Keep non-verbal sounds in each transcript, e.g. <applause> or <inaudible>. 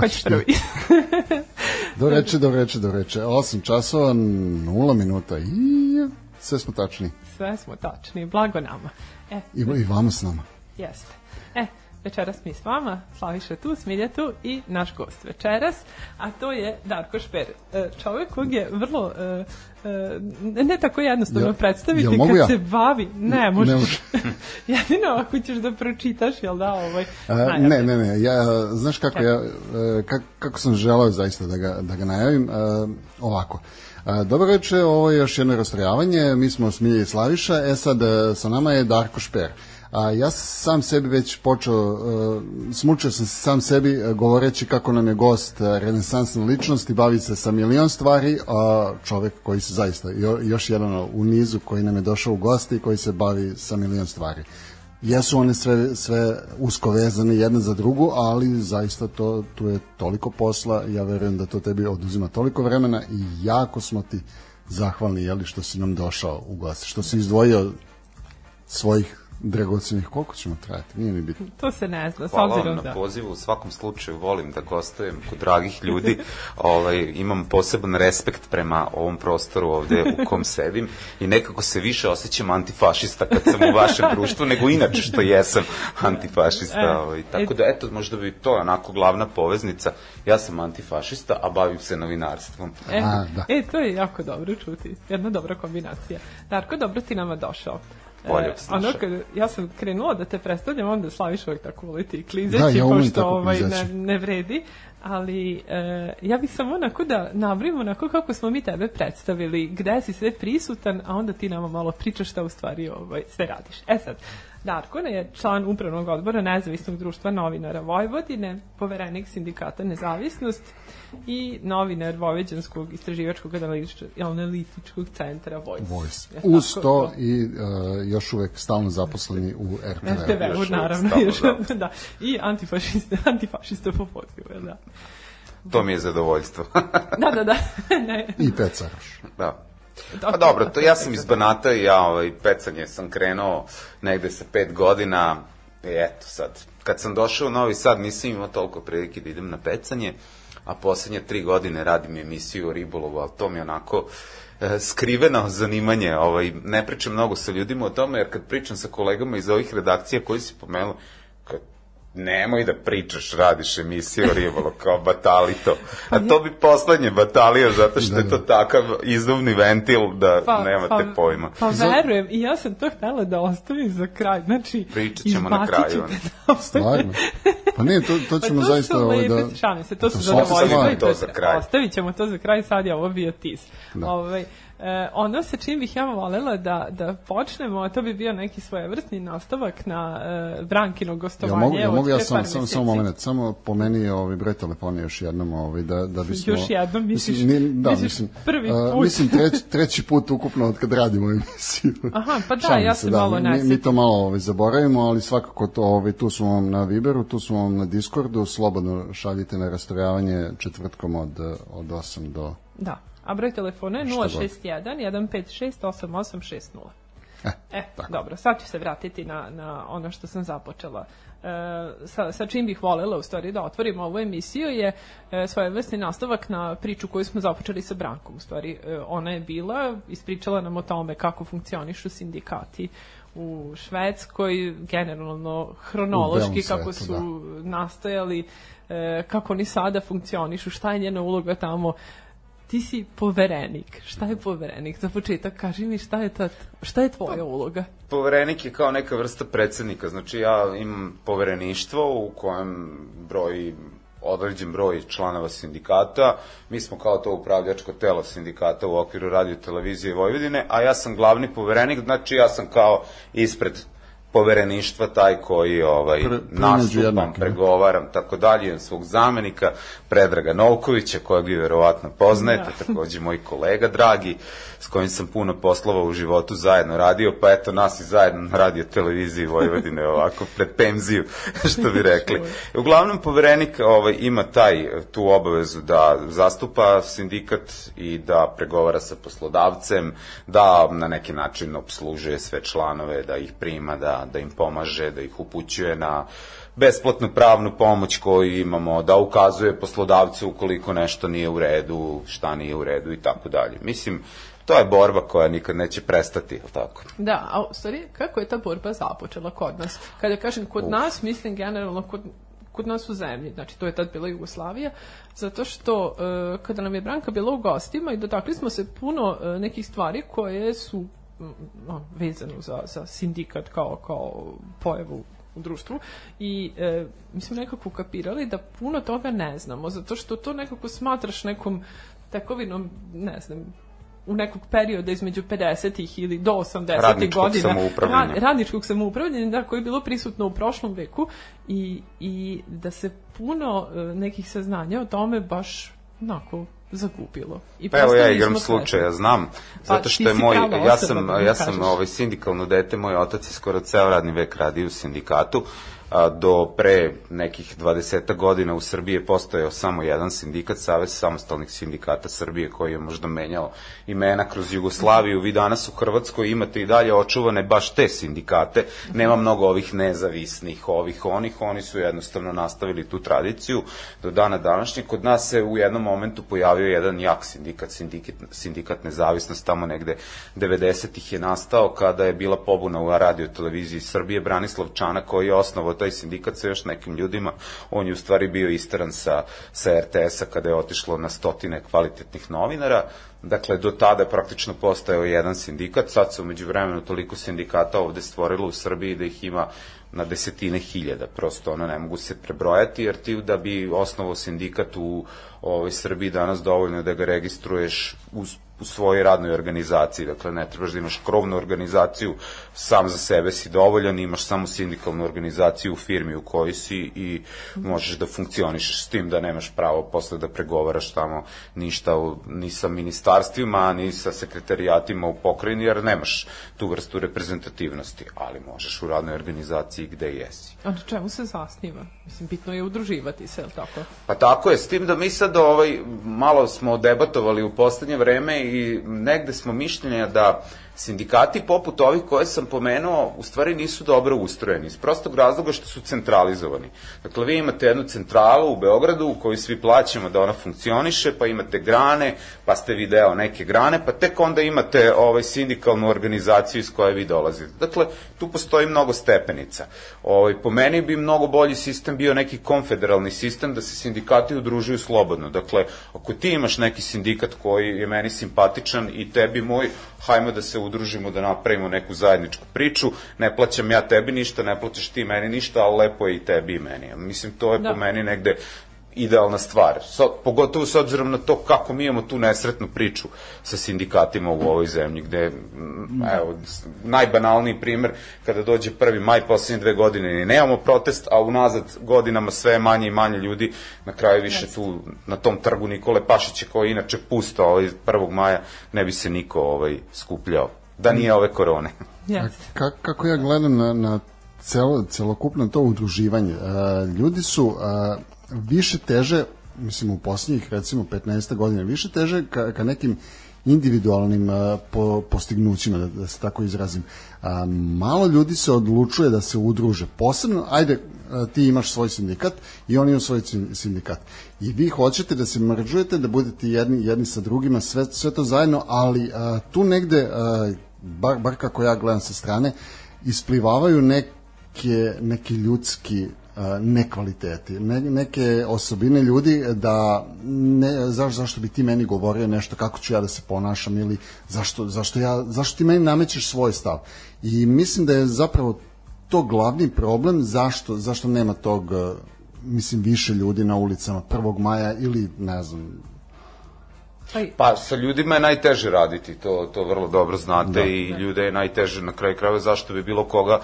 Ko će prvi? <laughs> do reče, do reče, do reče. 8 časova, 0 minuta i sve smo tačni. Sve smo tačni, blago nama. E, I, i vama s nama. Jeste. E, večeras mi s vama, Slaviša tu, Smilja tu i naš gost večeras, a to je Darko Šper. E, čovek kog je vrlo e, e, ne tako jednostavno ja, predstaviti ja, kad ja? se bavi. Ne, možeš. Ne može. <laughs> Jedino ako ćeš da pročitaš, jel da, ovaj... A, ne, ne, ne, ja, znaš kako ja, ja kako, kako sam želeo zaista da ga, da ga najavim, ovako. Dobro veče, ovo je još jedno rastrojavanje, mi smo Smilja i Slaviša, e sad sa nama je Darko Šper. A ja sam sebi već počeo, uh, smučio sam sam sebi uh, govoreći kako nam je gost uh, renesansna ličnost i bavi se sa milion stvari, a čovek koji se zaista, jo, još jedan u nizu koji nam je došao u gosti i koji se bavi sa milion stvari. Jesu one sve, sve usko vezane jedna za drugu, ali zaista to, tu je toliko posla, ja verujem da to tebi oduzima toliko vremena i jako smo ti zahvalni jeli, što si nam došao u gosti, što si izdvojio svojih dragocenih, koliko ćemo trajati, nije mi bitno. To se ne zna, s obzirom da. na pozivu, u svakom slučaju volim da gostujem kod dragih ljudi, <laughs> ovaj, imam poseban respekt prema ovom prostoru ovde u kom sedim i nekako se više osjećam antifašista kad sam u vašem <laughs> društvu, nego inače što jesam <laughs> antifašista. E, ovaj. Tako da, eto, možda bi to onako glavna poveznica, ja sam antifašista, a bavim se novinarstvom. E, a, da. e to je jako dobro čuti, jedna dobra kombinacija. Darko, dobro ti nama došao bolje e, ono, kad ja sam krenula da te predstavljam, onda Slaviš uvek tako voliti klizeći, da, ja pošto ovaj, ne, ne vredi, ali e, ja bih samo onako da navrim onako kako smo mi tebe predstavili, gde si sve prisutan, a onda ti nama malo pričaš šta u stvari ovaj, sve radiš. E sad, Darko je član upravnog odbora Nezavisnog društva novinara Vojvodine, poverenik sindikata Nezavisnost i novinar Vojvođanskog istraživačkog analitičkog centra Voice. Voice. Uz to i uh, još uvek stalno zaposleni u RTV. RTV, naravno. Još, da. I antifašista, antifašista po pozivu, da. To mi je zadovoljstvo. da, da, da. <laughs> ne. I pecaroš. Da. Pa dobro, to ja sam iz Banata i ja ovaj, pecanje sam krenuo negde sa pet godina i eto sad, kad sam došao u Novi Sad nisam imao toliko prilike da idem na pecanje, a poslednje tri godine radim emisiju o ribolovu, ali to mi onako e, skriveno zanimanje, ovaj, ne pričam mnogo sa ljudima o tome, jer kad pričam sa kolegama iz ovih redakcija koji si pomenuo, nemoj da pričaš, radiš emisiju o ribolo kao batalito. A to bi poslednje batalija, zato što je to takav izduvni ventil da pa, nemate pa, pojma. Pa verujem, i ja sam to htela da ostavim za kraj. Znači, Pričat ćemo na kraju. Da Stvarno. Pa ne, to, to ćemo pa to zaista... Ovaj, da... Šalim se, to su zadovoljstvo. To za kraj. Ostavit ćemo to za kraj, sad je ovo bio tis. Da. Ovaj, E, ono sa čim bih ja volela da, da počnemo, to bi bio neki svojevrsni nastavak na e, Brankino gostovanje. Ja mogu, ja, mogu ja sam, sam, samo moment, samo pomeni ovaj broj telefona još jednom, ovaj, da, da bismo... Još jednom, misliš, mislim, ni, da, misliš mislim, prvi put? Uh, mislim, treć, treći put ukupno od kad radimo emisiju. <laughs> Aha, pa da, Šalim ja se, se da, malo mi, mi to malo ovaj, zaboravimo, ali svakako to, ovaj, tu smo vam na Viberu, tu smo vam na Discordu, slobodno šaljite na rastrojavanje četvrtkom od, od 8 do... Da, a broj telefona je 061 156 8860. E, e dobro, sad ću se vratiti na, na ono što sam započela. E, sa, sa čim bih volela u stvari da otvorim ovu emisiju je e, svojevrsni nastavak na priču koju smo započeli sa Brankom. U stvari, e, ona je bila, ispričala nam o tome kako funkcionišu sindikati u Švedskoj, generalno hronološki kako su da. nastajali, e, kako oni sada funkcionišu, šta je njena uloga tamo, ti si poverenik. Šta je poverenik? Za početak kaži mi šta je, ta, šta je tvoja uloga? Poverenik je kao neka vrsta predsednika. Znači ja imam povereništvo u kojem broj određen broj članova sindikata. Mi smo kao to upravljačko telo sindikata u okviru radio televizije Vojvodine, a ja sam glavni poverenik, znači ja sam kao ispred povereništva taj koji ovaj Pre- nastupam, jednaki, ne? pregovaram, tako dalje, imam svog zamenika, Predraga Novkovića, kojeg vi verovatno poznajete, Da. takođe moj kolega dragi, s kojim sam puno poslova u životu zajedno radio, pa eto nas i zajedno na radio televiziji Vojvodine <laughs> ovako pred pemziju, <laughs> što bi rekli. Uglavnom, poverenik ovaj, ima taj, tu obavezu da zastupa sindikat i da pregovara sa poslodavcem, da na neki način obslužuje sve članove, da ih prima, da, da im pomaže, da ih upućuje na besplatnu pravnu pomoć koju imamo, da ukazuje poslodavcu ukoliko nešto nije u redu, šta nije u redu i tako dalje. Mislim, to je borba koja nikad neće prestati, je tako? Da, a u stvari, kako je ta borba započela kod nas? Kada kažem kod nas, mislim generalno kod kod nas u zemlji, znači to je tad bila Jugoslavija, zato što e, kada nam je Branka bila u gostima i dotakli smo se puno e, nekih stvari koje su mm, on, vezano za, za sindikat kao, kao pojavu u društvu i e, mi smo nekako kapirali da puno toga ne znamo, zato što to nekako smatraš nekom tekovinom, ne znam, u nekog perioda između 50-ih ili do 80-ih Radničkog godina. samoupravljanja. Ra- radničkog samoupravljanja, da, koje je bilo prisutno u prošlom veku i, i da se puno e, nekih saznanja o tome baš onako zagubilo. I Pa evo ja igram slučaja, znam, Pa, zato što je moj, prava ja sam, da ja sam ovaj sindikalno dete, moj otac je skoro ceo radni vek radio u sindikatu, do pre nekih 20 godina u Srbiji je postojao samo jedan sindikat, Savez samostalnih sindikata Srbije, koji je možda menjao imena kroz Jugoslaviju. Vi danas u Hrvatskoj imate i dalje očuvane baš te sindikate, nema mnogo ovih nezavisnih, ovih, onih, oni su jednostavno nastavili tu tradiciju do dana današnjeg. Kod nas se u jednom momentu pojavio jedan jak sindikat, sindikat, sindikat nezavisnost, tamo negde 90-ih je nastao kada je bila pobuna u radio televiziji Srbije, Branislav Čana koji je osnovao taj sindikat sa još nekim ljudima, on je u stvari bio isteran sa, sa RTS-a kada je otišlo na stotine kvalitetnih novinara, Dakle, do tada je praktično postojao jedan sindikat, sad se umeđu vremenu toliko sindikata ovde stvorilo u Srbiji da ih ima na desetine hiljada, prosto ono ne mogu se prebrojati, jer ti da bi osnovao sindikat u ovoj Srbiji danas dovoljno da ga registruješ u, u svojoj radnoj organizaciji, dakle ne trebaš da imaš krovnu organizaciju, sam za sebe si dovoljan, imaš samo sindikalnu organizaciju u firmi u kojoj si i možeš da funkcionišeš s tim da nemaš pravo posle da pregovaraš tamo ništa u, ni sa ministarstvima, ni sa sekretarijatima u pokrajini, jer nemaš tu vrstu reprezentativnosti, ali možeš u radnoj organizaciji gde jesi. A na čemu se zasniva? Mislim, bitno je udruživati se, je li tako? Pa tako je, s tim da mi sad ovaj, malo smo debatovali u poslednje vreme i negde smo mišljenja da sindikati poput ovih koje sam pomenuo u stvari nisu dobro ustrojeni iz prostog razloga što su centralizovani. Dakle, vi imate jednu centralu u Beogradu u kojoj svi plaćamo da ona funkcioniše, pa imate grane, pa ste vi deo neke grane, pa tek onda imate ovaj sindikalnu organizaciju iz koje vi dolazite. Dakle, tu postoji mnogo stepenica. Ovaj, po meni bi mnogo bolji sistem bio neki konfederalni sistem da se sindikati udružuju slobodno. Dakle, ako ti imaš neki sindikat koji je meni simpatičan i tebi moj, hajmo da se udružimo, da napravimo neku zajedničku priču, ne plaćam ja tebi ništa, ne plaćaš ti meni ništa, ali lepo je i tebi i meni. Mislim, to je Da. po meni negde idealna stvar. So, pogotovo s obzirom na to kako mi imamo tu nesretnu priču sa sindikatima u ovoj zemlji, gde, mm, evo, najbanalniji primer, kada dođe prvi maj poslednje dve godine, ni nemamo protest, a unazad godinama sve je manje i manje ljudi, na kraju više tu, na tom trgu Nikole Pašića, koji inače pusto ovaj 1. maja, ne bi se niko ovaj, skupljao. Da nije ove korone. <laughs> Jeste. Ka, kako ja gledam na, na celo, celokupno to udruživanje, e, ljudi su e, više teže, mislim u posljednjih recimo 15 godina, više teže ka, ka nekim individualnim e, po, postignućima, da, da se tako izrazim. A, malo ljudi se odlučuje da se udruže. Posebno, ajde, e, ti imaš svoj sindikat i oni imaju svoj sin- sindikat. I vi hoćete da se mržujete, da budete jedni, jedni sa drugima, sve, sve to zajedno, ali a, tu negde, a, bar, bar kako ja gledam sa strane, isplivavaju neke, neki ljudski a, nekvaliteti, ne, neke osobine ljudi da ne, zaš, zašto bi ti meni govorio nešto kako ću ja da se ponašam ili zašto, zašto, ja, zašto ti meni namećeš svoj stav i mislim da je zapravo to glavni problem zašto, zašto nema tog a, mislim više ljudi na ulicama 1. maja ili ne znam Pa sa ljudima je najteže raditi, to, to vrlo dobro znate da, i ljude je najteže na kraju krajeva zašto bi bilo koga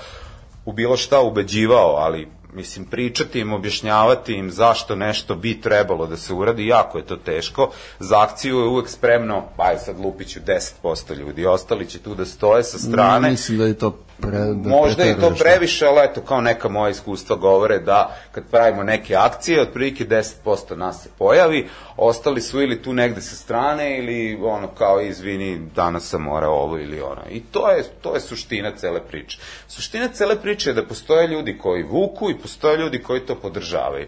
u bilo šta ubeđivao, ali mislim, pričati im, objašnjavati im zašto nešto bi trebalo da se uradi, jako je to teško. Za akciju je uvek spremno, aj sad lupiću 10% ljudi, ostali će tu da stoje sa strane. Mislim da je to pre, da Možda je to previše, ali eto, kao neka moja iskustva govore da kad pravimo neke akcije, otprilike 10% nas se pojavi, ostali su ili tu negde sa strane ili ono kao izvini, danas sam morao ovo ili ono. I to je, to je suština cele priče. Suština cele priče je da postoje ljudi koji vuku i postoje ljudi koji to podržavaju.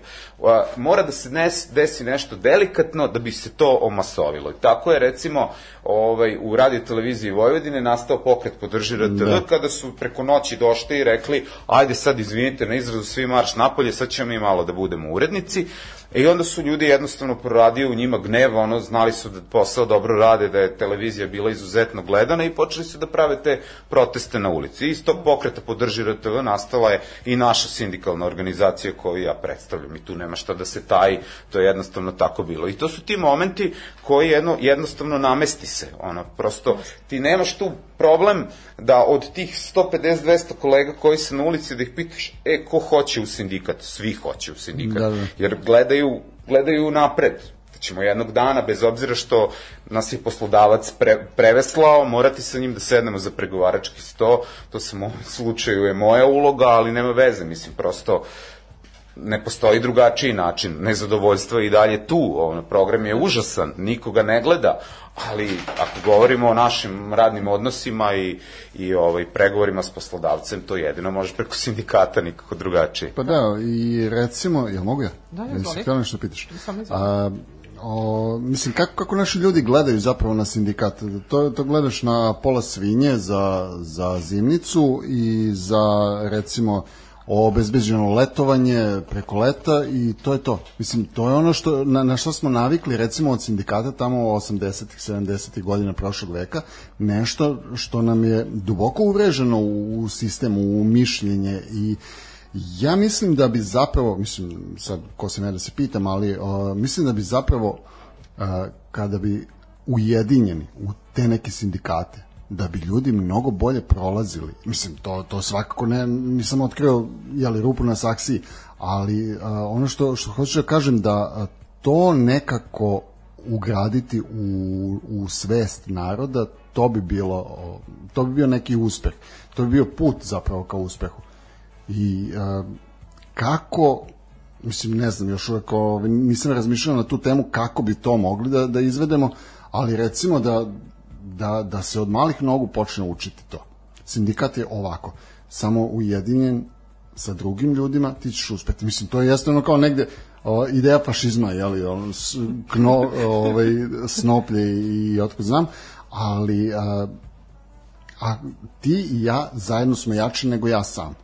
Mora da se nes, desi nešto delikatno da bi se to omasovilo. I tako je recimo ovaj, u radio televiziji Vojvodine nastao pokret podrži RTV Da. kada su preko noći došli i rekli ajde sad izvinite na izrazu svi marš napolje, sad ćemo mi malo da budemo urednici. I onda su ljudi jednostavno proradio u njima gnev, ono, znali su da posao dobro rade, da je televizija bila izuzetno gledana i počeli su da prave te proteste na ulici. Iz tog pokreta podrži RTV nastala je i naša sindikalna organizacija koju ja predstavljam i tu nema šta da se taji, to je jednostavno tako bilo. I to su ti momenti koji jedno, jednostavno namesti se, ono, prosto ti nemaš tu problem da od tih 150-200 kolega koji su na ulici da ih pitaš, e, ko hoće u sindikat? Svi hoće u sindikat. Da, da. Jer gledaju, gledaju napred. Da ćemo jednog dana, bez obzira što nas je poslodavac pre, preveslao, morati sa njim da sednemo za pregovarački sto. To sam u ovom slučaju je moja uloga, ali nema veze, mislim, prosto ne postoji drugačiji način. Nezadovoljstvo je i dalje tu. Ono, program je užasan, nikoga ne gleda, ali ako govorimo o našim radnim odnosima i, i ovaj, pregovorima s poslodavcem, to jedino može preko sindikata, nikako drugačije. Pa da, i recimo, jel mogu ja? Da, Jesi izvoli. htjela nešto pitaš? A, o, mislim, kako, kako naši ljudi gledaju zapravo na sindikat? To, to gledaš na pola svinje za, za zimnicu i za, recimo, obezbeđeno letovanje preko leta i to je to. Mislim, to je ono što, na, na što smo navikli, recimo, od sindikata tamo 80-ih, 70-ih godina prošlog veka, nešto što nam je duboko uvreženo u, u sistemu, u mišljenje i Ja mislim da bi zapravo, mislim, sad ko sam ja da se pitam, ali uh, mislim da bi zapravo uh, kada bi ujedinjeni u te neke sindikate, da bi ljudi mnogo bolje prolazili. Mislim, to, to svakako ne, nisam otkrio jeli, rupu na saksiji, ali uh, ono što, što hoću da kažem da uh, to nekako ugraditi u, u svest naroda, to bi bilo to bi bio neki uspeh. To bi bio put zapravo ka uspehu i a, kako mislim ne znam još uvek ovaj, nisam razmišljao na tu temu kako bi to mogli da, da izvedemo ali recimo da, da, da se od malih nogu počne učiti to. Sindikat je ovako samo ujedinjen sa drugim ljudima ti ćeš uspeti. Mislim to je jeste ono kao negde o, ideja fašizma je li ono, s, kno, ovaj, snoplje i otkud znam ali a, a ti i ja zajedno smo jači nego ja sam.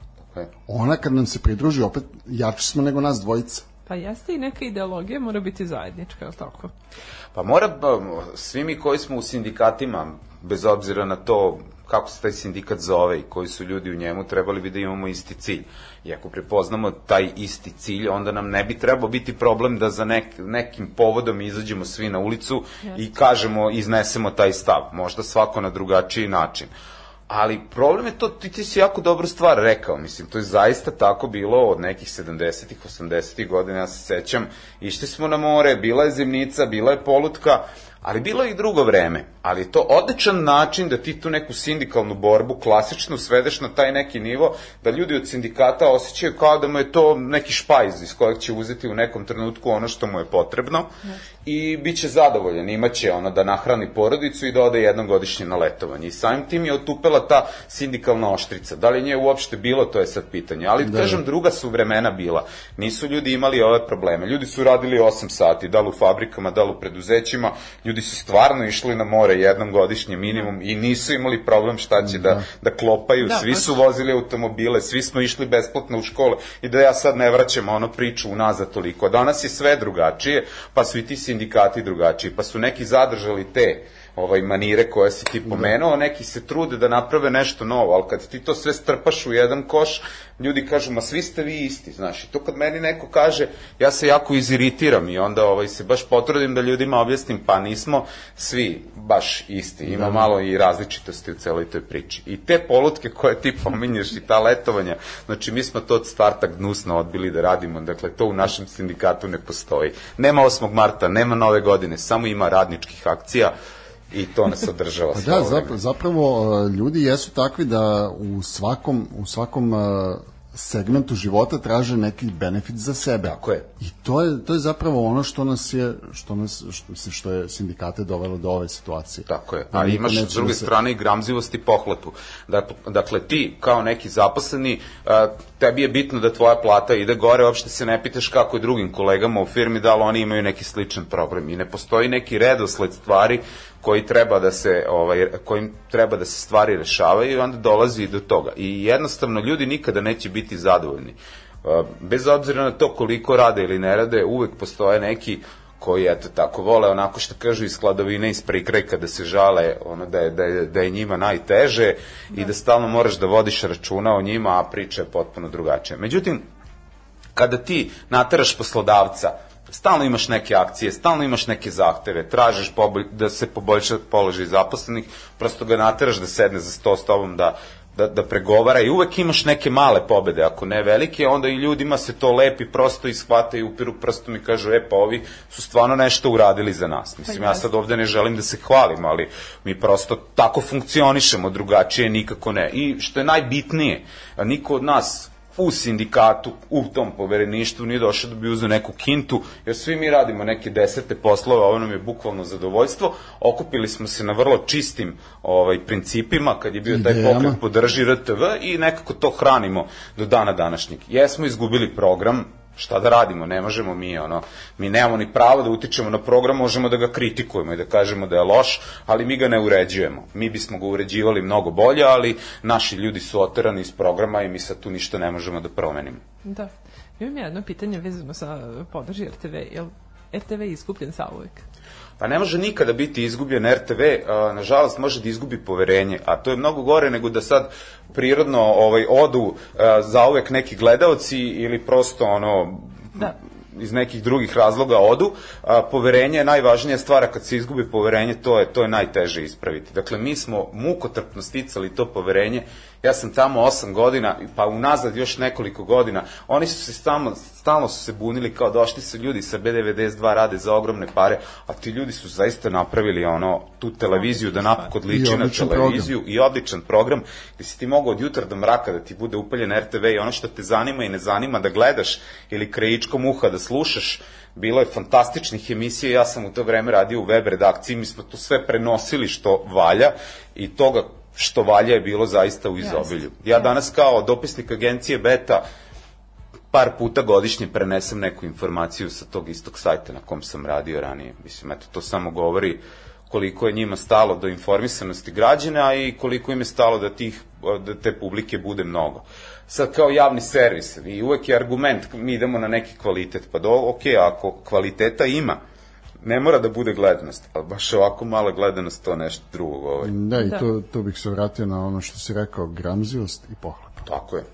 Ona kad nam se pridruži opet jači smo nego nas dvojica. Pa jeste i neka ideologija mora biti zajednička, je li tako? Pa mora, svi mi koji smo u sindikatima, bez obzira na to kako se taj sindikat zove i koji su ljudi u njemu, trebali bi da imamo isti cilj. I ako prepoznamo taj isti cilj, onda nam ne bi trebao biti problem da za nek, nekim povodom izađemo svi na ulicu i kažemo, iznesemo taj stav. Možda svako na drugačiji način. Ali problem je to, ti, ti si jako dobru stvar rekao, mislim, to je zaista tako bilo od nekih 70-ih, 80-ih godina, ja se sećam, išli smo na more, bila je zimnica, bila je polutka, ali bilo je i drugo vreme. Ali je to odličan način da ti tu neku sindikalnu borbu klasičnu svedeš na taj neki nivo, da ljudi od sindikata osjećaju kao da mu je to neki špajz iz kojeg će uzeti u nekom trenutku ono što mu je potrebno i bit će zadovoljan, imaće ono da nahrani porodicu i da ode jednom godišnje na letovanje. I samim tim je otupela ta sindikalna oštrica. Da li nje uopšte bilo, to je sad pitanje. Ali da, kažem, druga su vremena bila. Nisu ljudi imali ove probleme. Ljudi su radili 8 sati, da li u fabrikama, da li u preduzećima. Ljudi su stvarno išli na more jednom godišnje minimum i nisu imali problem šta će da, da klopaju. Da, Svi su vozili automobile, svi smo išli besplatno u škole i da ja sad ne vraćam ono priču unazad toliko. Danas je sve drugačije, pa su i ti sindikati drugačiji, pa su neki zadržali te ovaj manire koje si ti pomenuo, neki se trude da naprave nešto novo, ali kad ti to sve strpaš u jedan koš, ljudi kažu, ma svi ste vi isti, znaš, i to kad meni neko kaže, ja se jako iziritiram i onda ovaj, se baš potrudim da ljudima objasnim, pa nismo svi baš isti, ima da. malo i različitosti u celoj toj priči. I te polutke koje ti pominješ i ta letovanja, znači mi smo to od starta gnusno odbili da radimo, dakle to u našem sindikatu ne postoji. Nema 8. marta, nema nove godine, samo ima radničkih akcija, i to nas održava pa da, zapravo, zapravo ljudi jesu takvi da u svakom, u svakom segmentu života traže neki benefit za sebe. Tako je. I to je to je zapravo ono što nas je što nas što što je sindikate dovelo do ove situacije. Tako je. A imaš s druge da se... strane i gramzivost i pohlepu. Dakle, dakle ti kao neki zaposleni tebi je bitno da tvoja plata ide gore, uopšte se ne pitaš kako je drugim kolegama u firmi da li oni imaju neki sličan problem i ne postoji neki redosled stvari koji treba da se ovaj kojim treba da se stvari rešavaju i onda dolazi do toga. I jednostavno ljudi nikada neće biti zadovoljni. Bez obzira na to koliko rade ili ne rade, uvek postoje neki koji eto tako vole onako što kažu iz skladovine iz prikrajka da se žale ono da je, da je, da je njima najteže da. i da stalno moraš da vodiš računa o njima, a priča je potpuno drugačija. Međutim, kada ti nateraš poslodavca stalno imaš neke akcije, stalno imaš neke zahteve, tražiš pobolj, da se poboljša položaj zaposlenih, prosto ga nateraš da sedne za sto s tobom, da, da, da pregovara i uvek imaš neke male pobede, ako ne velike, onda i ljudima se to lepi prosto i shvataju, upiru prstom i kažu, e pa ovi su stvarno nešto uradili za nas. Mislim, ja sad ovde ne želim da se hvalim, ali mi prosto tako funkcionišemo, drugačije nikako ne. I što je najbitnije, niko od nas u sindikatu, u tom povereništvu nije došao da bi uzeo neku kintu, jer svi mi radimo neke desete poslove, ovo nam je bukvalno zadovoljstvo, okupili smo se na vrlo čistim ovaj principima, kad je bio taj pokret podrži RTV i nekako to hranimo do dana današnjeg. Jesmo izgubili program, šta da radimo, ne možemo mi, ono, mi nemamo ni pravo da utičemo na program, možemo da ga kritikujemo i da kažemo da je loš, ali mi ga ne uređujemo. Mi bismo ga uređivali mnogo bolje, ali naši ljudi su oterani iz programa i mi sad tu ništa ne možemo da promenimo. Da. Imam jedno pitanje vezano sa podrži RTV. Je RTV izgubljen sa uvek? Pa ne može nikada biti izgubljen RTV, a, nažalost može da izgubi poverenje, a to je mnogo gore nego da sad prirodno ovaj odu a, zauvek neki gledaoci ili prosto ono da iz nekih drugih razloga odu, a, poverenje je najvažnija stvar, a kad se izgubi poverenje, to je, to je najteže ispraviti. Dakle, mi smo mukotrpno sticali to poverenje Ja sam tamo 8 godina, pa unazad još nekoliko godina. Oni su se stalno, stalno su se bunili kao došli su ljudi sa B92 rade za ogromne pare, a ti ljudi su zaista napravili ono tu televiziju da napokon liči na televiziju program. i odličan program gde si ti mogao od jutra do mraka da ti bude upaljen RTV i ono što te zanima i ne zanima da gledaš ili krajičkom uha da slušaš, bilo je fantastičnih emisija, ja sam u to vreme radio u web redakciji, mi smo to sve prenosili što valja i toga što valja je bilo zaista u izobilju. Ja danas kao dopisnik agencije Beta par puta godišnje prenesem neku informaciju sa tog istog sajta na kom sam radio ranije. Mislim, eto, to samo govori koliko je njima stalo do informisanosti građana i koliko im je stalo da, tih, da te publike bude mnogo. Sad kao javni servis i uvek je argument, mi idemo na neki kvalitet, pa do, ok, ako kvaliteta ima, ne mora da bude gledanost, ali baš ovako mala gledanost to nešto drugo govori. Da, i da. to, to bih se vratio na ono što si rekao, gramzivost i pohlepa. Tako je.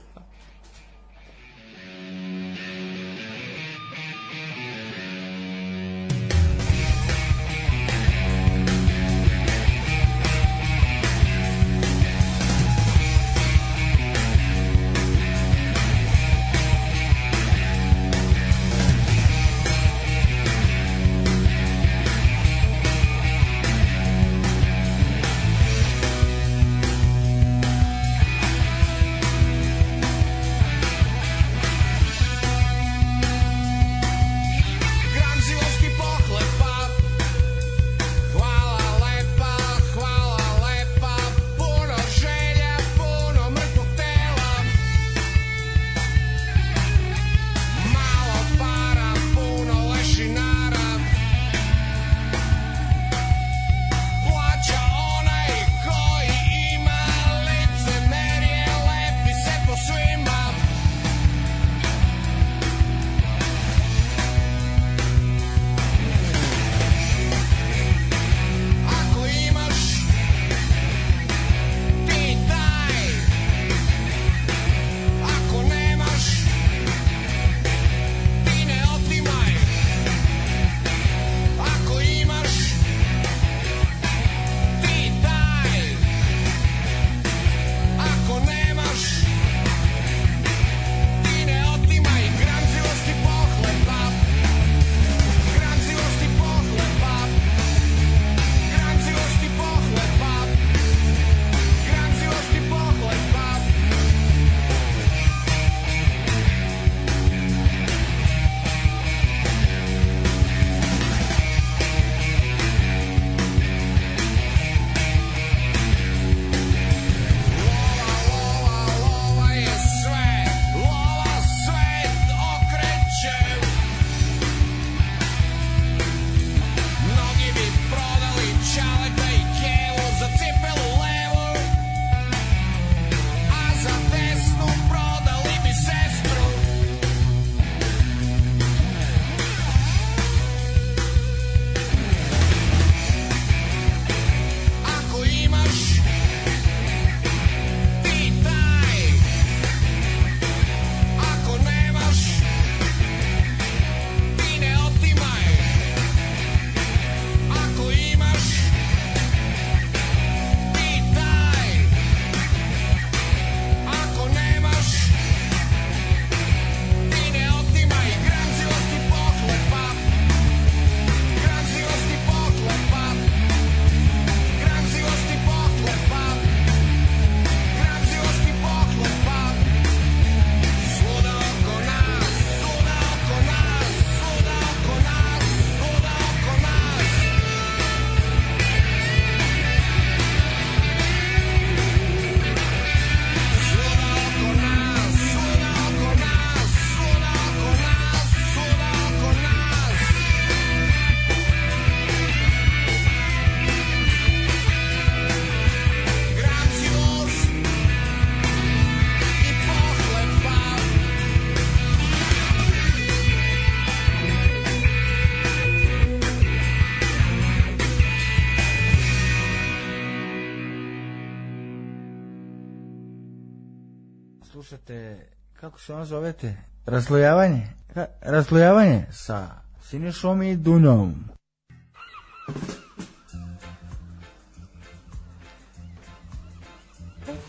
Se ono zovete? Raslojavanje? Ra raslojavanje sa Sinišom i Dunjom.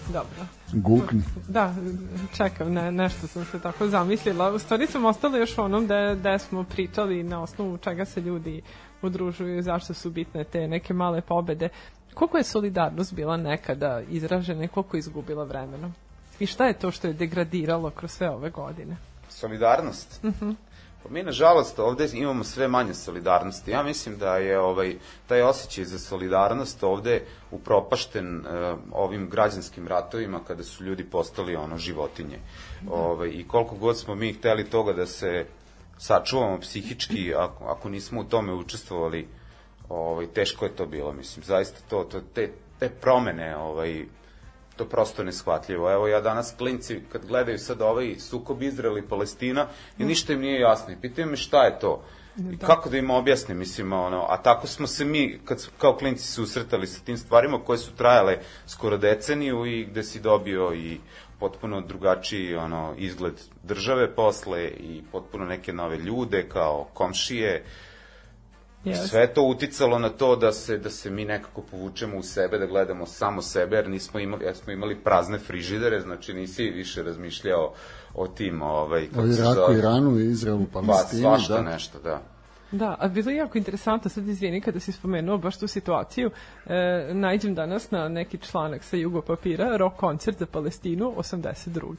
Dobro. Gukni. Da, čekam, ne, nešto sam se tako zamislila. U stvari sam ostala još u onom da, da smo pričali na osnovu čega se ljudi udružuju i zašto su bitne te neke male pobede. Koliko je solidarnost bila nekada izražena i koliko je izgubila vremenom? I šta je to što je degradiralo kroz sve ove godine? Solidarnost? Mhm. -huh. Pa mi, nažalost, ovde imamo sve manje solidarnosti. Ja mislim da je ovaj, taj osjećaj za solidarnost ovde upropašten uh, ovim građanskim ratovima kada su ljudi postali ono životinje. Da. Ovaj, I koliko god smo mi hteli toga da se sačuvamo psihički, ako, ako nismo u tome učestvovali, ovaj, teško je to bilo, mislim, zaista to, to te, te promene, ovaj, to prosto neshvatljivo. Evo ja danas klinci kad gledaju sad ovaj sukob Izraela i Palestina i ništa im nije jasno. Pitaju me šta je to? I da. kako da im objasnim, mislim, ono, a tako smo se mi, kad su, kao klinci susretali sa tim stvarima koje su trajale skoro deceniju i gde si dobio i potpuno drugačiji ono, izgled države posle i potpuno neke nove ljude kao komšije, Yes. Sve to uticalo na to da se da se mi nekako povučemo u sebe, da gledamo samo sebe, jer nismo imali, jer smo imali prazne frižidere, znači nisi više razmišljao o tim, ovaj, kako o Iraku, Iranu, Izraelu, Palestini, pa, svašta da. nešto, da. Da, a bilo je jako interesantno, sad izvini kada si spomenuo baš tu situaciju, e, najdem danas na neki članak sa Jugo papira, rock koncert za Palestinu 82.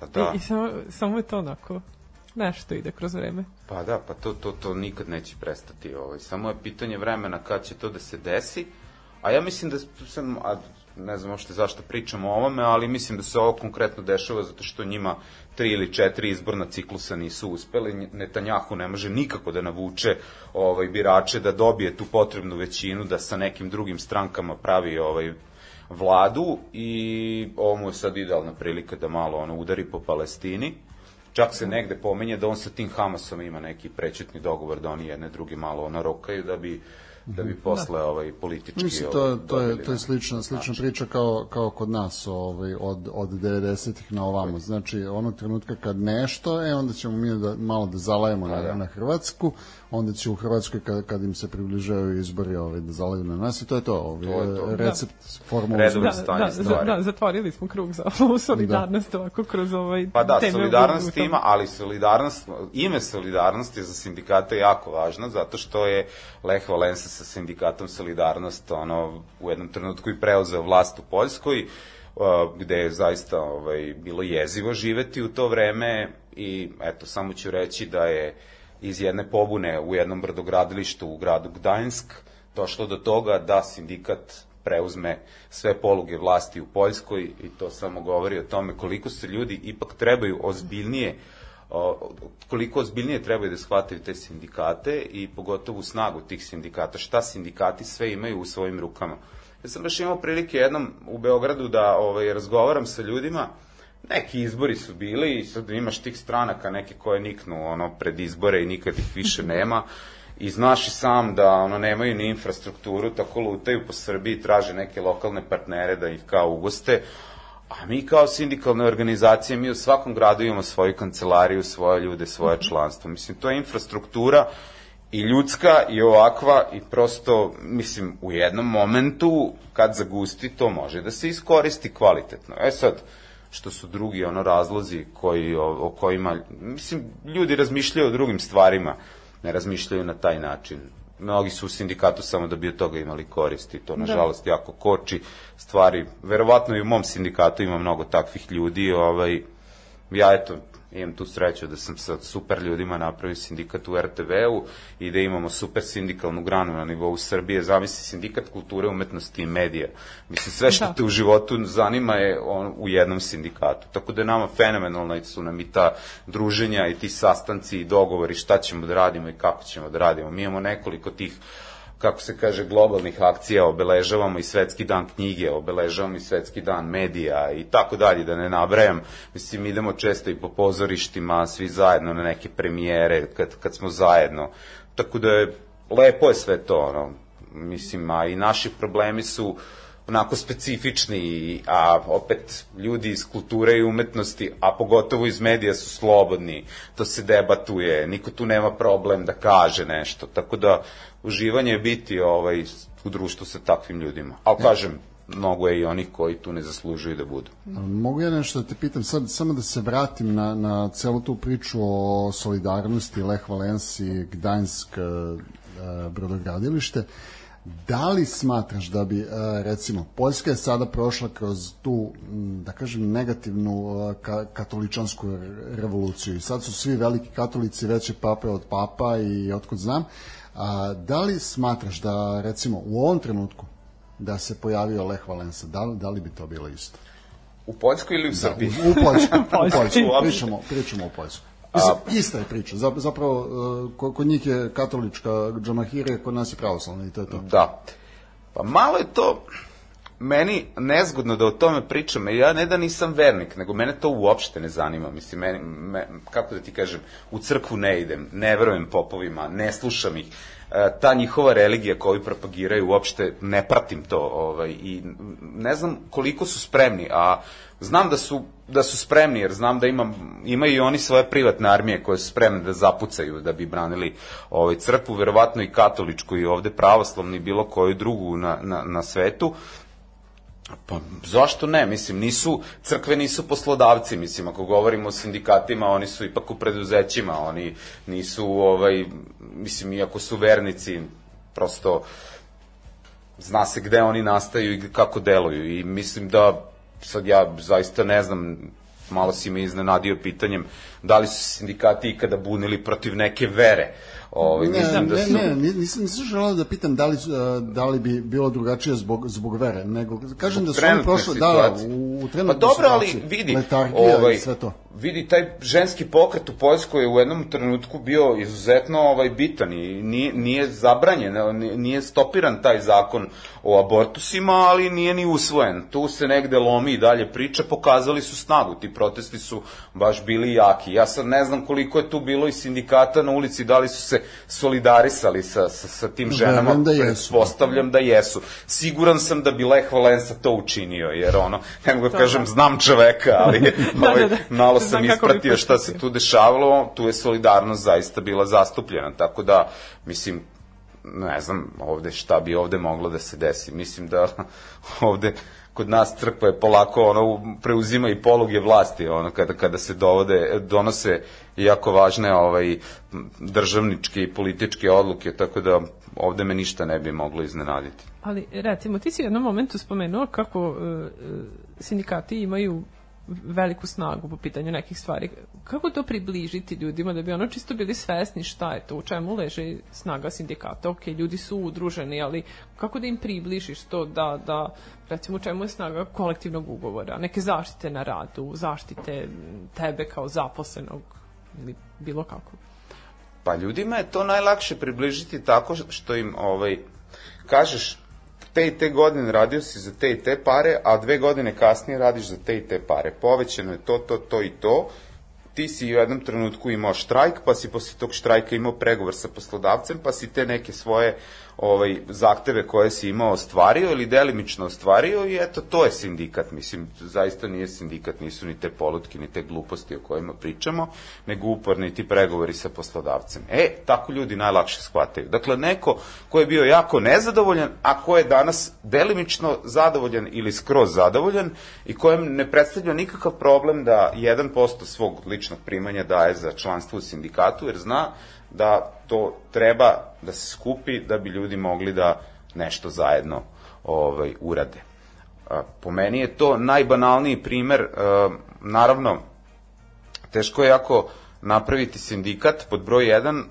Pa da. I, i samo, samo je to onako nešto ide kroz vreme. Pa da, pa to, to, to nikad neće prestati. Ovaj. Samo je pitanje vremena kad će to da se desi. A ja mislim da sam, a ne znam ošte zašto pričamo o ovome, ali mislim da se ovo konkretno dešava zato što njima tri ili četiri izborna ciklusa nisu uspeli. Netanjahu ne može nikako da navuče ovaj, birače da dobije tu potrebnu većinu, da sa nekim drugim strankama pravi ovaj, vladu i ovo mu je sad idealna prilika da malo ono udari po Palestini Čak se negde pomenje da on sa tim Hamasom ima neki prećutni dogovor da oni jedne drugi malo narokaju da bi da bi posle da. ovaj politički Mislim to ovaj, to je to je slična slična priča kao kao kod nas ovaj od od 90-ih na ovamo. Znači onog trenutka kad nešto e onda ćemo mi da malo da zalajemo na, da. na Hrvatsku, onda će u Hrvatskoj kad, kad im se približavaju izbori ovaj, da zalaju na nas i to je to. Ovaj, to je to. Recept da. formula. Redovno stanje da, stvari. Da, da, zatvorili smo krug za ovu solidarnost da. ovako kroz ovaj Pa da, solidarnost ima, ali solidarnost, ime solidarnosti za sindikate je jako važno, zato što je Lech Valensa sa sindikatom Solidarnost ono, u jednom trenutku i preuzeo vlast u Poljskoj, gde je zaista ovaj, bilo jezivo živeti u to vreme i eto, samo ću reći da je iz jedne pobune u jednom brdogradilištu u gradu Gdańsk došlo do toga da sindikat preuzme sve poluge vlasti u Poljskoj i to samo govori o tome koliko se ljudi ipak trebaju ozbiljnije koliko ozbiljnije trebaju da shvataju te sindikate i pogotovo snagu tih sindikata, šta sindikati sve imaju u svojim rukama. Ja sam baš imao prilike jednom u Beogradu da ovaj, razgovaram sa ljudima, neki izbori su bili i sad imaš tih stranaka neke koje niknu ono pred izbore i nikad ih više nema. I znaš i sam da ono nemaju ni infrastrukturu, tako lutaju po Srbiji, traže neke lokalne partnere da ih kao ugoste, a mi kao sindikalne organizacije, mi u svakom gradu imamo svoju kancelariju, svoje ljude, svoje mhm. članstvo. Mislim, to je infrastruktura i ljudska i ovakva i prosto, mislim, u jednom momentu, kad zagusti, to može da se iskoristi kvalitetno. E sad, što su drugi ono razlozi koji, o, o kojima, mislim, ljudi razmišljaju o drugim stvarima, ne razmišljaju na taj način. Mnogi su u sindikatu samo da bi od toga imali koristi, to da. nažalost da. jako koči stvari. Verovatno i u mom sindikatu ima mnogo takvih ljudi, ovaj, ja eto, imam tu sreću da sam sa super ljudima napravio sindikat u RTV-u i da imamo super sindikalnu granu na nivou Srbije. Zamisli sindikat kulture, umetnosti i medija. Mislim, sve što da. te u životu zanima je on, u jednom sindikatu. Tako da je nama fenomenalno i su nam i ta druženja i ti sastanci i dogovori šta ćemo da radimo i kako ćemo da radimo. Mi imamo nekoliko tih kako se kaže, globalnih akcija, obeležavamo i svetski dan knjige, obeležavamo i svetski dan medija i tako dalje, da ne nabrajam. Mislim, idemo često i po pozorištima, svi zajedno na neke premijere, kad, kad smo zajedno. Tako da je, lepo je sve to, ono, mislim, a i naši problemi su onako specifični, a opet ljudi iz kulture i umetnosti, a pogotovo iz medija su slobodni, to se debatuje, niko tu nema problem da kaže nešto, tako da uživanje je biti ovaj, u društvu sa takvim ljudima. Ali kažem, mnogo je i onih koji tu ne zaslužuju da budu. Mogu ja nešto da te pitam, sad samo da se vratim na, na celu tu priču o solidarnosti Lech Valensi, Gdańsk, uh, brodogradilište. Da li smatraš da bi, recimo, Poljska je sada prošla kroz tu, da kažem, negativnu ka katoličansku revoluciju i sad su svi veliki katolici veće pape od papa i otkud znam. A, da li smatraš da, recimo, u ovom trenutku da se pojavio Lech Valensa, da li, da li bi to bilo isto? U Poljskoj ili u Srbiji? Da, u, u Poljskoj, <laughs> u Poljskoj. Pričamo, pričamo o Poljskoj. Mislim, ista je priča. Zapravo, uh, kod njih je katolička džamahirija, kod nas je pravoslavna i to je to. Da. Pa malo je to meni nezgodno da o tome pričam, ja ne da nisam vernik, nego mene to uopšte ne zanima. Mislim, meni, me, kako da ti kažem, u crkvu ne idem, ne verujem popovima, ne slušam ih. E, ta njihova religija koju propagiraju uopšte ne pratim to ovaj, i ne znam koliko su spremni, a znam da su da su spremni, jer znam da imam, imaju i oni svoje privatne armije koje su spremne da zapucaju da bi branili ovaj, crkvu, verovatno i katoličku i ovde pravoslavnu i bilo koju drugu na, na, na svetu, Pa zašto ne? Mislim, nisu, crkve nisu poslodavci, mislim, ako govorimo o sindikatima, oni su ipak u preduzećima, oni nisu, ovaj, mislim, iako su vernici, prosto zna se gde oni nastaju i kako deluju i mislim da sad ja zaista ne znam, malo si me iznenadio pitanjem da li su sindikati ikada bunili protiv neke vere. Ovaj, ne, mislim da su... ne, ne, nisam, nisam želao da pitam da li, da li bi bilo drugačije zbog, zbog vere, nego kažem da su oni prošli, da, u, u trenutnoj Pa dobro, ali vidi, ovaj, sve to. Vidi, taj ženski pokret u Poljskoj je u jednom trenutku bio izuzetno ovaj, bitan i nije, nije zabranjen, nije stopiran taj zakon o abortusima, ali nije ni usvojen. Tu se negde lomi i dalje priča, pokazali su snagu, ti protesti su baš bili jaki. Ja sad ne znam koliko je tu bilo i sindikata na ulici, da li su se solidarisali sa, sa, sa tim ženama, da postavljam da jesu. Siguran sam da bi Lech Valensa to učinio, jer ono, ne mogu da, da kažem, da. znam čoveka, ali <laughs> da, ovaj, da, da. malo sam ispratio šta se tu dešavalo, tu je solidarnost zaista bila zastupljena, tako da, mislim, ne znam ovde šta bi ovde moglo da se desi. Mislim da <laughs> ovde kod nas crkva je polako ono preuzima i poluge vlasti ono kada kada se dovode donose jako važne ovaj državničke i političke odluke tako da ovde me ništa ne bi moglo iznenaditi. Ali recimo ti si u jednom momentu spomenuo kako uh, sindikati imaju veliku snagu po pitanju nekih stvari. Kako to približiti ljudima da bi ono čisto bili svesni šta je to, u čemu leže snaga sindikata? Ok, ljudi su udruženi, ali kako da im približiš to da, da recimo u čemu je snaga kolektivnog ugovora, neke zaštite na radu, zaštite tebe kao zaposlenog ili bilo kako? Pa ljudima je to najlakše približiti tako što im ovaj kažeš te i te godine radio si za te i te pare, a dve godine kasnije radiš za te i te pare. Povećano je to, to, to i to. Ti si u jednom trenutku imao štrajk, pa si posle tog štrajka imao pregovor sa poslodavcem, pa si te neke svoje ovaj, zahteve koje si imao ostvario ili delimično ostvario i eto, to je sindikat. Mislim, zaista nije sindikat, nisu ni te polutke, ni te gluposti o kojima pričamo, nego uporni ti pregovori sa poslodavcem. E, tako ljudi najlakše shvataju. Dakle, neko ko je bio jako nezadovoljan, a ko je danas delimično zadovoljan ili skroz zadovoljan i kojem ne predstavlja nikakav problem da 1% svog ličnog primanja daje za članstvo u sindikatu, jer zna da to treba da se skupi da bi ljudi mogli da nešto zajedno ovaj, urade. Po meni je to najbanalniji primer, naravno, teško je jako napraviti sindikat pod broj 1,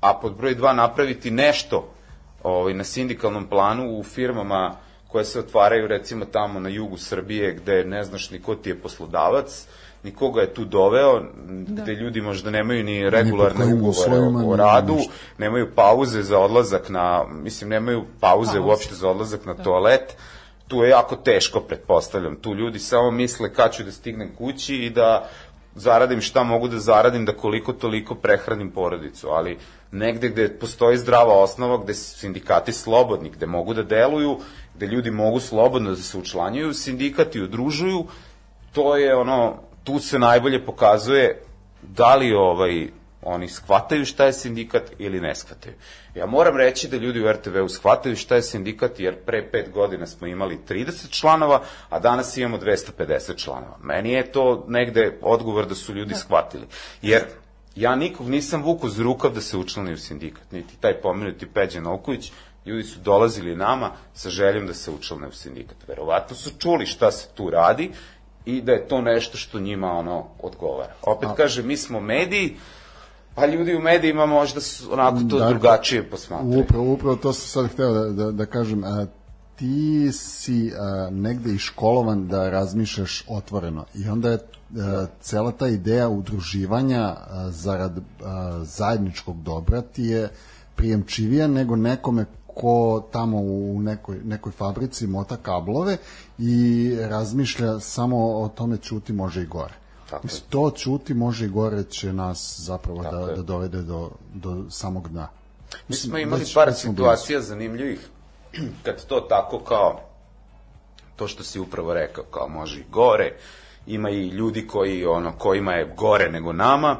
a pod broj 2 napraviti nešto ovaj, na sindikalnom planu u firmama koje se otvaraju recimo tamo na jugu Srbije gde ne znaš ni ko ti je poslodavac, nikoga je tu doveo, da. gde ljudi možda nemaju ni regularne ugovore o, o radu, nemaju pauze za odlazak na, mislim, nemaju pauze Pauze. uopšte za odlazak na da. toalet, tu je jako teško, pretpostavljam. Tu ljudi samo misle kad ću da stignem kući i da zaradim šta mogu da zaradim, da koliko toliko prehranim porodicu, ali negde gde postoji zdrava osnova, gde su sindikati slobodni, gde mogu da deluju, gde ljudi mogu slobodno da se učlanjuju, sindikati udružuju, to je ono, tu se najbolje pokazuje da li ovaj oni shvataju šta je sindikat ili ne shvataju. Ja moram reći da ljudi u RTV-u shvataju šta je sindikat, jer pre pet godina smo imali 30 članova, a danas imamo 250 članova. Meni je to negde odgovor da su ljudi shvatili. Jer ja nikog nisam vuku za rukav da se učlani u sindikat, niti taj pomenuti Peđa Novković, ljudi su dolazili nama sa željom da se učlane u sindikat. Verovatno su čuli šta se tu radi i da je to nešto što njima ono odgovara. Opet kaže, mi smo mediji, Pa ljudi u medijima možda su onako to dakle, drugačije posmatraju. Upravo, upravo to sam sad hteo da, da, da kažem. A, ti si a, negde i školovan da razmišljaš otvoreno i onda je a, cela ta ideja udruživanja a, zarad a, zajedničkog dobra ti je prijemčivija nego nekome ko tamo u nekoj, nekoj fabrici mota kablove i razmišlja samo o tome čuti može i gore. Tako Mislim, to čuti može i gore će nas zapravo da, da dovede do, do samog dna. Mi smo imali par situacija blizu. zanimljivih <clears throat> kad to tako kao to što si upravo rekao, kao može i gore, ima i ljudi koji, ono, kojima je gore nego nama,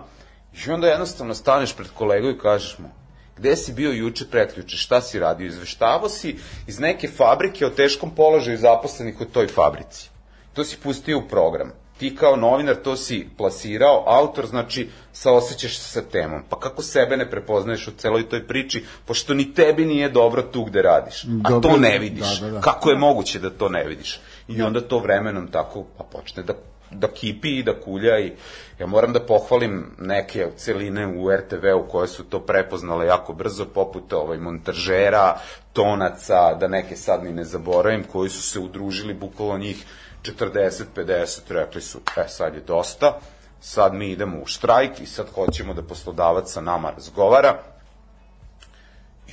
i onda jednostavno staneš pred kolegu i kažeš mu, gde si bio juče preključe, šta si radio, izveštavo si iz neke fabrike o teškom položaju zaposlenih u toj fabrici. To si pustio u program ti kao novinar to si plasirao, autor znači saosećaš se sa temom. Pa kako sebe ne prepoznaješ u celoj toj priči, pošto ni tebi nije dobro tu gde radiš, a dobro, to ne vidiš. Da, da, da. Kako je moguće da to ne vidiš? I onda to vremenom tako pa počne da da kipi i da kulja i ja moram da pohvalim neke celine u RTV-u koje su to prepoznale jako brzo, poput ovaj, montažera, tonaca, da neke sad ni ne zaboravim, koji su se udružili, bukvalo njih 40-50 rekli su, e sad je dosta, sad mi idemo u štrajk i sad hoćemo da poslodavac sa nama razgovara,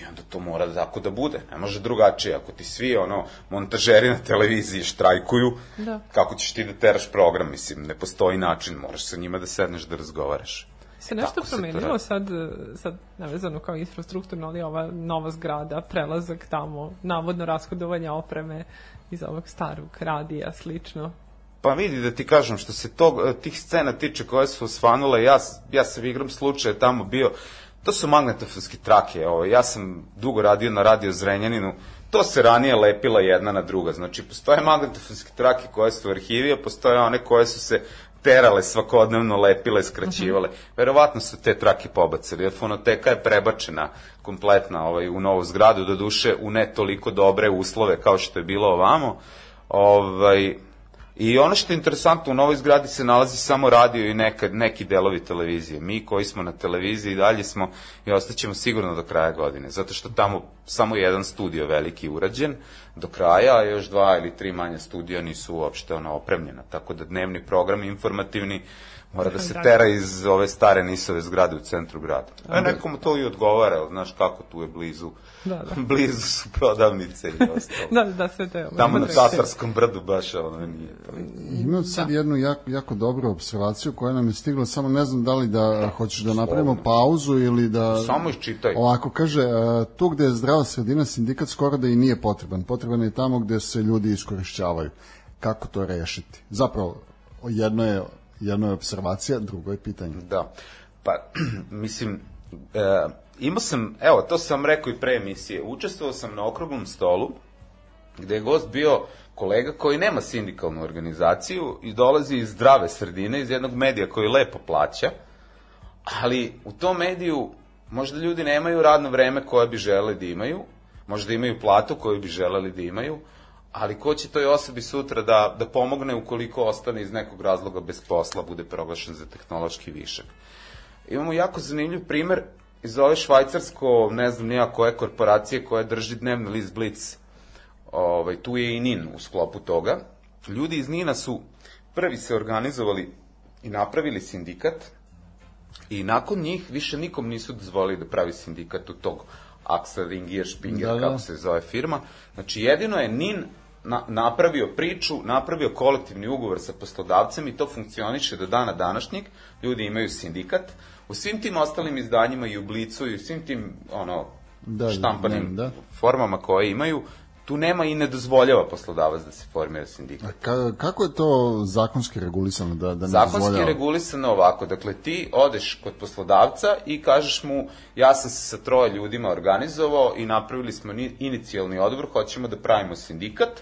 I onda to mora da tako da bude. Ne može drugačije. Ako ti svi ono montažeri na televiziji štrajkuju, da. kako ćeš ti da teraš program? Mislim, ne postoji način. Moraš sa njima da sedneš da razgovaraš. Se nešto promenilo se sad, sad nevezano kao infrastrukturno, ali ova nova zgrada, prelazak tamo, navodno rashodovanje opreme, iz ovog starog radija, slično. Pa vidi da ti kažem, što se tog, tih scena tiče koje su osvanule, ja, ja sam igram slučaje tamo bio, to su magnetofonske trake, ovo, ja sam dugo radio na radio Zrenjaninu, to se ranije lepila jedna na druga, znači postoje magnetofonske trake koje su u arhivi, a postoje one koje su se terale svakodnevno, lepile, skraćivale. Mhm. Verovatno su te trake pobacili, jer fonoteka je prebačena kompletna ovaj, u novu zgradu, do duše u ne toliko dobre uslove kao što je bilo ovamo. Ovaj, I ono što je interesantno, u novoj zgradi se nalazi samo radio i neka, neki delovi televizije. Mi koji smo na televiziji dalje smo i ostaćemo sigurno do kraja godine, zato što tamo samo jedan studio veliki urađen do kraja, a još dva ili tri manja studija nisu uopšte ono, opremljena. Tako da dnevni program informativni mora da se tera iz ove stare nisove zgrade u centru grada. A nekom to i odgovara, znaš kako tu je blizu Da, da. <laughs> Blizu su prodavnice i ostalo. <laughs> da, da, sve te. Tamo na Tatarskom brdu baš ono nije. Imam sad da. jednu jako, jako dobru observaciju koja nam je stigla, samo ne znam da li da hoćeš da napravimo pauzu ili da... Samo iščitaj. Ovako, kaže, tu gde je zdrava sredina, sindikat skoro da i nije potreban. Potreban je tamo gde se ljudi iskorišćavaju. Kako to rešiti? Zapravo, jedno je, jedno je observacija, drugo je pitanje. Da. Pa, <clears throat> mislim, e, imao sam, evo, to sam rekao i pre emisije, učestvovao sam na okruglom stolu, gde je gost bio kolega koji nema sindikalnu organizaciju i dolazi iz zdrave sredine, iz jednog medija koji lepo plaća, ali u tom mediju možda ljudi nemaju radno vreme koje bi želeli da imaju, možda imaju platu koju bi želeli da imaju, ali ko će toj osobi sutra da, da pomogne ukoliko ostane iz nekog razloga bez posla, bude proglašen za tehnološki višak. Imamo jako zanimljiv primer iz ove švajcarsko, ne znam nija koje korporacije koja drži dnevni list Blitz, ovaj, tu je i NIN u sklopu toga. Ljudi iz NINA su prvi se organizovali i napravili sindikat i nakon njih više nikom nisu dozvolili da pravi sindikat u tog Axel Ringier Spinger, da, da. kako se zove firma. Znači jedino je NIN na, napravio priču, napravio kolektivni ugovor sa poslodavcem i to funkcioniše do dana današnjeg. Ljudi imaju sindikat. U svim tim ostalim izdanjima i u Blicu i u svim tim ono, Da, štampanim da, da. formama koje imaju, tu nema i ne dozvoljava poslodavac da se formira sindikat. Ka, kako je to zakonski regulisano da, da ne Zakonski dozvoljava? regulisano ovako, dakle ti odeš kod poslodavca i kažeš mu ja sam se sa troje ljudima organizovao i napravili smo ni- inicijalni odbor, hoćemo da pravimo sindikat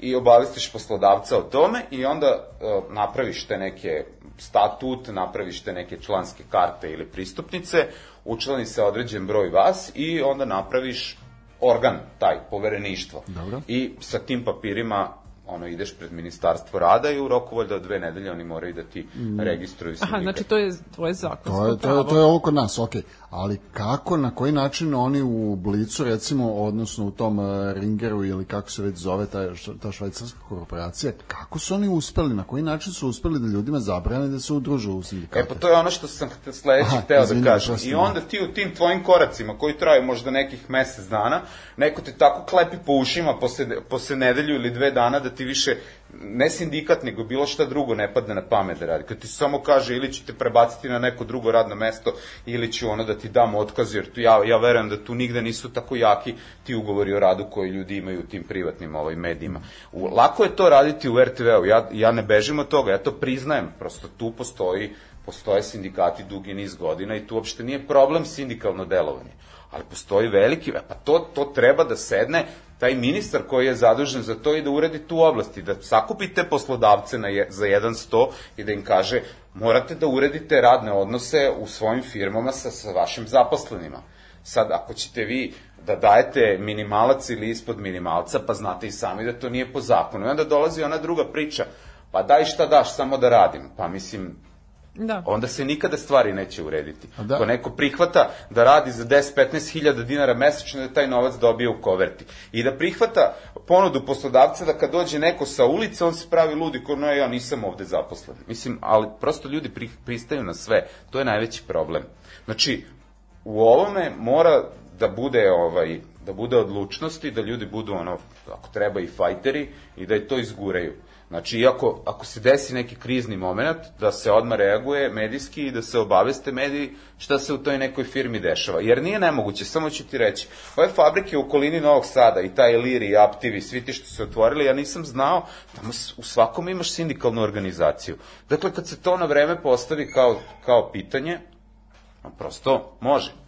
i obavestiš poslodavca o tome i onda e, napraviš te neke statut, napraviš te neke članske karte ili pristupnice, učlani se određen broj vas i onda napraviš organ, taj, povereništvo. Dobro. I sa tim papirima ono ideš pred ministarstvo rada i u roku valjda dve nedelje oni moraju da ti registruju sindikat. Aha, znači to je tvoje zakonsko To je, to, je, to je ovo kod nas, ok. Ali kako, na koji način oni u Blicu, recimo, odnosno u tom e, Ringeru ili kako se već zove ta, ta švajcarska korporacija, kako su oni uspeli, na koji način su uspeli da ljudima zabrane da se udružu u sindikate? E pa to je ono što sam sledeći Aha, hteo da izvini, kažem. prosti, I da. onda ti u tim tvojim koracima koji traju možda nekih mesec dana, neko te tako klepi po ušima posle, posle nedelju ili dve dana da ti više ne sindikat, nego bilo šta drugo ne padne na pamet da radi. Kad ti samo kaže ili ću te prebaciti na neko drugo radno mesto ili ću ono da ti dam otkaz, jer tu ja, ja verujem da tu nigde nisu tako jaki ti ugovori o radu koji ljudi imaju u tim privatnim ovaj, medijima. U, lako je to raditi u RTV-u, ja, ja ne bežim od toga, ja to priznajem, prosto tu postoji postoje sindikati dugi niz godina i tu uopšte nije problem sindikalno delovanje. Ali postoji veliki, e, pa to, to treba da sedne taj ministar koji je zadužen za to i da uredi tu oblast i da sakupite poslodavce na je, za jedan sto i da im kaže morate da uredite radne odnose u svojim firmama sa, sa vašim zaposlenima. Sad, ako ćete vi da dajete minimalac ili ispod minimalca, pa znate i sami da to nije po zakonu. I onda dolazi ona druga priča, pa daj šta daš, samo da radim. Pa mislim, Da. onda se nikada stvari neće urediti. Da. Da. Ako neko prihvata da radi za 10-15 hiljada dinara mesečno, da taj novac dobije u koverti. I da prihvata ponudu poslodavca da kad dođe neko sa ulice, on se pravi ludi, ko no ja nisam ovde zaposlen. Mislim, ali prosto ljudi pri, pristaju na sve. To je najveći problem. Znači, u ovome mora da bude ovaj da bude odlučnosti, da ljudi budu ono, ako treba i fajteri i da je to izguraju. Znači, iako, ako se desi neki krizni moment, da se odmah reaguje medijski i da se obaveste mediji šta se u toj nekoj firmi dešava. Jer nije nemoguće, samo ću ti reći, ove fabrike u okolini Novog Sada i taj Iliri i Aptivi, svi ti što su otvorili, ja nisam znao, tamo u svakom imaš sindikalnu organizaciju. Dakle, kad se to na vreme postavi kao, kao pitanje, prosto može.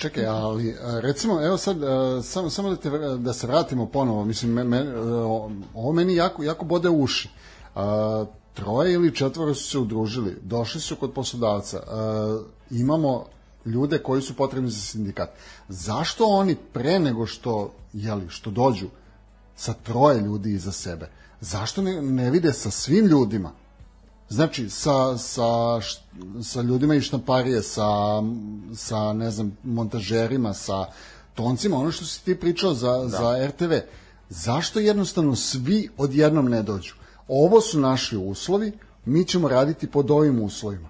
Čekaj, ali a, recimo, evo sad, a, samo, samo da, te, da se vratimo ponovo, mislim, me, me, a, ovo meni jako, jako bode uši. A, troje ili četvoro su se udružili, došli su kod poslodavca, a, imamo ljude koji su potrebni za sindikat. Zašto oni pre nego što, jeli, što dođu sa troje ljudi iza sebe, zašto ne, ne vide sa svim ljudima Znači, sa, sa, sa ljudima iz štamparije, sa, sa, ne znam, montažerima, sa toncima, ono što si ti pričao za, da. za RTV, zašto jednostavno svi odjednom ne dođu? Ovo su naši uslovi, mi ćemo raditi pod ovim uslovima.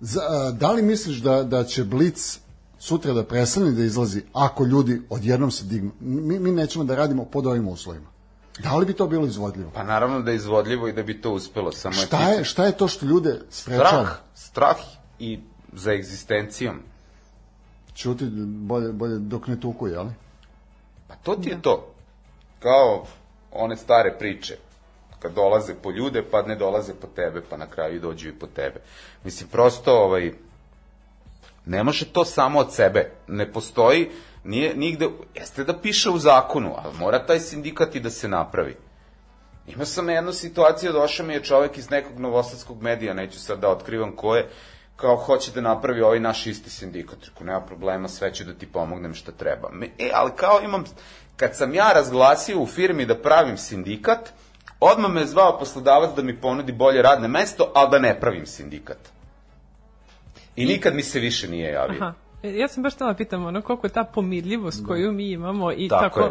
Za, da li misliš da, da će Blic sutra da prestane da izlazi ako ljudi odjednom se dignu? Mi, mi nećemo da radimo pod ovim uslovima. Da li bi to bilo izvodljivo? Pa naravno da je izvodljivo i da bi to uspelo, samo Šta je, šta je to što ljude sprečava? strah, strah i za egzistencijom. Čuti bolje, bolje dok ne tuku, jel? Pa to ti je to. Kao one stare priče. Kad dolaze po ljude, pa ne dolaze po tebe, pa na kraju dođu i po tebe. Mislim, prosto, ovaj, ne može to samo od sebe. Ne postoji, nije nigde, jeste da piše u zakonu, ali mora taj sindikat i da se napravi. Imao sam jednu situaciju, došao mi je čovek iz nekog novosadskog medija, neću sad da otkrivam ko je, kao hoće da napravi ovaj naš isti sindikat. Rekao, nema problema, sve ću da ti pomognem šta treba. E, ali kao imam, kad sam ja razglasio u firmi da pravim sindikat, odmah me je zvao poslodavac da mi ponudi bolje radne mesto, ali da ne pravim sindikat. I nikad mi se više nije javio. Aha. Ja sam baš htjela pitam ono koliko je ta pomirljivost koju mi imamo i Tako tako,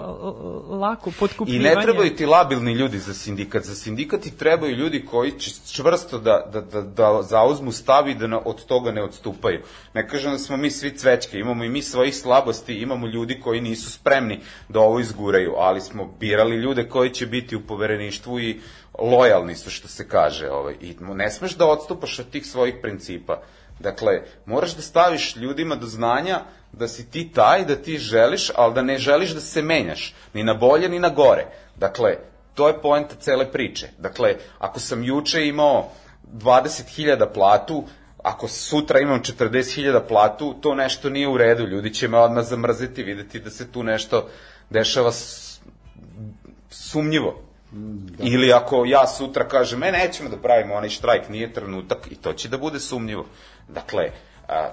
lako I potkupljivanje. ne trebaju ti labilni ljudi za sindikat. Za sindikat ti trebaju ljudi koji će čvrsto da, da, da, da zauzmu stav i da na, od toga ne odstupaju. Ne kažem da smo mi svi cvečke, imamo i mi svojih slabosti, imamo ljudi koji nisu spremni da ovo izguraju, ali smo birali ljude koji će biti u povereništvu i lojalni su, što se kaže. Ovaj. I ne smeš da odstupaš od tih svojih principa. Dakle, moraš da staviš ljudima do znanja da si ti taj, da ti želiš, ali da ne želiš da se menjaš, ni na bolje, ni na gore. Dakle, to je poenta cele priče. Dakle, ako sam juče imao 20.000 platu, ako sutra imam 40.000 platu, to nešto nije u redu. Ljudi će me odmah zamrziti, videti da se tu nešto dešava sumnjivo. Da. Ili ako ja sutra kažem, e, nećemo da pravimo onaj štrajk, nije trenutak, i to će da bude sumnjivo. Dakle, a,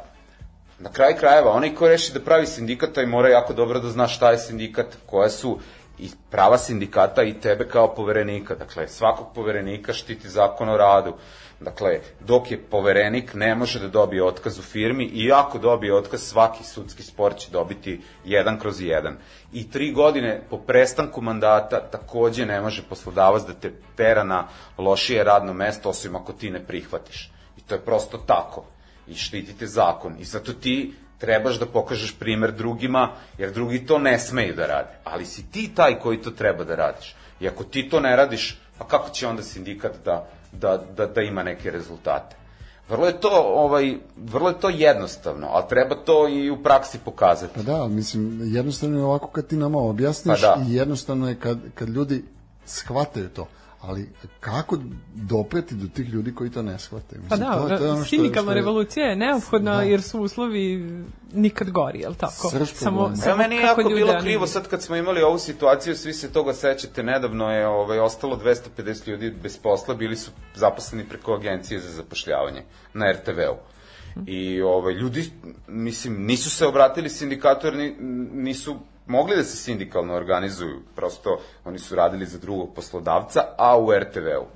na kraj krajeva, onaj ko reši da pravi sindikat, taj mora jako dobro da zna šta je sindikat, koja su i prava sindikata i tebe kao poverenika. Dakle, svakog poverenika štiti zakon o radu. Dakle, dok je poverenik, ne može da dobije otkaz u firmi i ako dobije otkaz, svaki sudski spor će dobiti jedan kroz jedan. I tri godine po prestanku mandata takođe ne može poslodavac da te tera na lošije radno mesto, osim ako ti ne prihvatiš. I to je prosto tako. I štitite zakon. I zato ti trebaš da pokažeš primer drugima, jer drugi to ne smeju da rade. Ali si ti taj koji to treba da radiš. I ako ti to ne radiš, pa kako će onda sindikat da, da, da, da ima neke rezultate? Vrlo je to, ovaj, vrlo je to jednostavno, ali treba to i u praksi pokazati. Pa da, mislim, jednostavno je ovako kad ti nama objasniš Pa da. i jednostavno je kad, kad ljudi shvataju to. Ali kako dopreti do tih ljudi koji to ne shvataju? Pa Mislim, da, to, to je ono što, sindikalna što je revolucija je neophodna Da. jer su uslovi nikad gori, je li tako? Srž problema. Evo, meni je kako jako bilo krivo sad kad smo imali ovu situaciju, svi se toga sećate, nedavno je ovaj, ostalo 250 ljudi bez posla, bili su zaposleni preko agencije za zapošljavanje na RTV-u. I ovaj, ljudi, mislim, nisu se obratili sindikatu jer ni, nisu mogli da se sindikalno organizuju, prosto oni su radili za drugog poslodavca, a u RTV-u.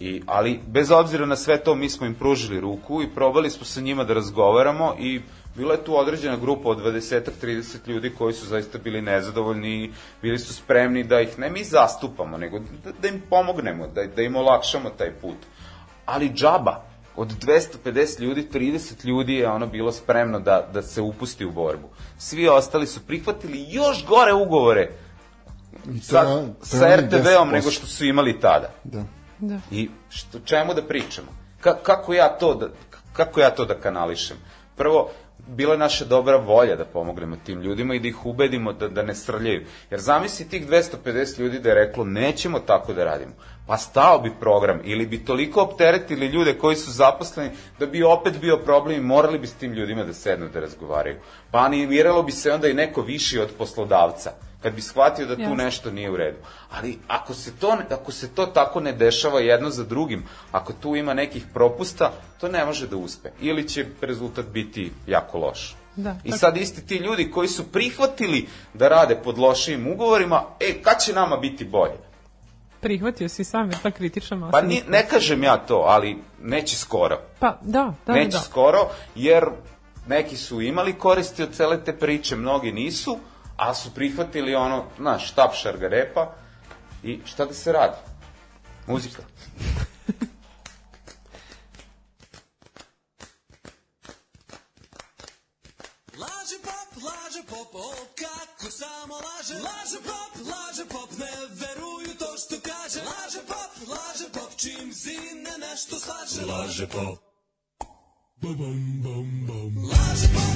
I, ali bez obzira na sve to mi smo im pružili ruku i probali smo sa njima da razgovaramo i bila je tu određena grupa od 20-30 ljudi koji su zaista bili nezadovoljni i bili su spremni da ih ne mi zastupamo, nego da, da im pomognemo, da, da im olakšamo taj put. Ali džaba, od 250 ljudi, 30 ljudi je ono bilo spremno da, da se upusti u borbu. Svi ostali su prihvatili još gore ugovore I to sa, to sa RTV-om 10%. nego što su imali tada. Da. Da. I što, čemu da pričamo? Ka, kako, ja to da, kako ja to da kanališem? Prvo, bila je naša dobra volja da pomognemo tim ljudima i da ih ubedimo da, da ne srljaju. Jer zamisli tih 250 ljudi da je reklo nećemo tako da radimo. Pa stao bi program ili bi toliko opteretili ljude koji su zaposleni da bi opet bio problem i morali bi s tim ljudima da sednu da razgovaraju. Pa animiralo bi se onda i neko viši od poslodavca kad bi shvatio da tu Jasno. nešto nije u redu. Ali ako se, to, ako se to tako ne dešava jedno za drugim, ako tu ima nekih propusta, to ne može da uspe. Ili će rezultat biti jako loš. Da, I tako. sad isti ti ljudi koji su prihvatili da rade pod lošim ugovorima, e, kad će nama biti bolje? Prihvatio si sam ta kritična masa. Pa ni, ne kažem ja to, ali neće skoro. Pa da, da, neće da. skoro, jer neki su imali koristi od cele te priče, mnogi nisu, a su prihvatili ono, znaš, štap šargarepa i šta da se radi? Muzika. Laže pop, laže pop, o kako samo laže Laže pop, laže pop, ne veruju to što kaže Laže pop, laže pop, čim zine nešto slaže Laže pop Bum, bum, bum, bum. Laže pop,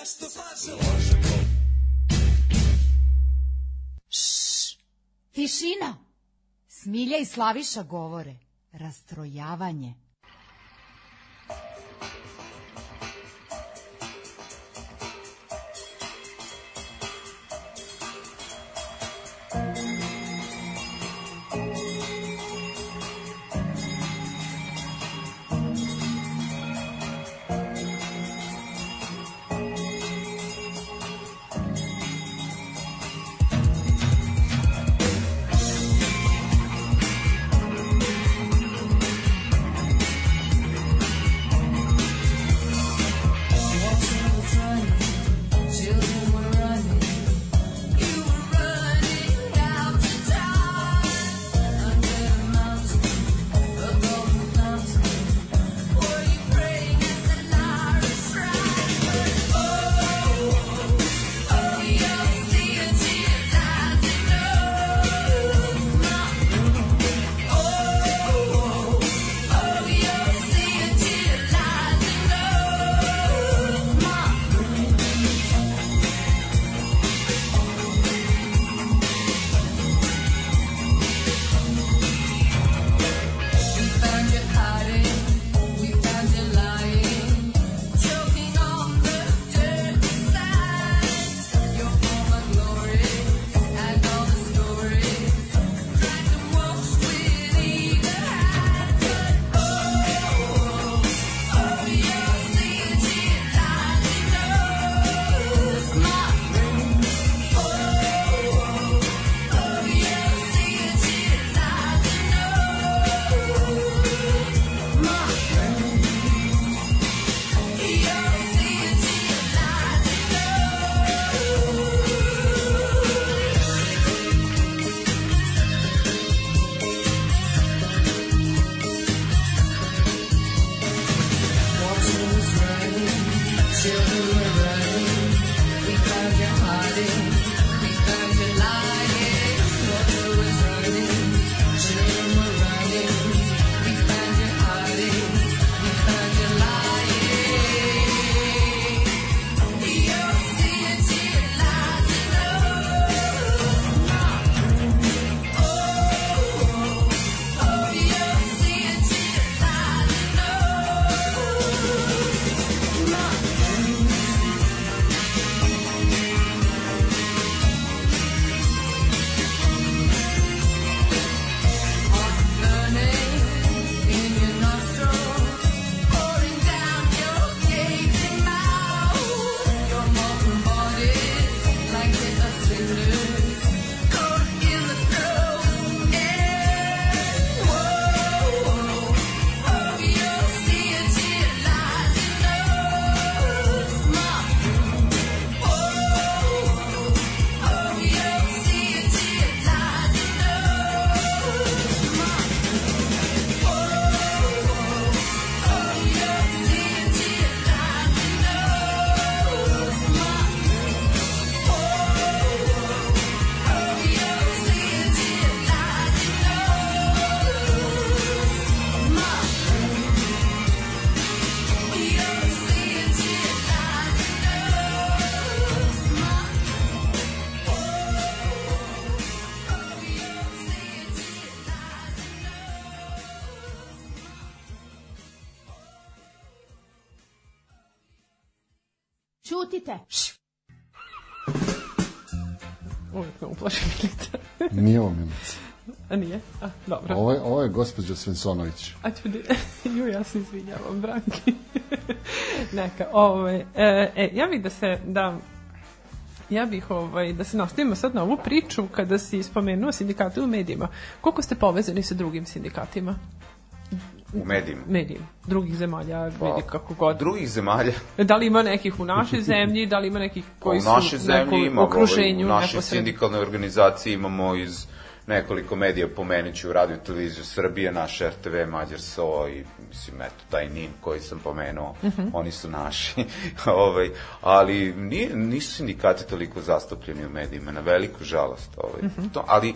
nešto slaže Laže pop Tišina! Smilja i Slaviša govore. Rastrojavanje. Gospođa Svensonović. A ću di... <laughs> Ju, ja se izvinjavam, Branki. <laughs> Neka, ovaj, e, e, ja bih da se, da, ja bih ovaj, da se nastavimo sad na ovu priču kada si spomenuo sindikate u medijima. Koliko ste povezani sa drugim sindikatima? u medijima. Medijima, drugih zemalja, Pa, vidi kako god. Drugih zemalja. <laughs> Da li ima nekih u našoj zemlji, da li ima nekih koji u su zemlji imamo, okruženju, ovaj, u našoj neposredno? sindikalnoj organizaciji imamo iz nekoliko medija pomenuću radio televiziju Srbije, naš RTV, Mađar SO i mislim eto taj NIN koji sam pomenuo, Mhm. oni su naši. <laughs> ovaj, ali nije, nisu sindikati toliko zastupljeni u medijima, na veliku žalost. Ovaj. Mhm. to, ali,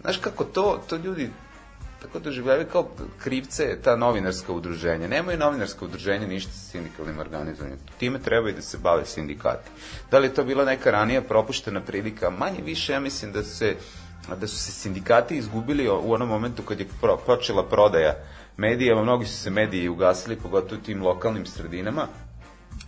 znaš kako to, to ljudi tako doživljavaju kao krivce ta novinarska udruženja. Nemaju novinarska udruženja ništa sa sindikalnim organizovanjem. Time trebaju da se bave sindikati. Da li je to bila neka ranija propuštena prilika? Manje više, ja mislim da se da su se sindikati izgubili u onom momentu kad je pro, počela prodaja medija, mnogi su se mediji ugasili, pogotovo u tim lokalnim sredinama,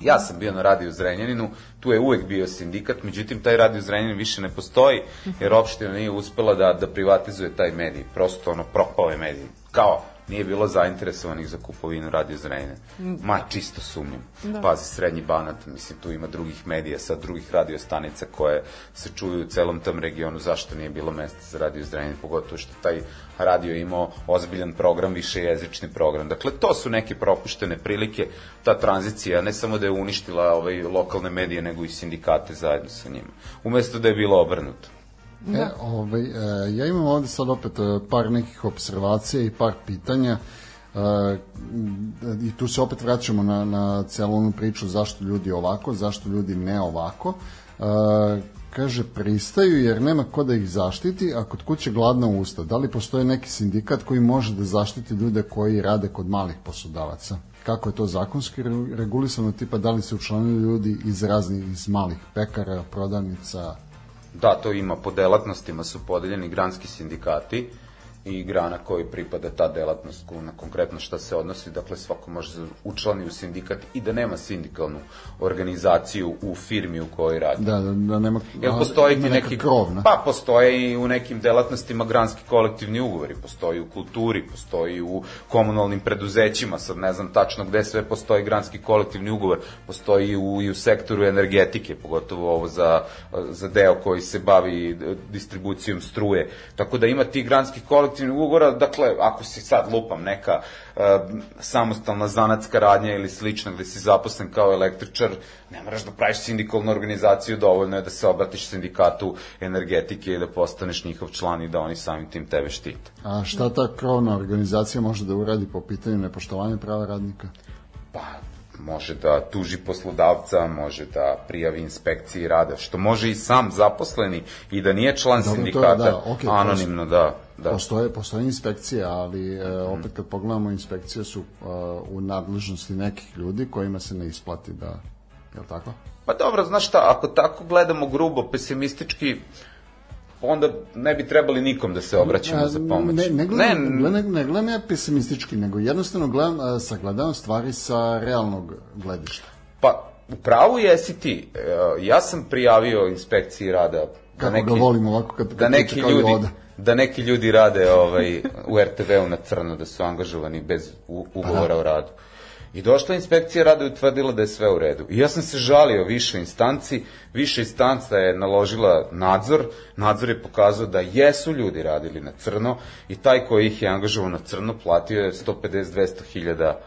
Ja sam bio na radiju Zrenjaninu, tu je uvek bio sindikat, međutim taj radio u Zrenjaninu više ne postoji, jer opština nije uspela da, da privatizuje taj medij, prosto ono propao je medij. Kao, nije bilo zainteresovanih za kupovinu radio Zrenjanina. Ma, čisto sumnjam. Da. Pazi, srednji banat, mislim, tu ima drugih medija, sa drugih radiostanica koje se čuju u celom tom regionu, zašto nije bilo mesta za radio Zrenjanin, pogotovo što taj radio imao ozbiljan program, višejezični program. Dakle, to su neke propuštene prilike, ta tranzicija ne samo da je uništila ovaj, lokalne medije, nego i sindikate zajedno sa njima. Umesto da je bilo obrnuto. E, ovaj, e, ja imam ovde sad opet e, par nekih observacija i par pitanja e, i tu se opet vraćamo na, na celu onu priču zašto ljudi ovako, zašto ljudi ne ovako. E, kaže, pristaju jer nema ko da ih zaštiti, a kod kuće gladna usta. Da li postoji neki sindikat koji može da zaštiti ljude koji rade kod malih poslodavaca? Kako je to zakonski re- regulisano, tipa da li se učlanili ljudi iz raznih, iz malih pekara, prodavnica, Da, to ima, po delatnostima su podeljeni granski sindikati i grana koji pripada ta delatnost na konkretno šta se odnosi, dakle svako može se učlani u sindikat i da nema sindikalnu organizaciju u firmi u kojoj radi. Da, da, da nema... Jel postoji ti neki... krovna? Pa, postoje i u nekim delatnostima granski kolektivni ugovori, postoji u kulturi, postoji u komunalnim preduzećima, sad ne znam tačno gde sve postoji granski kolektivni ugovor, postoji u, i u sektoru energetike, pogotovo ovo za, za deo koji se bavi distribucijom struje. Tako da ima ti granskih kolektivnih ugovora, dakle, ako si sad lupam neka uh, samostalna zanatska radnja ili slično gde si zaposlen kao električar, ne moraš da praviš sindikalnu organizaciju, dovoljno je da se obratiš sindikatu energetike i da postaneš njihov član i da oni samim tim tebe štite. A šta ta krovna organizacija može da uradi po pitanju nepoštovanja prava radnika? Pa, može da tuži poslodavca, može da prijavi inspekciji rada, što može i sam zaposleni i da nije član Dobro, je, sindikata, da, okej, to anonimno, da. da. Postoje, postoje inspekcije, ali e, opet kad pogledamo inspekcije su e, u nadležnosti nekih ljudi kojima se ne isplati da, je li tako? Pa dobro, znaš šta, ako tako gledamo grubo, pesimistički, onda ne bi trebali nikom da se obraćamo za pomoć. Ne, ne, gledam, ne, ne, ne, ne gledam ja pesimistički, nego jednostavno gledam, sagledavam stvari sa realnog gledišta. Pa, u pravu jesi ti. E, Ja sam prijavio inspekciji rada Kako ga volim ovako kad, kad da neki ljudi Joda. da neki ljudi rade ovaj u RTV-u na crno da su angažovani bez u, ugovora o radu. I došla inspekcija rada i utvrdila da je sve u redu. I ja sam se žalio više instanci, više instanca je naložila nadzor, nadzor je pokazao da jesu ljudi radili na crno i taj koji ih je angažovao na crno platio je 150-200 hiljada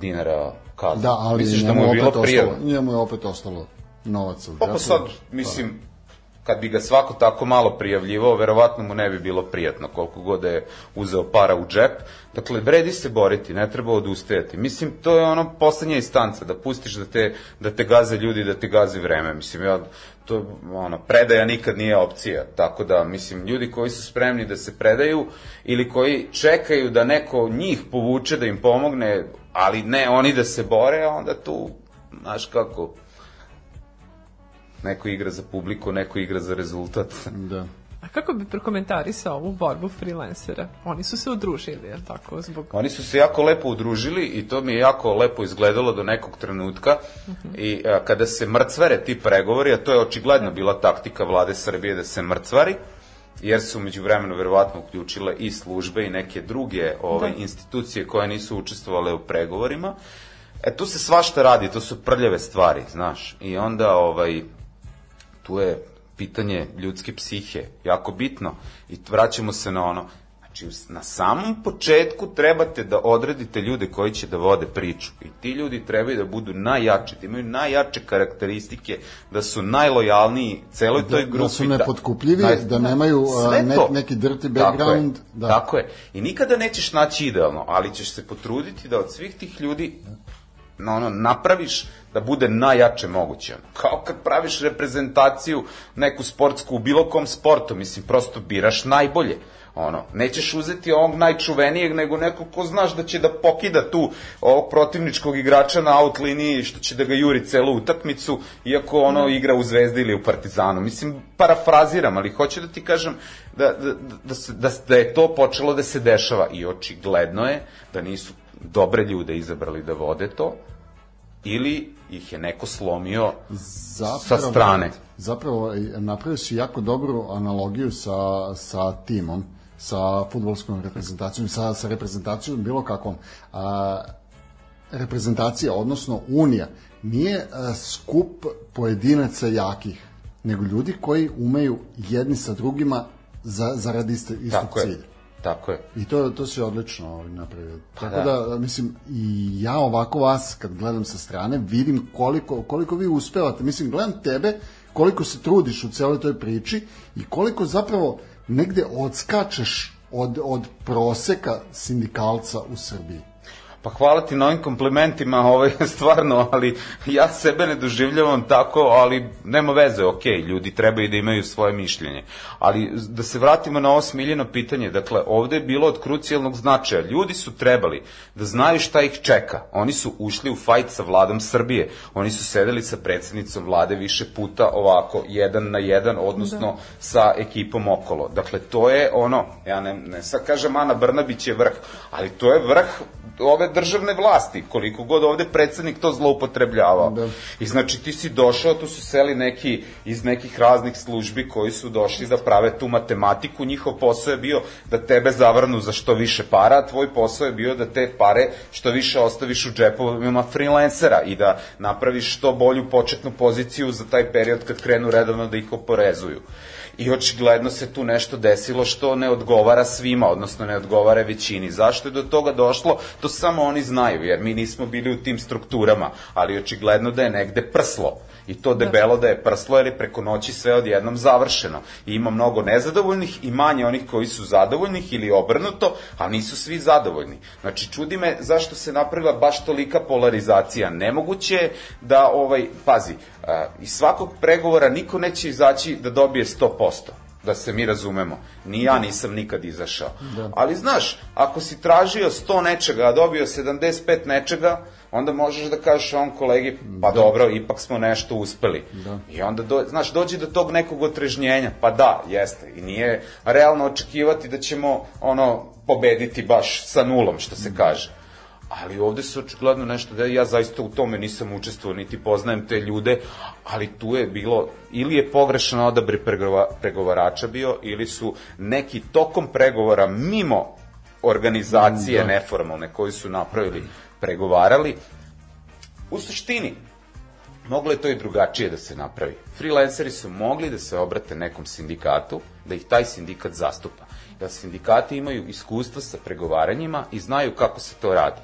dinara kaznu. Da, ali Misliš da mu je bilo prijavno? njemu je opet ostalo novaca. u Pa, pa sad, mislim, kad bi ga svako tako malo prijavljivao, verovatno mu ne bi bilo prijatno koliko god da je uzeo para u džep. Dakle, vredi se boriti, ne treba odustajati. Mislim, to je ono poslednja instanca, da pustiš da te, da te gaze ljudi, da te gazi vreme. Mislim, ja, to, ono, predaja nikad nije opcija. Tako da, mislim, ljudi koji su spremni da se predaju ili koji čekaju da neko njih povuče da im pomogne, ali ne oni da se bore, onda tu, znaš kako, neko igra za publiku, neko igra za rezultat. <laughs> Da. A kako bi prokomentarisao ovu borbu freelancera? Oni su se udružili, je li tako, zbog... Oni su se jako lepo udružili i to mi je jako lepo izgledalo do nekog trenutka i a, kada se mrcvare ti pregovori, a to je očigledno bila taktika vlade Srbije da se mrcvari, jer su među vremenu verovatno uključile i službe i neke druge ove, institucije koje nisu učestvovale u pregovorima. E, tu se svašta radi, to su prljave stvari, znaš. I onda, ovaj, tu je pitanje ljudske psihe, jako bitno. I vraćamo se na ono, znači na samom početku trebate da odredite ljude koji će da vode priču. I ti ljudi trebaju da budu najjači, da imaju najjače karakteristike, da su najlojalniji celoj toj grupi. da su nepotkupljivi, da nemaju, a, Sve ne- neki dirty Tako je, background, da. Tako je. I nikada nećeš naći idealno, ali ćeš se potruditi da od svih tih ljudi na ono, napraviš da bude najjače moguće. Kao kad praviš reprezentaciju neku sportsku u bilo kom sportu, mislim, prosto biraš najbolje. Ono, nećeš uzeti ovog najčuvenijeg, nego neko ko znaš da će da pokida tu ovog protivničkog igrača na out liniji, što će da ga juri celu utakmicu, iako ono igra u Zvezdi ili u Partizanu. Mislim, parafraziram, ali hoću da ti kažem da, da, da, da, da je to počelo da se dešava i očigledno je da nisu dobre ljude izabrali da vode to, ili ih je neko slomio sa strane. Zapravo, napravio si jako dobru analogiju sa, sa timom, sa futbolskom reprezentacijom, sa, sa reprezentacijom bilo kakvom. A, reprezentacija, odnosno Unija, nije a, skup pojedinaca jakih, nego ljudi koji umeju jedni sa drugima za, zaradi istog Tako je. Tako je. I to, to se odlično ovaj, napravio. Tako da. da. mislim, i ja ovako vas, kad gledam sa strane, vidim koliko, koliko vi uspevate. Mislim, gledam tebe, koliko se trudiš u celoj toj priči i koliko zapravo negde odskačeš od, od proseka sindikalca u Srbiji. Pa hvala ti na ovim komplimentima, ovaj, <laughs> stvarno, ali ja sebe ne doživljavam tako, ali nema veze, ok, ljudi trebaju da imaju svoje mišljenje. Ali da se vratimo na ovo smiljeno pitanje, dakle, ovde je bilo od krucijalnog značaja. Ljudi su trebali da znaju šta ih čeka. Oni su ušli u fajt sa vladom Srbije. Oni su sedeli sa predsednicom vlade više puta ovako, jedan na jedan, odnosno da. sa ekipom okolo. Dakle, to je ono, ja ne, ne sad kažem Ana Brnabić je vrh, ali to je vrh ove državne vlasti, koliko god ovde predsednik to zloupotrebljavao. Da. I znači ti si došao, tu su seli neki iz nekih raznih službi koji su došli da prave tu matematiku, njihov posao je bio da tebe zavrnu za što više para, a tvoj posao je bio da te pare što više ostaviš u džepovima freelancera i da napraviš što bolju početnu poziciju za taj period kad krenu redovno da ih oporezuju i očigledno se tu nešto desilo što ne odgovara svima, odnosno ne odgovara većini. Zašto je do toga došlo, to samo oni znaju, jer mi nismo bili u tim strukturama, ali očigledno da je negde prslo. I to debelo da je prslo, jer je preko noći sve odjednom završeno. I ima mnogo nezadovoljnih i manje onih koji su zadovoljnih ili obrnuto, a nisu svi zadovoljni. Znači, čudi me zašto se napravila baš tolika polarizacija. Nemoguće je da, ovaj, pazi, a, iz svakog pregovora niko neće izaći da dobije 100% da se mi razumemo. Ni ja nisam nikad izašao. Da. Ali znaš, ako si tražio 100 nečega, a dobio 75 nečega, onda možeš da kažeš on kolegi, pa da. dobro, ipak smo nešto uspeli. Da. I onda, do, znaš, dođe do tog nekog otrežnjenja, pa da, jeste. I nije realno očekivati da ćemo, ono, pobediti baš sa nulom, što se kaže. Ali ovde se očigledno nešto da ja zaista u tome nisam učestvovao, niti poznajem te ljude, ali tu je bilo, ili je pogrešan odabri pregovarača bio, ili su neki tokom pregovora mimo organizacije da. neformalne koji su napravili pregovarali. U suštini, moglo je to i drugačije da se napravi. Freelanceri su mogli da se obrate nekom sindikatu, da ih taj sindikat zastupa. Da sindikati imaju iskustva sa pregovaranjima i znaju kako se to radi.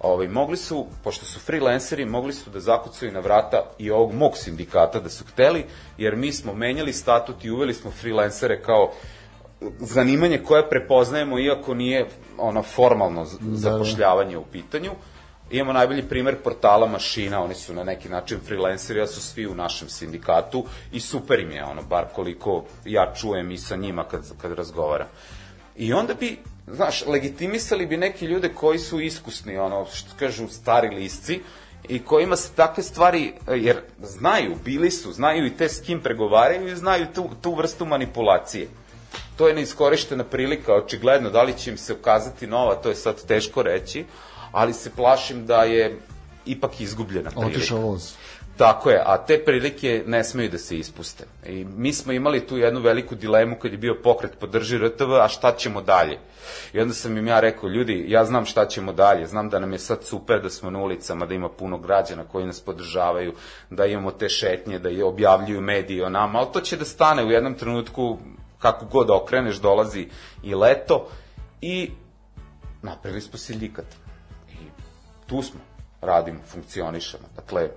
Ovaj, mogli su, pošto su freelanceri, mogli su da zakucaju na vrata i ovog mog sindikata da su hteli, jer mi smo menjali statut i uveli smo freelancere kao zanimanje koje prepoznajemo iako nije ono formalno zapošljavanje u pitanju. Imamo najbolji primer portala mašina, oni su na neki način freelanceri, ja su svi u našem sindikatu i super im je, ono, bar koliko ja čujem i sa njima kad, kad razgovaram. I onda bi, znaš, legitimisali bi neki ljude koji su iskusni, ono, što kažu, stari lisci, i kojima se takve stvari, jer znaju, bili su, znaju i te s kim pregovaraju i znaju tu, tu vrstu manipulacije to je neiskorištena prilika, očigledno, da li će im se ukazati nova, to je sad teško reći, ali se plašim da je ipak izgubljena prilika. Otišao voz. Tako je, a te prilike ne smeju da se ispuste. I mi smo imali tu jednu veliku dilemu kad je bio pokret podrži RTV, a šta ćemo dalje? I onda sam im ja rekao, ljudi, ja znam šta ćemo dalje, znam da nam je sad super da smo na ulicama, da ima puno građana koji nas podržavaju, da imamo te šetnje, da je objavljuju mediji o nama, ali to će da stane u jednom trenutku, kako god okreneš, dolazi i leto i napravili smo sindikat. I tu smo, radimo, funkcionišemo. Dakle,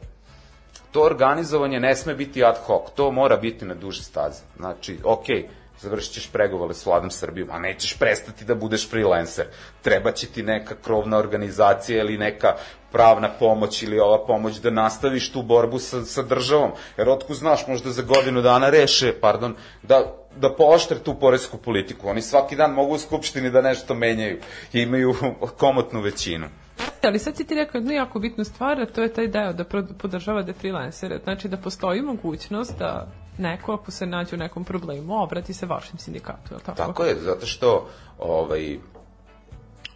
to organizovanje ne sme biti ad hoc, to mora biti na duže staze. Znači, ok, završit ćeš pregovore s vladom Srbijom, a nećeš prestati da budeš freelancer. Treba će ti neka krovna organizacija ili neka pravna pomoć ili ova pomoć da nastaviš tu borbu sa, sa državom. Jer otku znaš, možda za godinu dana reše, pardon, da, da pooštre tu poresku politiku. Oni svaki dan mogu u Skupštini da nešto menjaju i imaju <laughs> komotnu većinu. Ali sad si ti rekao jednu jako bitnu stvar, a to je taj deo da pro- podržavate freelancere. Znači da postoji mogućnost da neko, ako se nađe u nekom problemu, obrati se vašem sindikatu, je li tako? Tako je, zato što ovaj,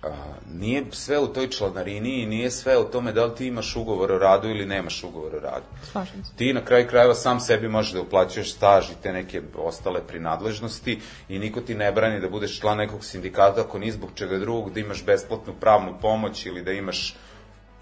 a, nije sve u toj članarini i nije sve u tome da li ti imaš ugovor o radu ili nemaš ugovor o radu. Slažem se. Ti na kraju krajeva sam sebi možeš da uplaćuješ staž i te neke ostale prinadležnosti i niko ti ne brani da budeš član nekog sindikata ako ni zbog čega drugog, da imaš besplatnu pravnu pomoć ili da imaš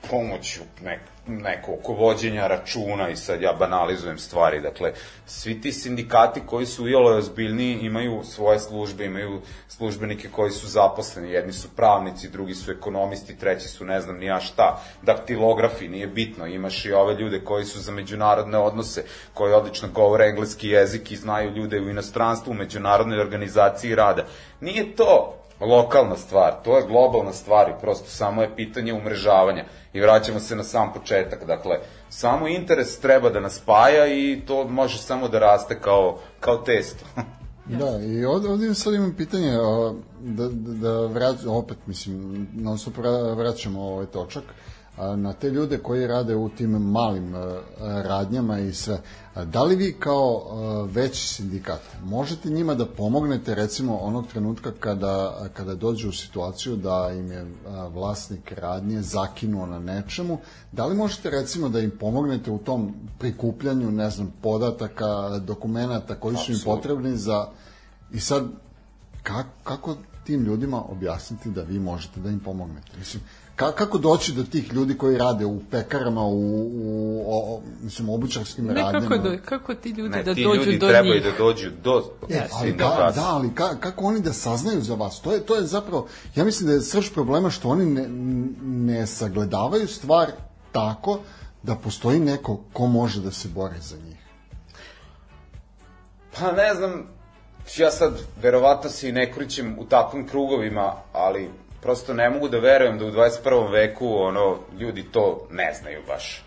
pomoć u nek, neko oko vođenja računa i sad ja banalizujem stvari. Dakle, svi ti sindikati koji su iole ozbiljniji imaju svoje službe, imaju službenike koji su zaposleni. Jedni su pravnici, drugi su ekonomisti, treći su ne znam ni ja šta, daktilografi, nije bitno. Imaš i ove ljude koji su za međunarodne odnose, koji odlično govore engleski jezik i znaju ljude u inostranstvu, u međunarodnoj organizaciji rada. Nije to lokalna stvar, to je globalna stvar i prosto samo je pitanje umrežavanja. I vraćamo se na sam početak, dakle, samo interes treba da nas spaja i to može samo da raste kao, kao testo. <laughs> Da, i ovde, ovde sad imam pitanje, da, da, da vrać, opet, mislim, non vra- vraćamo ovaj točak, a, na te ljude koji rade u tim malim a, radnjama i sve. Da li vi kao a, veći sindikat možete njima da pomognete recimo onog trenutka kada, kada dođu u situaciju da im je a, vlasnik radnje zakinuo na nečemu, da li možete recimo da im pomognete u tom prikupljanju, ne znam, podataka, dokumenata koji su im potrebni za i sad kako, kako tim ljudima objasniti da vi možete da im pomognete? Mislim ka, kako doći do tih ljudi koji rade u pekarama u, u o, o, mislim obućarskim Ne radnjama kako, do, kako ti ljudi Ne, da ti dođu ljudi do trebaju njih. da dođu do E, ali da, da, ali ka, kako oni da saznaju za vas? To je, to je zapravo, ja mislim da je srž problema što oni ne, ne sagledavaju stvar tako da postoji neko ko može da se bori za njih. Pa ne znam, ja sad verovatno se i ne kurićem u takvim krugovima, ali prosto ne mogu da verujem da u 21. veku ono, ljudi to ne znaju baš.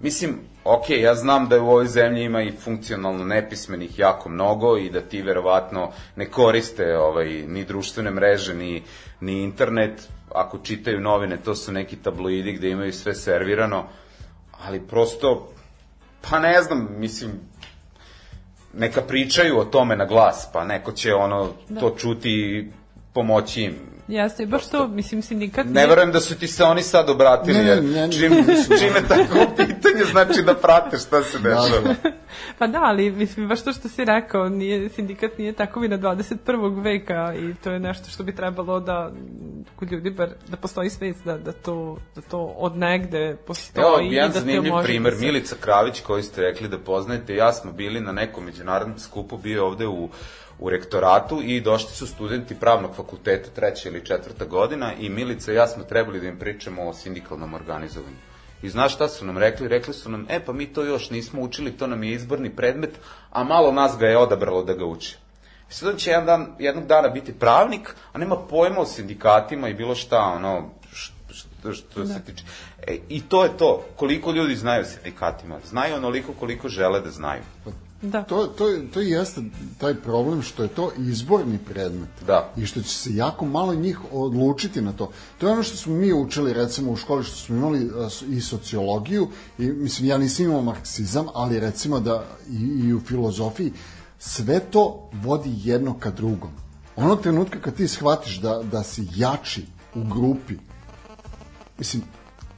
Mislim, ok, ja znam da u ovoj zemlji ima i funkcionalno nepismenih jako mnogo i da ti verovatno ne koriste ovaj, ni društvene mreže, ni, ni internet. Ako čitaju novine, to su neki tabloidi gde imaju sve servirano, ali prosto, pa ne znam, mislim, neka pričaju o tome na glas, pa neko će ono da. to čuti i pomoći im. Jeste, baš to, mislim, sindikat... Ne nije- verujem da su ti se oni sad obratili, Ne, ne, jer ne, ne. čim, čim je tako <laughs> pitanje, znači da prate šta se Da, dešava. da. <laughs> Pa da, ali mislim, baš to što si rekao, nije, sindikat nije takovi na 21. veka i to je nešto što bi trebalo da kod ljudi bar, da postoji svest da, da, to, da to od negde postoji Evo, i jedan da te zanimljiv može primer, da se... Milica Kravić, koju ste rekli da poznajete, ja smo bili na nekom međunarodnom skupu, bio ovde u, u rektoratu i došli su studenti pravnog fakulteta, treća ili četvrta godina i Milica i ja smo trebali da im pričamo o sindikalnom organizovanju. I znaš šta su nam rekli? Rekli su nam, e pa mi to još nismo učili, to nam je izborni predmet, a malo nas ga je odabralo da ga uče. I sad on će jedan dan, jednog dana biti pravnik, a nema pojma o sindikatima i bilo šta, ono, što, što, se tiče. E, I to je to. Koliko ljudi znaju o sindikatima? Znaju onoliko koliko žele da znaju. Da. To, to, to i jeste taj problem što je to izborni predmet. Da. I što će se jako malo njih odlučiti na to. To je ono što smo mi učili recimo u školi, što smo imali i sociologiju, i mislim ja nisam imao marksizam, ali recimo da i, i u filozofiji sve to vodi jedno ka drugom. Onog trenutka kad ti shvatiš da, da si jači u grupi, mislim,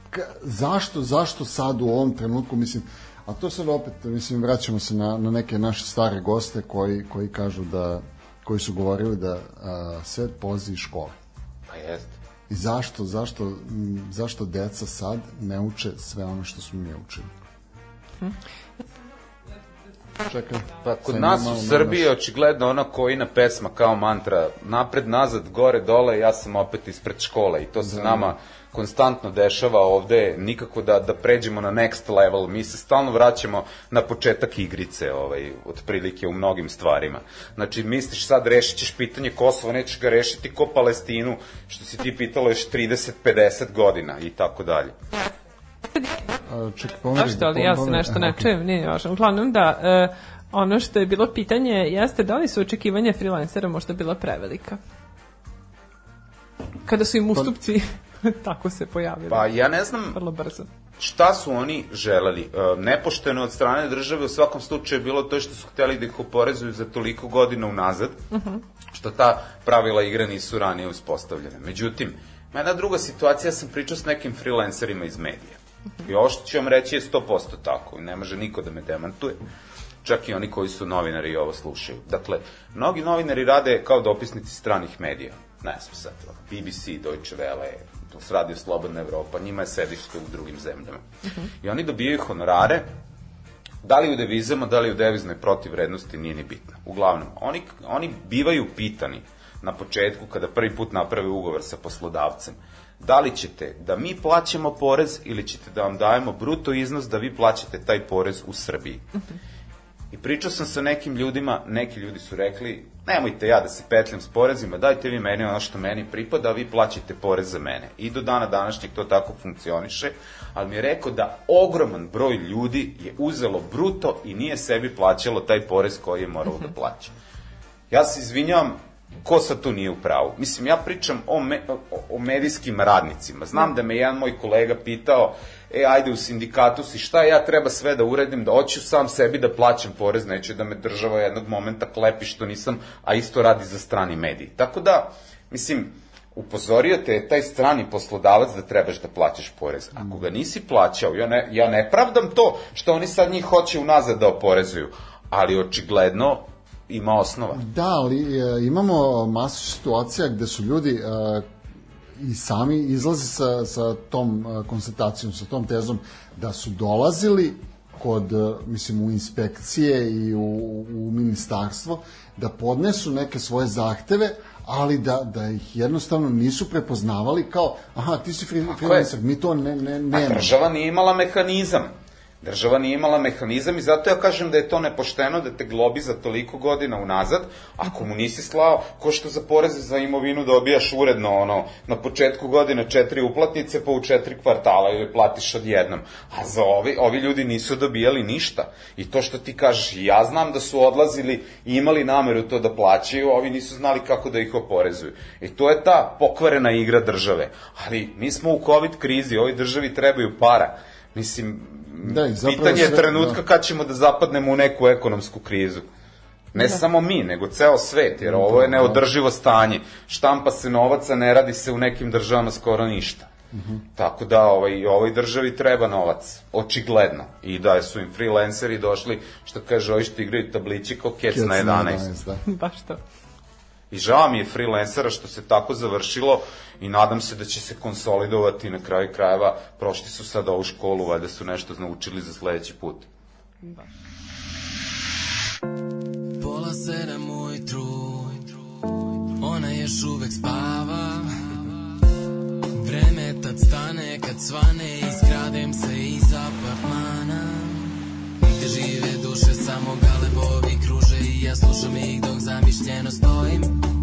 ka, zašto, zašto sad u ovom trenutku, mislim, a to sad opet, mislim, vraćamo se na, na neke naše stare goste koji, koji kažu da, koji su govorili da a, svet polazi iz škole. Pa jeste. I zašto, zašto, m, zašto deca sad ne uče sve ono što smo mi učili? Čekaj. Pa kod nas u Srbiji je očigledno ona kojina pesma kao mantra napred, nazad, gore, dole, ja sam opet ispred škole i to se nama konstantno dešava ovde, nikako da, da pređemo na next level, mi se stalno vraćamo na početak igrice, ovaj, otprilike u mnogim stvarima. Znači, misliš sad rešit ćeš pitanje Kosova, nećeš ga rešiti ko Palestinu, što si ti pitalo još 30-50 godina i tako dalje. A, Čekaj, pomeri. Zašto, ali ja se nešto ne čujem, nije važno. Uglavnom da, e, ono što je bilo pitanje jeste da li su očekivanja freelancera možda bila prevelika? Kada su im ustupci <laughs> tako se pojavili. Pa ja ne znam Vrlo brzo. šta su oni želeli. E, nepošteno od strane države u svakom slučaju je bilo to što su hteli da ih oporezuju za toliko godina unazad, što ta pravila igre nisu ranije uspostavljene. Međutim, jedna druga situacija, ja sam pričao s nekim freelancerima iz medija. Što ću vam reći je 100% tako ne može niko da me demantuje čak i oni koji su novinari i ovo slušaju. Dakle, mnogi novinari rade kao dopisnici stranih medija. Ne znam sad, BBC, Deutsche Welle, radio Slobodna Evropa, njima je sedište u drugim zemljama. I oni dobijaju honorare, da li u devizama, da li u deviznoj protivrednosti, nije ni bitno. Uglavnom, oni, oni bivaju pitani na početku, kada prvi put naprave ugovor sa poslodavcem, da li ćete da mi plaćamo porez ili ćete da vam dajemo bruto iznos da vi plaćate taj porez u Srbiji. I pričao sam sa nekim ljudima, neki ljudi su rekli, nemojte ja da se petljam s porezima, dajte vi meni ono što meni pripada, a vi plaćate porez za mene. I do dana današnjeg to tako funkcioniše, ali mi je rekao da ogroman broj ljudi je uzelo bruto i nije sebi plaćalo taj porez koji je moralo da plaća. Ja se izvinjavam, ko sad tu nije u pravu? Mislim, ja pričam o, me, o, o medijskim radnicima. Znam da me jedan moj kolega pitao, e, ajde u sindikatu si, šta ja treba sve da uredim, da hoću sam sebi da plaćam porez, neće da me država jednog momenta klepi što nisam, a isto radi za strani mediji. Tako da, mislim, upozorio te je taj strani poslodavac da trebaš da plaćaš porez. Ako ga nisi plaćao, ja ne, ja ne pravdam to što oni sad njih hoće unazad da oporezuju, ali očigledno ima osnova. Da, ali e, imamo masu situacija gde su ljudi e, i sami izlazi sa, sa tom e, konstatacijom, sa tom tezom da su dolazili kod, e, mislim, u inspekcije i u, u ministarstvo da podnesu neke svoje zahteve, ali da, da ih jednostavno nisu prepoznavali kao, aha, ti si free- freelancer, mi to ne, ne, A nemamo. država nije imala mehanizam. Država nije imala mehanizam i zato ja kažem da je to nepošteno da te globi za toliko godina unazad, ako mu nisi slao, ko što za poreze za imovinu dobijaš uredno, ono, na početku godine četiri uplatnice, pa u četiri kvartala ili platiš odjednom. A za ovi, ovi ljudi nisu dobijali ništa. I to što ti kažeš, ja znam da su odlazili i imali nameru to da plaćaju, ovi nisu znali kako da ih oporezuju. I to je ta pokvarena igra države. Ali mi smo u COVID krizi, ovoj državi trebaju para. Mislim, Da, pitanje je trenutka da. kad ćemo da zapadnemo u neku ekonomsku krizu. Ne samo mi, nego ceo svet, jer ovo je neodrživo stanje. Štampa se novaca, ne radi se u nekim državama skoro ništa. Tako da ovaj, ovoj državi treba novac, očigledno. I da su im freelanceri došli, što kaže, ovi što igraju tablići kao kec, Kec na 11. da. <laughs> Baš to. I žao mi je freelancera što se tako završilo i nadam se da će se konsolidovati na kraju krajeva. Prošli su sad ovu školu, valjda su nešto naučili za sledeći put. Pola sedam ujutru Ona još uvek spava Vreme tad stane kad svane Iskradem se iz apartmana Gde žive duše samo galebovi kruže I ja slušam ih dok zamišljeno stojim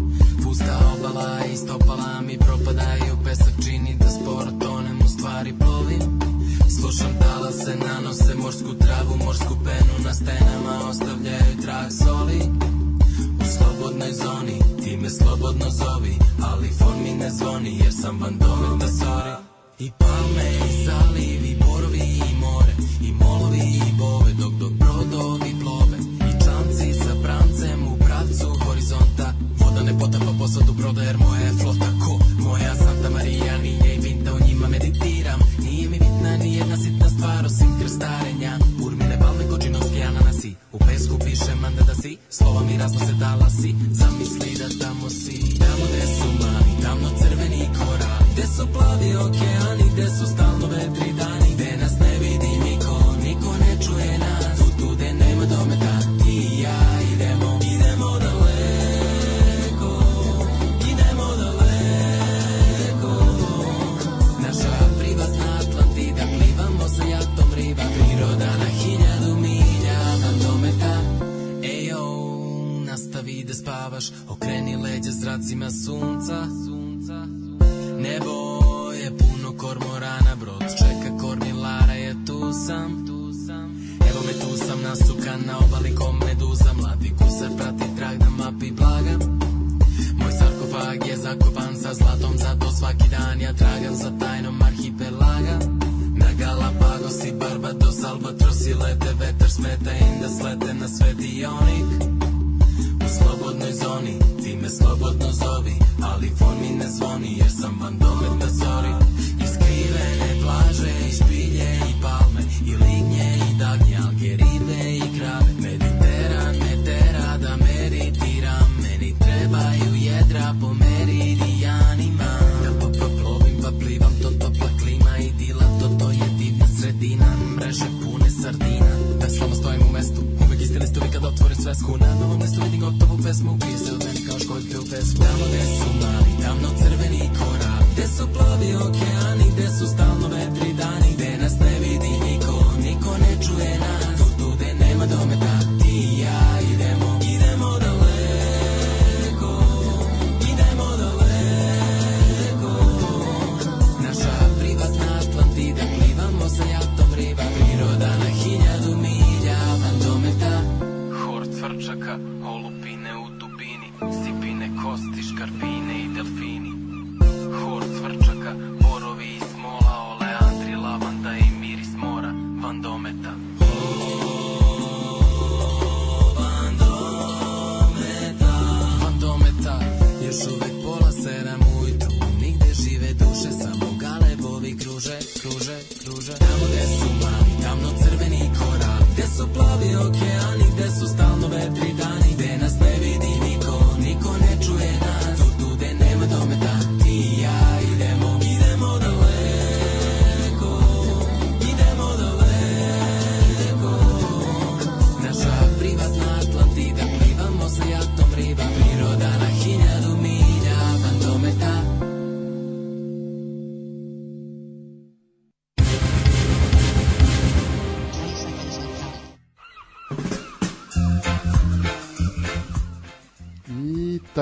i stopala mi propadaju Pesak čini da sporo tonem u stvari plovim. Slušam talase, nanose morsku travu, morsku penu na stenama ostavljaju trag soli. U slobodnoj zoni, ti me slobodno zovi, ali formi ne zvoni jer sam van dometa sorry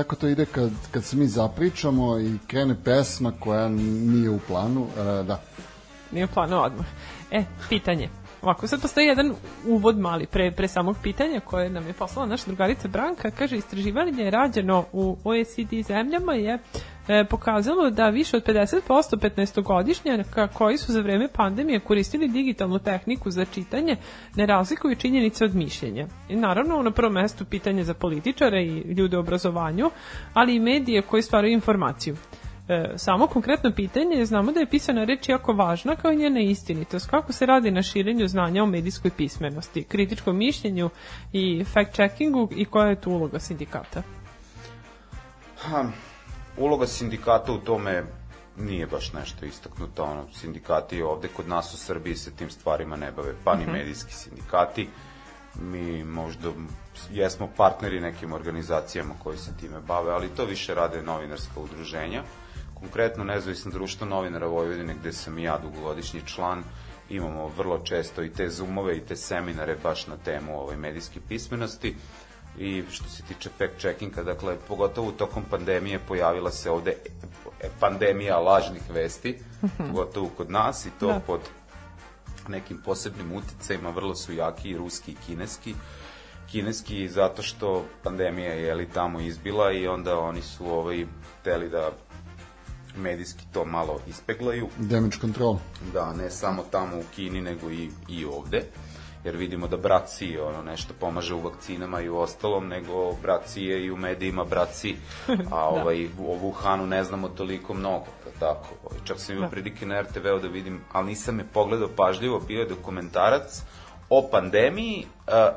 tako to ide kad, kad se mi zapričamo i krene pesma koja nije u planu. E, da, Nije u planu odmah. E, pitanje. Ovako, sad postoji jedan uvod mali pre, pre samog pitanja koje nam je poslala naša drugarica Branka. Kaže, istraživanje je rađeno u OECD zemljama je e, pokazalo da više od 50% 15-godišnjaka koji su za vreme pandemije koristili digitalnu tehniku za čitanje ne razlikuju činjenice od mišljenja. I naravno, na prvom mestu pitanje za političare i ljude u obrazovanju, ali i medije koji stvaraju informaciju. E, samo konkretno pitanje, znamo da je pisana reč jako važna kao i njena istinitost. Kako se radi na širenju znanja o medijskoj pismenosti, kritičkom mišljenju i fact-checkingu i koja je tu uloga sindikata? Ha, uloga sindikata u tome nije baš nešto istaknuto. Ono, sindikati ovde kod nas u Srbiji se tim stvarima ne bave, pa ni medijski sindikati. Mi možda jesmo partneri nekim organizacijama koji se time bave, ali to više rade novinarska udruženja. Konkretno Nezavisno društvo novinara Vojvodine, gde sam i ja dugogodišnji član, imamo vrlo često i te zoomove i te seminare baš na temu ovaj, medijske pismenosti i što se tiče fact checkinga, dakle, pogotovo tokom pandemije pojavila se ovde pandemija lažnih vesti, pogotovo kod nas i to Da. pod nekim posebnim uticajima, vrlo su jaki i ruski i kineski. Kineski zato što pandemija je li tamo izbila i onda oni su ovaj hteli da medijski to malo ispeglaju. damage control. Da, ne samo tamo u Kini, nego i, i ovde. Jer vidimo da braci ono, nešto pomaže u vakcinama i u ostalom, nego braci je i u medijima braci, a <laughs> ovaj, u, o Wuhanu ne znamo toliko mnogo, kao tako. Ovaj, Čak sam imao Da. prilike na RTV-u da vidim, ali nisam je pogledao pažljivo, bio je dokumentarac o pandemiji, a,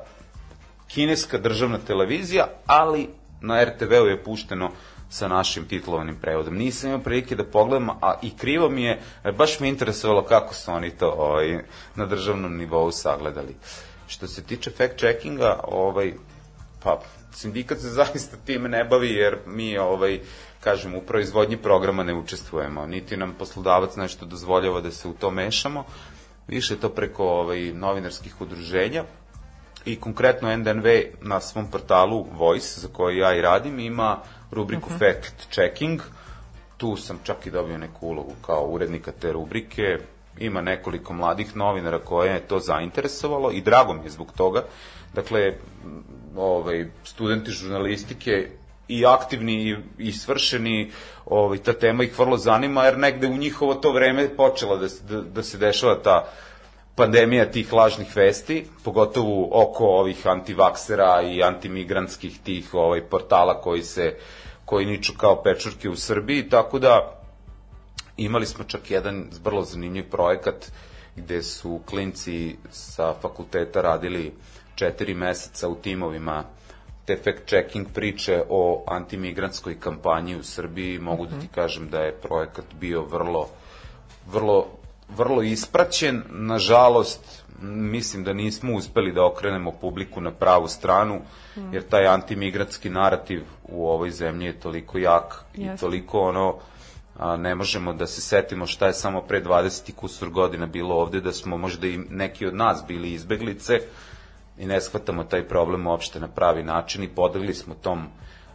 kineska državna televizija, ali na RTV-u je pušteno sa našim titulovanim prevodom. Nisam imao prilike da pogledam, a i krivo mi je, baš me interesovalo kako su oni to ovaj, na državnom nivou sagledali. Što se tiče fact-checkinga, ovaj, pa, sindikat se <laughs> zaista time ne bavi, jer mi, ovaj, kažem, u proizvodnji programa ne učestvujemo, niti nam poslodavac nešto dozvoljava da se u to mešamo, više to preko ovaj, novinarskih udruženja, i konkretno NDNV na svom portalu Voice, za koji ja i radim, ima rubriku Mhm. Fact Checking. Tu sam čak i dobio neku ulogu kao urednika te rubrike. Ima nekoliko mladih novinara koje je to zainteresovalo i drago mi je zbog toga. Dakle, ovaj, studenti žurnalistike i aktivni i, i svršeni, ovaj, ta tema ih vrlo zanima, jer negde u njihovo to vreme počela da, da, da se dešava ta pandemija tih lažnih vesti, pogotovo oko ovih antivaksera i antimigrantskih tih ovaj portala koji se koji niču kao pečurke u Srbiji, tako da imali smo čak jedan vrlo zanimljiv projekat gde su klinci sa fakulteta radili četiri meseca u timovima te fact checking priče o antimigrantskoj kampanji u Srbiji. Mogu da ti kažem da je projekat bio vrlo vrlo, vrlo ispraćen. Nažalost, mislim da nismo uspeli da okrenemo publiku na pravu stranu, jer taj antimigratski narativ u ovoj zemlji je toliko jak i toliko ono, a, ne možemo da se setimo šta je samo pre 20 i kusur godina bilo ovde, da smo možda i neki od nas bili izbeglice i ne shvatamo taj problem uopšte na pravi način i podlegli smo tom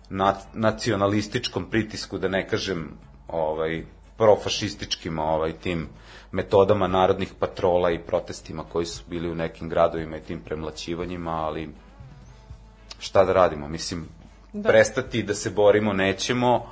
na, nacionalističkom pritisku, da ne kažem ovaj, profašističkim ovaj, tim metodama narodnih patrola i protestima koji su bili u nekim gradovima i tim premlaćivanjima, ali šta da radimo? Mislim, da. Prestati da se borimo nećemo,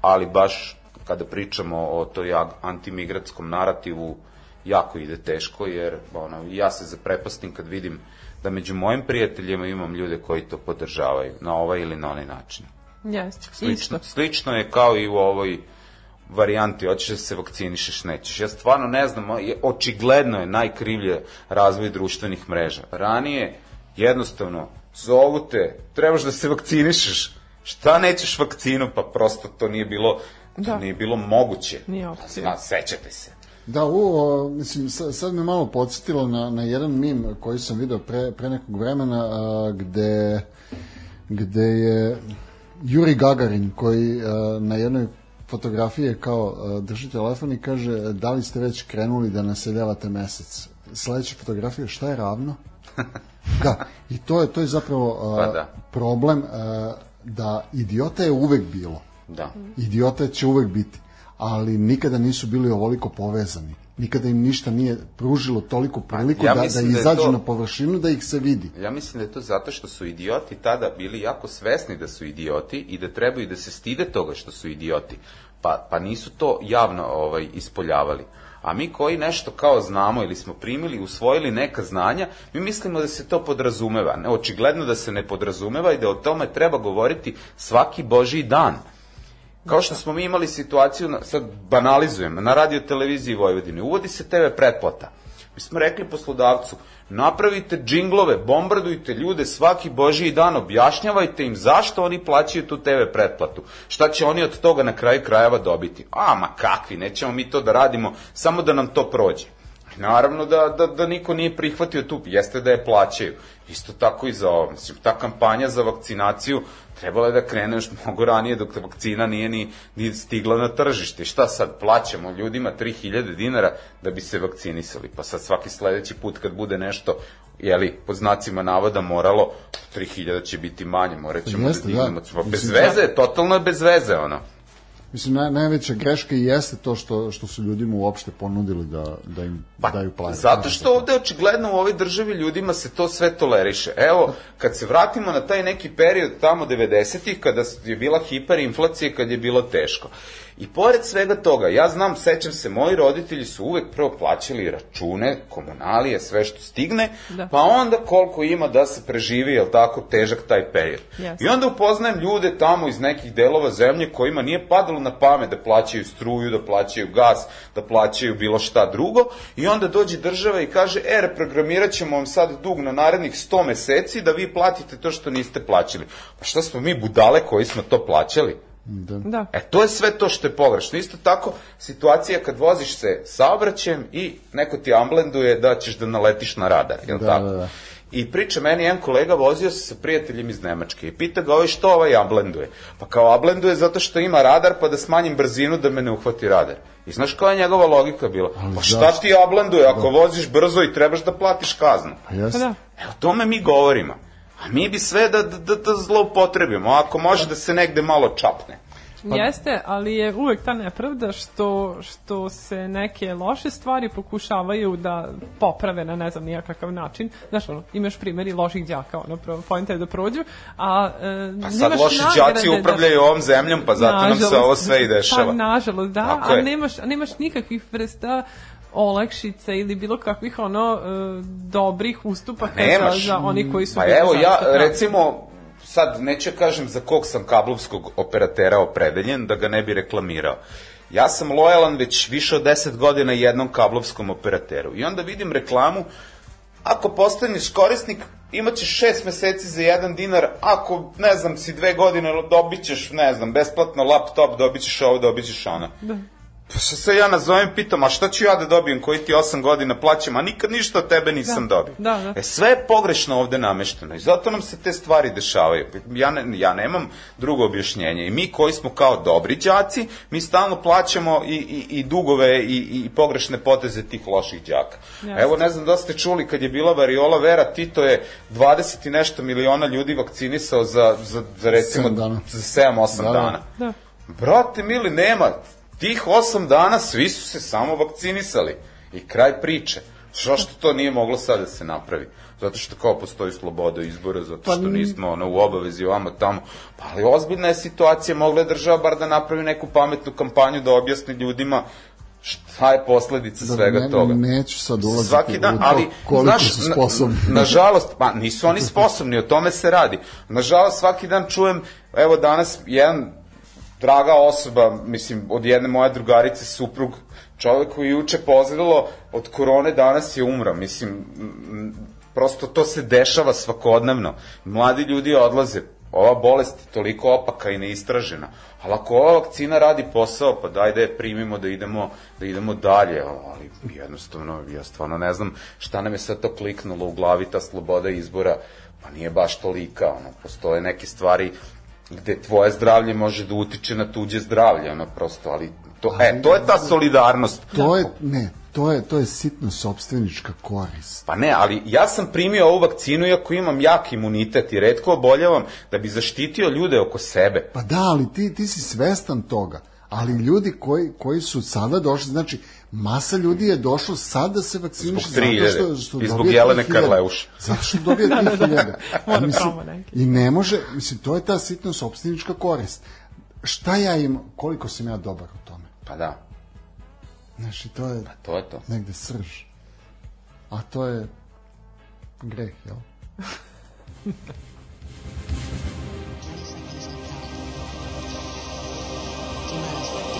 ali baš kada pričamo o toj antimigratskom narativu, jako ide teško, jer ono, ja se zaprepastim kad vidim da među mojim prijateljima imam ljude koji to podržavaju, na ovaj ili na onaj način. Jeste, Slično, isto. slično je kao i u ovoj varijanti, hoćeš da se vakcinišeš, nećeš. Ja stvarno ne znam, je- očigledno je najkrivlje razvoj društvenih mreža. Ranije, jednostavno, zovu te, trebaš da se vakcinišeš, šta nećeš vakcinu, pa prosto to nije bilo, to Da. nije bilo moguće. Nije opcija. Zna, sećate se. Da, u, o, mislim, sad, sad me malo podsjetilo na, na jedan mim koji sam video pre, pre nekog vremena, a, gde, gde je Juri Gagarin, koji a, na jednoj fotografiji je kao a, drži telefon i kaže da li ste već krenuli da naseljavate mesec. Sledeća fotografija, šta je ravno? <laughs> Da, i to je, to je zapravo a, Pa da. problem a, da idiota je uvek bilo Da. idiota će uvek biti, ali nikada nisu bili ovoliko povezani. Nikada im ništa nije pružilo toliko priliku ja da, da da izađu to- na površinu, da ih se vidi. Ja mislim da je to zato što su idioti tada bili jako svesni da su idioti i da trebaju da se stide toga što su idioti. Pa, pa nisu to javno ovaj, ispoljavali. A mi koji nešto kao znamo ili smo primili, usvojili neka znanja, mi mislimo da se to podrazumeva. Ne, očigledno da se ne podrazumeva i da o tome treba govoriti svaki božiji dan. Kao što smo mi imali situaciju, sad banalizujem, na radio televiziji Vojvodine, uvodi se TV pretplata. Mi smo rekli poslodavcu, napravite džinglove, bombardujte ljude svaki božiji dan, objašnjavajte im zašto oni plaćaju tu TV pretplatu. Šta će oni od toga na kraju krajeva dobiti? A, ma kakvi, nećemo mi to da radimo, samo da nam to prođe. Naravno da, da, da niko nije prihvatio tu, jeste da je plaćaju. Isto tako i za ovo. Mislim, ta kampanja za vakcinaciju trebala je da krene još mnogo ranije dok vakcina nije ni, ni stigla na tržište. Šta sad, plaćamo ljudima 3000 dinara da bi se vakcinisali. Pa sad svaki sledeći put kad bude nešto, jeli, pod znacima navoda moralo, 3000 će biti manje, morat ćemo Jeste, da da. dignemo. Pa bez veze, totalno je bez veze, ono. Mislim, naj, najveća greška i jeste to što, što su ljudima uopšte ponudili da, da im daju plate. Pa, Zato što ovde očigledno u ovoj državi ljudima se to sve toleriše. Evo, kad se vratimo na taj neki period tamo 90-ih, kada je bila hiperinflacija, kad je bilo teško. I pored svega toga, ja znam, sećam se, moji roditelji su uvek prvo plaćali račune, komunalije, sve što stigne, Da. pa onda koliko ima da se preživi, jel tako, težak taj period. Jeste. I onda upoznajem ljude tamo iz nekih delova zemlje kojima nije padalo na pamet da plaćaju struju, da plaćaju gas, da plaćaju bilo šta drugo i onda dođe država i kaže, e, reprogramirat ćemo vam sad dug na narednih 100 meseci da vi platite to što niste plaćali. Pa šta smo mi budale koji smo to plaćali? Da. E, to je sve to što je pogrešno. Isto tako, situacija kad voziš se saobraćajem i neko ti amblenduje da ćeš da naletiš na radar, jel Da, tako? da, da. I priča meni, jedan kolega vozio se sa prijateljem iz Nemačke i pita ga ovaj što ovaj ablenduje. Pa kao ablenduje zato što ima radar pa da smanjim brzinu da me ne uhvati radar. I znaš koja je njegova logika bila? Pa šta zašto? ti ablenduje ako voziš brzo i trebaš da platiš kaznu? Pa jeste. da. E, o tome mi govorimo. A mi bi sve da, da, da, da zloupotrebimo, ako može da se negde malo čapne. Jeste, ali je uvek ta nepravda što, što se neke loše stvari pokušavaju da poprave na ne znam nijakav način. Znaš, ono, imaš primjer i loših đaka, ono, poenta je da prođu, a e, Pa sad loši đaci da- upravljaju ovom zemljom, pa zato nam se Nažalost. ovo sve i dešava. Pa, nažalost, da, Tako a nemaš, a nemaš nikakvih vrsta olakšica ili bilo kakvih ono e, dobrih ustupaka za, Nemaš. za oni koji su Pa evo, ja recimo, sad neću kažem za kog sam kablovskog operatera opredeljen, da ga ne bi reklamirao. Ja sam lojalan već više od 10 godina jednom kablovskom operateru. I onda vidim reklamu, ako postaneš korisnik, imaćeš šest meseci za jedan dinar, ako, ne znam, si dve godine, dobit ćeš, ne znam, besplatno laptop, dobit ćeš ovo, dobit ćeš ono. Da. Pa se se ja nazovem, pitam, a šta ću ja da dobijem koji ti osam godina plaćam, a nikad ništa od tebe nisam Da, dobio. da, da. E, sve je pogrešno ovde namešteno i zato nam se te stvari dešavaju. Ja, ne, ja nemam drugo objašnjenje. I mi koji smo kao dobri đaci, mi stalno plaćamo i, i, i dugove i, i pogrešne poteze tih loših đaka. Jasno. Evo, ne znam da ste čuli, kad je bila variola vera, Tito je 20 i nešto miliona ljudi vakcinisao za, za, za recimo Sedam dana. za 7-8 Da, da. dana. Da. Brate, mili, nema. Tih osam dana svi su se samo vakcinisali. I kraj priče. Što što to nije moglo sad da se napravi? Zato što kao postoji sloboda izbora, zato Pa što n- nismo ono, u obavezi ovamo tamo. Pa ali ozbiljna je situacija, mogla je država bar da napravi neku pametnu kampanju da objasni ljudima šta je posledica svega ne, toga. Neću sad ulaziti Svaki dan, u to ali koliko znaš, su sposobni. Na, <laughs> nažalost, pa nisu oni sposobni, o tome se radi. Nažalost, svaki dan čujem, evo danas jedan draga osoba, mislim, od jedne moje drugarice, suprug, čovek koji juče pozdravilo od korone, danas je umro. Mislim, prosto to se dešava svakodnevno. Mladi ljudi odlaze, ova bolest je toliko opaka i neistražena. Ali ako ova vakcina radi posao, pa daj da je primimo, da idemo, da idemo dalje. Ali jednostavno, ja stvarno ne znam šta nam je sve to kliknulo u glavi, ta sloboda izbora, pa nije baš tolika. Ono, postoje neke stvari gde tvoje zdravlje može da utiče na tuđe zdravlje, ono prosto, ali to, e, to je ta solidarnost. To je, ne, to je, to je sitno sobstvenička korist. Pa ne, ali ja sam primio ovu vakcinu iako imam jak imunitet i redko oboljavam da bi zaštitio ljude oko sebe. Pa da, ali ti, ti si svestan toga. Ali ljudi koji, koji su sada došli, znači, masa ljudi je došlo sad da se vakciniše Zbog 3000 zato što, što i zbog Jelene 3000. Karleuše. Zato što dobije 3000. <laughs> Mora A mislim, promo neki. I ne može, mislim, to je ta sitno sobstvenička korist. Šta ja imam, koliko sam ja dobar u tome? Pa da, Znači, to je to je to. negde srž. A to je greh, jel? <laughs> <laughs> Thank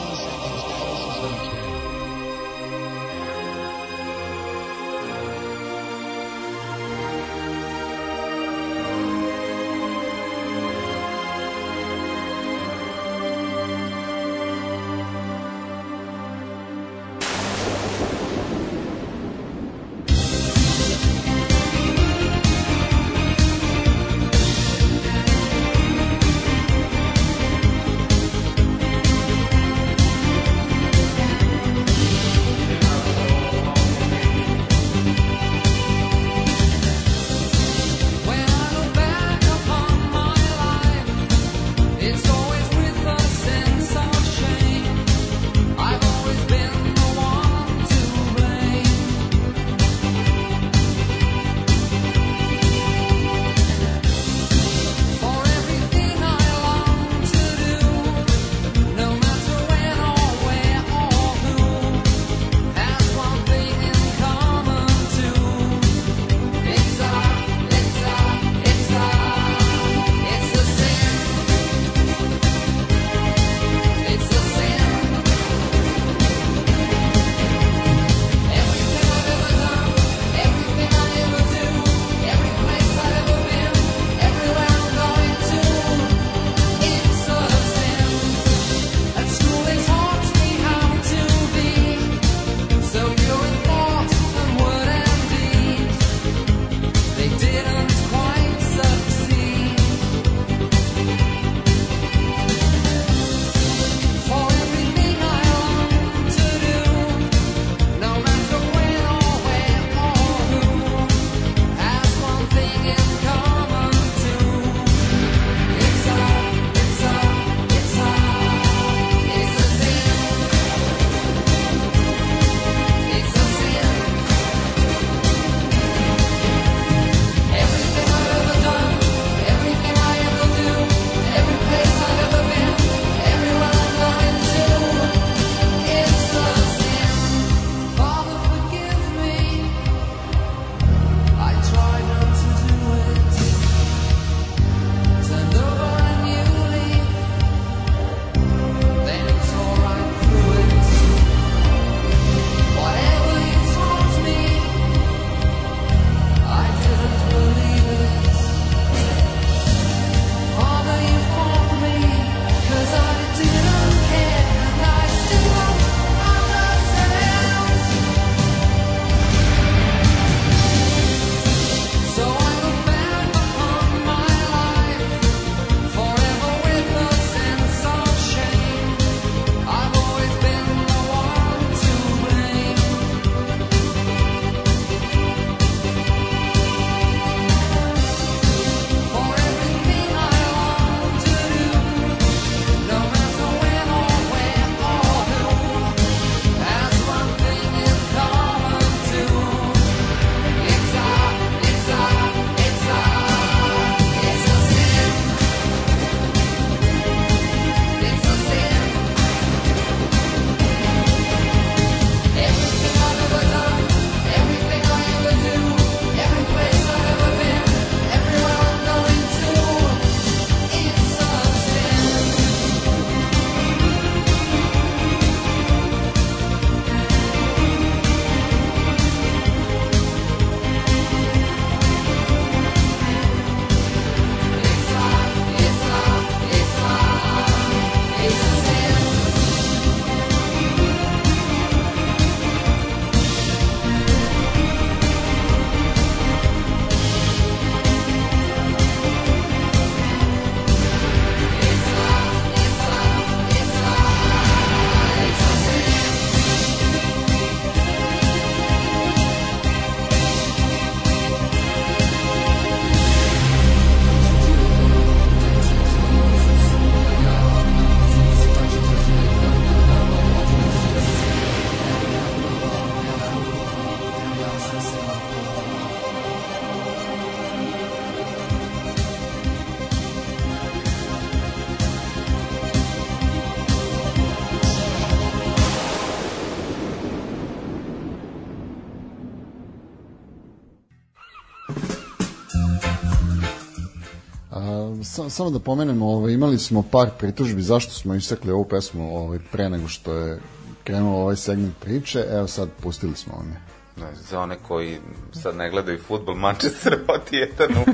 sam, samo da pomenemo, ovaj, imali smo par pritužbi zašto smo isekli ovu pesmu ovaj, pre nego što je krenuo ovaj segment priče, evo sad pustili smo vam je. Ne, za one koji sad ne gledaju futbol, Manchester jedan u...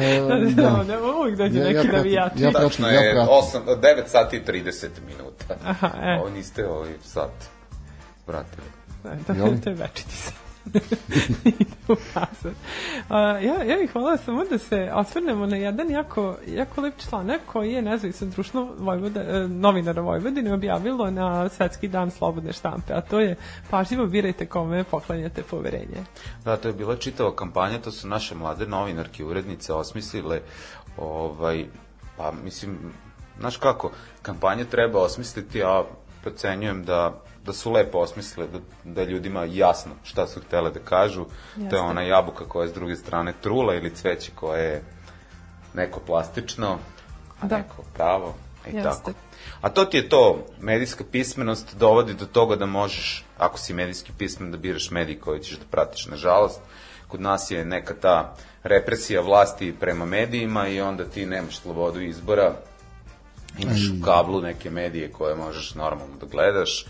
E, <laughs> da, da, uvijek dođe Ja- ja neki pratim- navijači. ja pratim. Je pratim. 8, 9 sati i 30 minuta. Aha, e. Ovo niste ovaj sat vratili. Ne, to, Jel? to je večiti se. <laughs> U ja, ja bih hvala samo da se osvrnemo na jedan jako, jako lep članak koji je nezavisan društvo Vojvoda, e, novinara Vojvodine objavilo na Svetski dan slobodne štampe, a to je pažljivo birajte kome poklanjate poverenje. Da, to je bila čitava kampanja, to su naše mlade novinarke, urednice osmislile, ovaj, pa mislim, znaš kako, kampanju treba osmisliti, a procenjujem da da su lepo osmislile, da, da je ljudima jasno šta su htele da kažu. To je ona jabuka koja je s druge strane trula ili cveće koje je neko plastično, a Da. neko pravo. I Jeste. tako. A to ti je to, medijska pismenost dovodi do toga da možeš, ako si medijski pismen, da biraš medij koji ćeš da pratiš. Nažalost, kod nas je neka ta represija vlasti prema medijima i onda ti nemaš slobodu izbora, imaš u kablu neke medije koje možeš normalno da gledaš,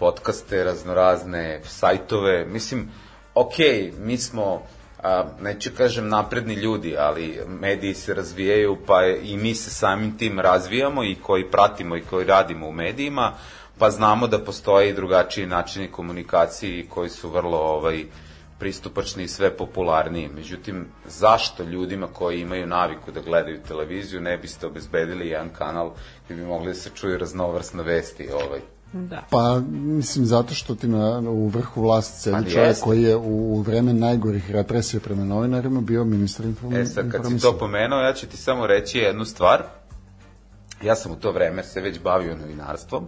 podcaste, raznorazne sajtove, mislim, ok, mi smo, a, neću kažem napredni ljudi, ali mediji se razvijaju, pa i mi se samim tim razvijamo i koji pratimo i koji radimo u medijima, pa znamo da postoje i drugačiji načini komunikacije koji su vrlo ovaj, pristupačni i sve popularniji. Međutim, zašto ljudima koji imaju naviku da gledaju televiziju ne biste obezbedili jedan kanal gde bi mogli da se čuju raznovrsne vesti ovaj, Da. Pa, mislim, zato što ti na, u vrhu vlasti sedi Ali čovjek jeste. koji je u, u vreme najgorih represija prema novinarima bio ministar inform, E sad, kad si to pomenuo, ja ću ti samo reći jednu stvar. Ja sam u to vreme se već bavio novinarstvom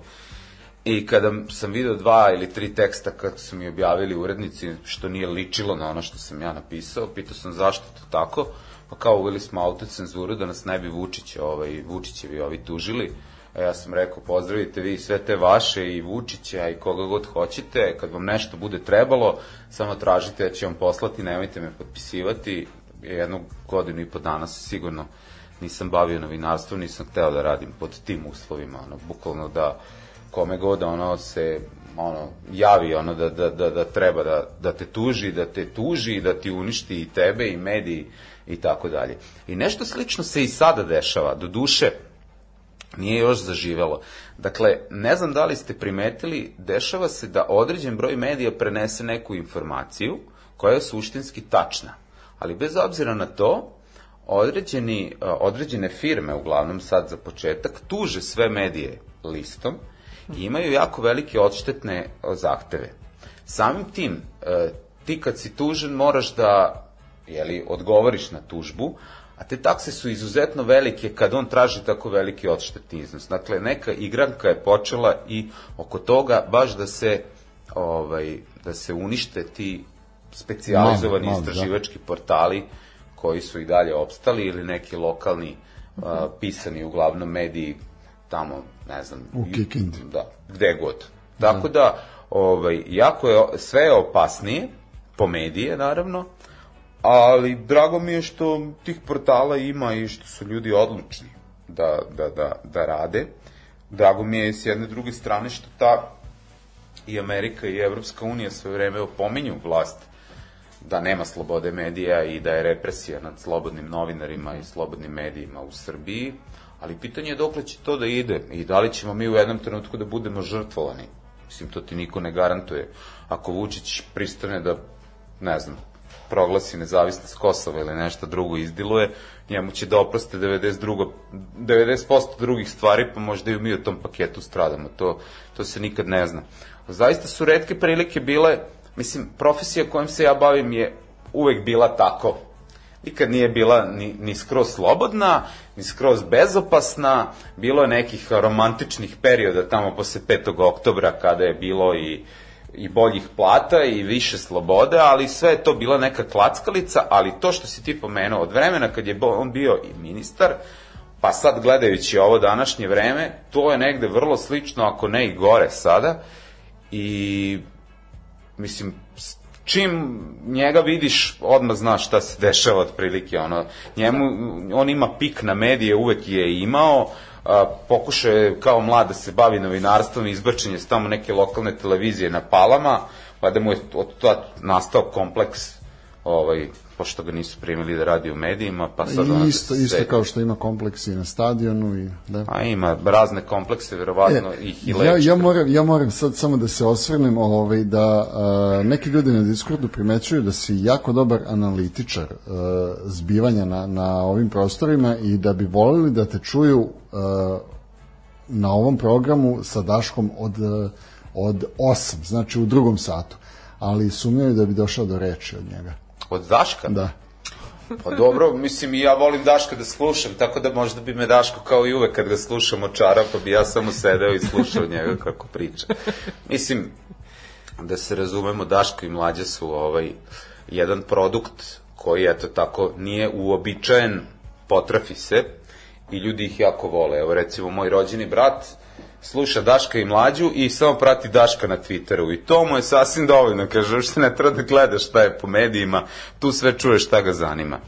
i kada sam video dva ili tri teksta kako su mi objavili urednici, što nije ličilo na ono što sam ja napisao, pitao sam zašto to tako, pa kao uveli smo autocenzuru da nas ne bi Vučić, ovaj, Vučićevi ovi tužili, A ja sam rekao, pozdravite vi sve te vaše i Vučića i koga god hoćete, kad vam nešto bude trebalo, samo tražite, ja ću vam poslati, nemojte me potpisivati, jednu godinu i po dana se sigurno nisam bavio novinarstvom, nisam hteo da radim pod tim uslovima, ono, bukvalno da kome god ono se ono javi ono da, da, da, da treba da, da te tuži, da te tuži, da ti uništi i tebe i mediji i tako dalje. I nešto slično se i sada dešava, do duše nije još zaživelo. Dakle, ne znam da li ste primetili, dešava se da određen broj medija prenese neku informaciju koja je suštinski tačna. Ali bez obzira na to, određeni, a, određene firme, uglavnom sad za početak, tuže sve medije listom i imaju jako velike odštetne a, zahteve. Samim tim, e, ti kad si tužen moraš da jeli, odgovoriš na tužbu, a te takse su izuzetno velike kad on traži tako veliki odštetni iznos. Dakle, neka igranka je počela i oko toga baš da se ovaj da se unište ti specijalizovani malo, da. istraživački portali koji su i dalje opstali ili neki lokalni a, pisani uglavnom mediji tamo, ne znam, U Kikindi. da, gde god. Tako da, ovaj, jako je, sve je opasnije, po medije, naravno, ali drago mi je što tih portala ima i što su ljudi odlučni da, da, da, da rade. Drago mi je s jedne druge strane što ta i Amerika i Evropska unija sve vreme opominju vlast da nema slobode medija i da je represija nad slobodnim novinarima i slobodnim medijima u Srbiji, ali pitanje je dokle će to da ide i da li ćemo mi u jednom trenutku da budemo žrtvovani. Mislim, to ti niko ne garantuje. Ako Vučić pristane da, ne znam, proglasi nezavisnost Kosova ili nešto drugo izdiluje, njemu će da oproste 92, 90% drugih stvari, pa možda i mi u tom paketu stradamo. To, to se nikad ne zna. Zaista su redke prilike bile, mislim, profesija kojom se ja bavim je uvek bila tako. Nikad nije bila ni, ni skroz slobodna, ni skroz bezopasna, bilo je nekih romantičnih perioda tamo posle 5. oktobra kada je bilo i i boljih plata i više slobode, ali sve je to bila neka klackalica, ali to što si ti pomenuo, od vremena kad je on bio i ministar, pa sad gledajući ovo današnje vreme, to je negde vrlo slično, ako ne i gore sada, i mislim, čim njega vidiš, odmah znaš šta se <laughs> dešava otprilike, ono, njemu, on ima pik na medije, uvek je imao, a, pokušao je kao mlad da se bavi novinarstvom, izbrčen je s tamo neke lokalne televizije na Palama, pa da mu je od toga nastao kompleks ovaj, pošto ga nisu primili da radi u medijima, pa sad ono... Isto, isto kao što ima kompleksi na stadionu i da. A ima razne komplekse, verovatno, E, ih i ja, leči. ja, moram, ja moram sad samo da se osvrnem ovaj, da a, neki ljudi na Discordu primećuju da si jako dobar analitičar a, zbivanja na, na ovim prostorima i da bi volili da te čuju a, na ovom programu sa Daškom od, od 8, znači u drugom satu ali sumnjaju da bi došao do reči od njega. Od Daška? Da. Pa dobro, mislim i ja volim Daška da slušam, tako da možda bi me Daško kao i uvek kad ga slušam očara, pa bi ja samo sedeo i slušao njega kako priča. Mislim, da se razumemo, Daško i Mlađa su ovaj, jedan produkt koji, eto tako, nije uobičajen, potrafi se i ljudi ih jako vole. Evo, recimo, moj rođeni brat sluša Daška i Mlađu i samo prati Daška na Twitteru i to mu je sasvim dovoljno, kaže, uopšte ne treba da gledaš šta je po medijima, tu sve čuješ šta ga zanima.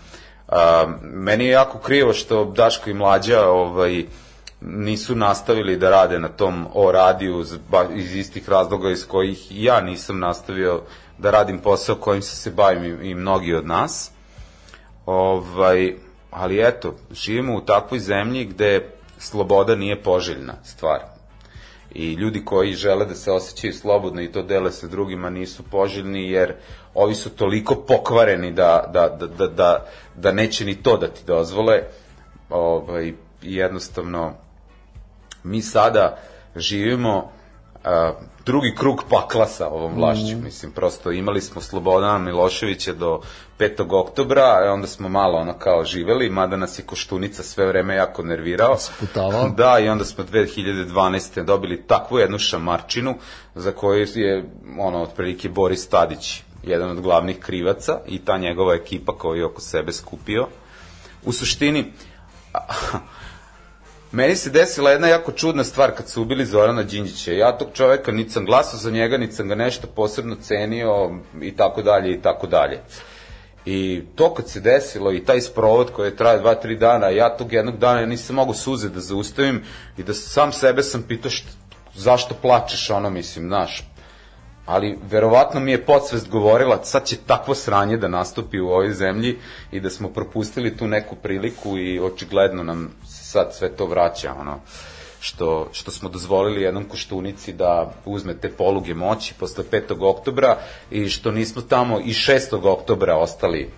A, meni je jako krivo što Daško i Mlađa ovaj, nisu nastavili da rade na tom o radiju iz istih razloga iz kojih ja nisam nastavio da radim posao kojim se se bavim i, i mnogi od nas. Ovaj, ali eto, živimo u takvoj zemlji gde sloboda nije poželjna stvar. I ljudi koji žele da se osjećaju slobodno i to dele sa drugima nisu poželjni jer ovi su toliko pokvareni da, da, da, da, da, da neće ni to da ti dozvole. Ovaj, jednostavno, mi sada živimo a, drugi krug pakla sa ovom vlašću. Mm. Mislim, prosto imali smo Slobodana Miloševića do 5. oktobra, a onda smo malo ono kao živeli, mada nas je Koštunica sve vreme jako nervirao. Sputavao. Da, i onda smo 2012. dobili takvu jednu šamarčinu za koju je, ono, otprilike Boris Tadić, jedan od glavnih krivaca i ta njegova ekipa koju je oko sebe skupio. U suštini, Meni se desila jedna jako čudna stvar kad su ubili Zorana Đinđića. Ja tog čoveka niti sam glasao za njega, niti sam ga nešto posebno cenio i tako dalje i tako dalje. I to kad se desilo i taj sprovod koji je traje 2-3 dana, ja tog jednog dana ja nisam mogu suze da zaustavim i da sam sebe sam pitao šta, zašto plačeš ono, mislim, znaš, ali verovatno mi je podsvest govorila sad će takvo sranje da nastupi u ovoj zemlji i da smo propustili tu neku priliku i očigledno nam se sad sve to vraća ono što, što smo dozvolili jednom koštunici da uzme te poluge moći posle 5. oktobra i što nismo tamo i 6. oktobra ostali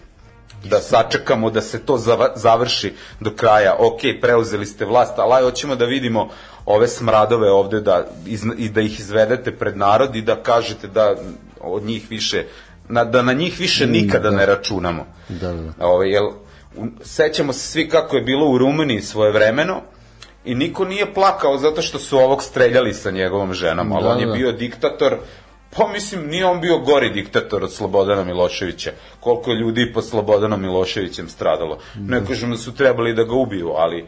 da sačekamo da se to završi do kraja. Ok, preuzeli ste vlast, ali hoćemo da vidimo ove smradove ovde da, iz, i da ih izvedete pred narod i da kažete da od njih više na, da na njih više nikada da. ne računamo. Da, da. Ove, jel, sećamo se svi kako je bilo u Rumuniji svoje vremeno i niko nije plakao zato što su ovog streljali sa njegovom ženom, ali da, on je bio diktator Pa mislim, nije on bio gori diktator od Slobodana Miloševića. Koliko je ljudi pod Slobodanom Miloševićem stradalo. Ne kažem da su trebali da ga ubiju, ali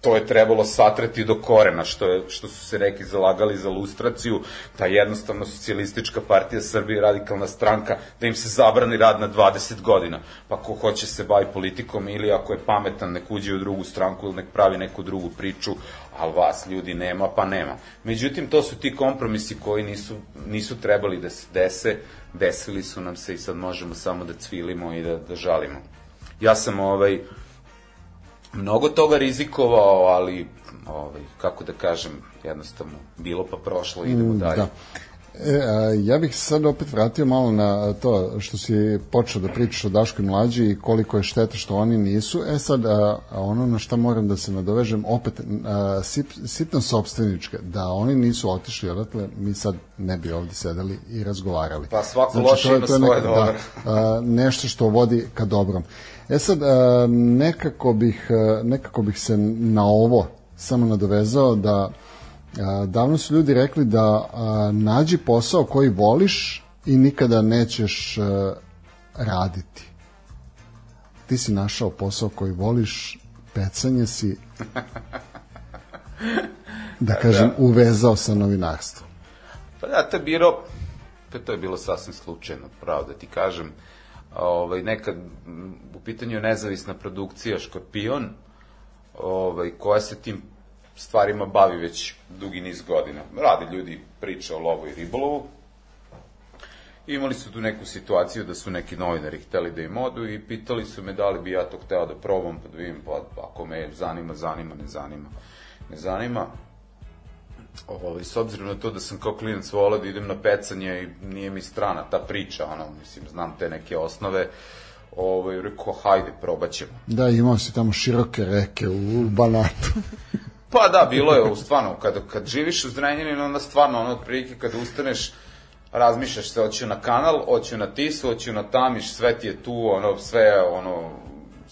to je trebalo satreti do korena, što, je, što su se neki zalagali za lustraciju, ta jednostavno socijalistička partija Srbije, radikalna stranka, da im se zabrani rad na 20 godina. Pa ko hoće se bavi politikom ili ako je pametan, nek uđe u drugu stranku ili nek pravi neku drugu priču, ali vas ljudi nema, pa nema. Međutim, to su ti kompromisi koji nisu, nisu trebali da se dese, desili su nam se i sad možemo samo da cvilimo i da, da žalimo. Ja sam ovaj, mnogo toga rizikovao, ali ovaj, kako da kažem, jednostavno bilo pa prošlo, idemo dalje. Da. E, a, ja bih sad opet vratio malo na to što si počeo da pričaš o Daškoj mlađi i koliko je šteta što oni nisu. E sad, a, ono na šta moram da se nadovežem, opet a, sip, sitno sobstvenička, da oni nisu otišli odatle, mi sad ne bi ovde sedeli i razgovarali. Pa svako znači, loše ima svoje dobro. Da, a, nešto što vodi ka dobrom. E sad, a, nekako bih, a, nekako bih se na ovo samo nadovezao da davno su ljudi rekli da nađi posao koji voliš i nikada nećeš raditi. Ti si našao posao koji voliš, pecanje si da kažem, da. uvezao sa novinarstvom. Pa da, to je bilo Sve to je bilo sasvim slučajno, pravo da ti kažem. Ovaj, nekad u pitanju je nezavisna produkcija Škorpion, ovaj, koja se tim stvarima bavi već dugi niz godina. Rade ljudi priče o lovu i ribolovu, Imali su tu neku situaciju da su neki novinari hteli da im odu i pitali su me da li bi ja to hteo da probam, pa da vidim, pa ako me zanima, zanima, ne zanima, ne zanima. Ovaj, s obzirom na to da sam kao klinac volao da idem na pecanje i nije mi strana ta priča, ono, mislim, znam te neke osnove, ovaj, rekao, hajde, probat ćemo. Da, imao si tamo široke reke u Banatu. <laughs> Pa da, bilo je, stvarno, kad, kad živiš u Zrenjaninu, onda stvarno, ono, otprilike, kada ustaneš, razmišljaš se, hoću na kanal, hoću na Tisu, hoću na Tamiš, sve ti je tu, ono, sve, ono,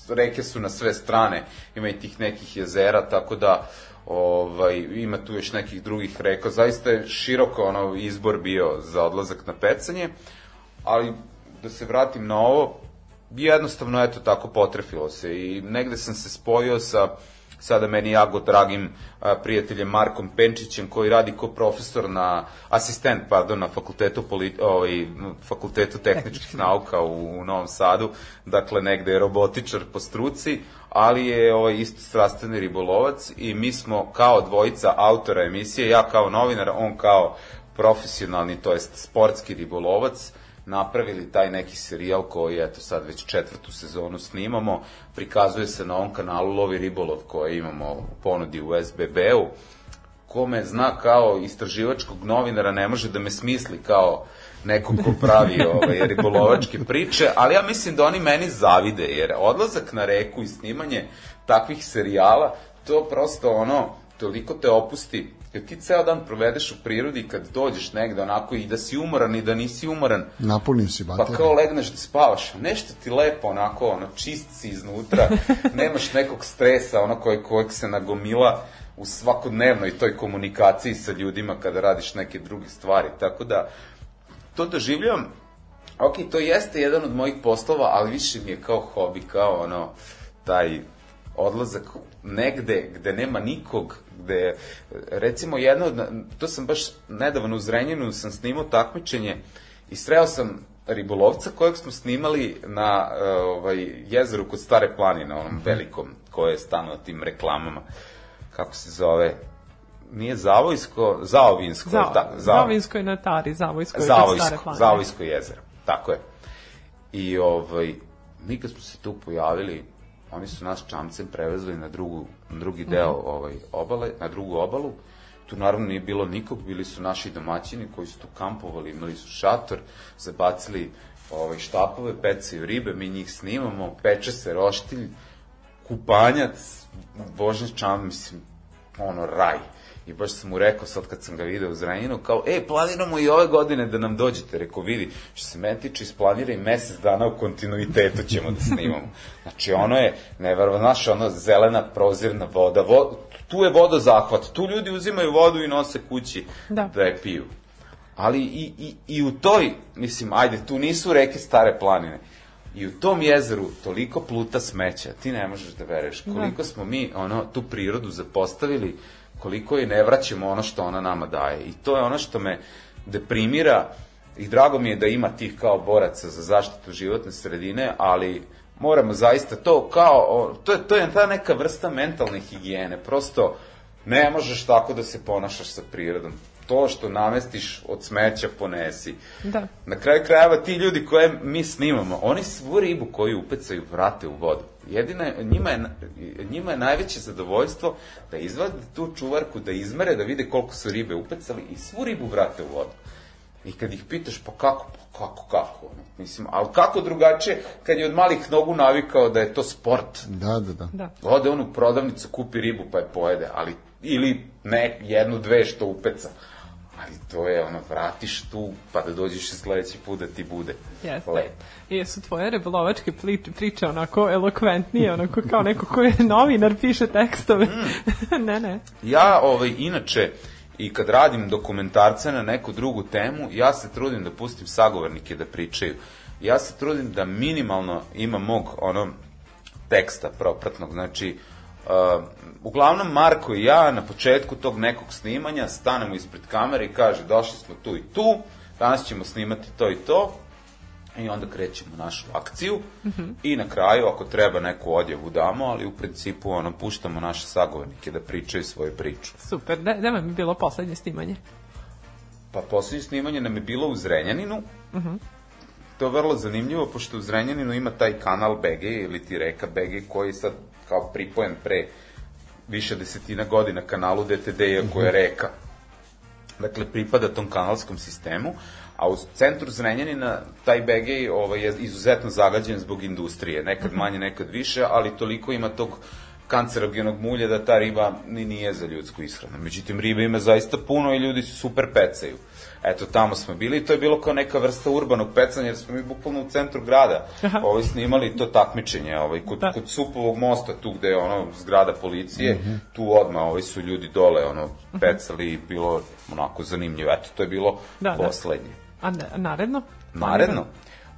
reke su na sve strane, ima i tih nekih jezera, tako da, ovaj, ima tu još nekih drugih reka, zaista je široko ono, izbor bio za odlazak na pecanje, ali da se vratim na ovo, jednostavno, eto, tako potrefilo se i negde sam se spojio sa sada meni jako dragim a, prijateljem Markom Penčićem koji radi kao profesor na asistent pardon na fakultetu polit, ovaj fakultetu tehničkih nauka u, u Novom Sadu dakle negde je robotičar po struci ali je ovaj isto strastveni ribolovac i mi smo kao dvojica autora emisije ja kao novinar on kao profesionalni to jest sportski ribolovac napravili taj neki serijal koji, eto sad već četvrtu sezonu snimamo, prikazuje se na ovom kanalu Lovi Ribolov koji imamo u ponudi u SBB-u, ko me zna kao istraživačkog novinara ne može da me smisli kao neko ko pravi <laughs> ovaj, ribolovačke priče, ali ja mislim da oni meni zavide, jer odlazak na reku i snimanje takvih serijala, to prosto ono, toliko te opusti kad ti ceo dan provedeš u prirodi, kad dođeš negde onako i da si umoran i da nisi umoran, Napunim si pa bateriju. kao legneš da spavaš, nešto ti lepo onako, ono, čist si iznutra, <laughs> nemaš nekog stresa, ono koje, kojeg se nagomila u svakodnevnoj toj komunikaciji sa ljudima kada radiš neke druge stvari, tako da to doživljavam, ok, to jeste jedan od mojih poslova, ali više mi je kao hobi, kao ono, taj odlazak negde gde nema nikog, gde, recimo jedno, od- to sam baš nedavno u Zrenjinu, sam snimao takmičenje i sreo sam ribolovca kojeg smo snimali na uh, ovaj, jezeru kod Stare planine, onom velikom, koje je stano na tim reklamama, kako se zove, nije Zavojsko, Zaovinsko, Za, da, Zavinsko je na Tari, Zavojsko je kod stare Zavojsko, planine. Zavojsko jezero, tako je. I ovaj, mi kad smo se tu pojavili, oni su nas čamcem prevezli na, drugu, na drugi deo ovaj, obale, na drugu obalu. Tu naravno nije bilo nikog, bili su naši domaćini koji su tu kampovali, imali su šator, zabacili ovaj, štapove, pecaju ribe, mi njih snimamo, peče se roštilj, kupanjac, božni čam, mislim, ono, raj. I baš sam mu rekao sad kad sam ga video u Zrenjinu, kao, e, planiramo i ove godine da nam dođete. Rekao, vidi, što se meni tiče, isplanira i mesec dana u kontinuitetu ćemo da snimamo. Znači, ono je, nevarno, znaš, ono, zelena prozirna voda, vo, tu je vodozahvat, tu ljudi uzimaju vodu i nose kući Da. da je piju. Ali i, i, i u toj, mislim, ajde, tu nisu reke stare planine, I u tom jezeru toliko pluta smeća, ti ne možeš da veruješ koliko smo mi ono tu prirodu zapostavili, koliko je ne vraćamo ono što ona nama daje. I to je ono što me deprimira i drago mi je da ima tih kao boraca za zaštitu životne sredine, ali moramo zaista to kao, to je, to je ta neka vrsta mentalne higijene, prosto ne možeš tako da se ponašaš sa prirodom. To što namestiš od smeća ponesi. Da. Na kraju krajeva ti ljudi koje mi snimamo, oni svu ribu koju upecaju vrate u vodu. Jedina, je- njima je, njima je najveće zadovoljstvo da izvade tu čuvarku, da izmere, da vide koliko su ribe upecali i svu ribu vrate u vodu. I kad ih pitaš, pa kako, pa kako, kako, ono, mislim, ali kako drugačije kad je od malih nogu navikao da je to sport. Da, da, da. Da. Ode on u prodavnicu, kupi ribu pa je pojede, ali, ili ne, jednu, dve što upeca. Ali to je ono, vratiš tu, pa da dođeš i sledeći put da ti bude Jeste. lepo. I jesu tvoje rebolovačke priče, priče onako elokventnije, onako kao neko ko je novinar, piše tekstove. Mm. <laughs> ne, ne. Ja, ovaj, inače, i kad radim dokumentarce na neku drugu temu, ja se trudim da pustim sagovornike da pričaju. Ja se trudim da minimalno ima mog, ono, teksta propratnog, znači, uh, uglavnom Marko i ja na početku tog nekog snimanja stanemo ispred kamere i kaže došli smo tu i tu, danas ćemo snimati to i to, i onda krećemo našu akciju i na kraju ako treba neku odjavu damo, ali u principu ono, puštamo naše sagovornike da pričaju svoju priču. Super, da, da vam je bilo poslednje snimanje? Pa poslednje snimanje nam je bilo u Zrenjaninu. To je vrlo zanimljivo, pošto u Zrenjaninu ima taj kanal BG ili ti reka BG koji je sad kao pripojen pre više desetina godina kanalu DTD, iako je reka. Dakle, pripada tom kanalskom sistemu, a u centru Zrenjanina taj BG ovaj, je izuzetno zagađen zbog industrije, nekad manje, nekad više, ali toliko ima tog kancerogenog mulja da ta riba ni nije za ljudsku ishranu. Međutim, ribe ima zaista puno i ljudi se super pecaju. Eto, tamo smo bili i to je bilo kao neka vrsta urbanog pecanja, jer smo mi bukvalno u centru grada ovaj, snimali to takmičenje, ovaj, kod, Da. kod Supovog mosta, tu gde je ono zgrada policije, tu odmah ovaj, su ljudi dole ono, pecali i bilo onako zanimljivo. Eto, to je bilo Da, da. poslednje. A ne, naredno? Naredno.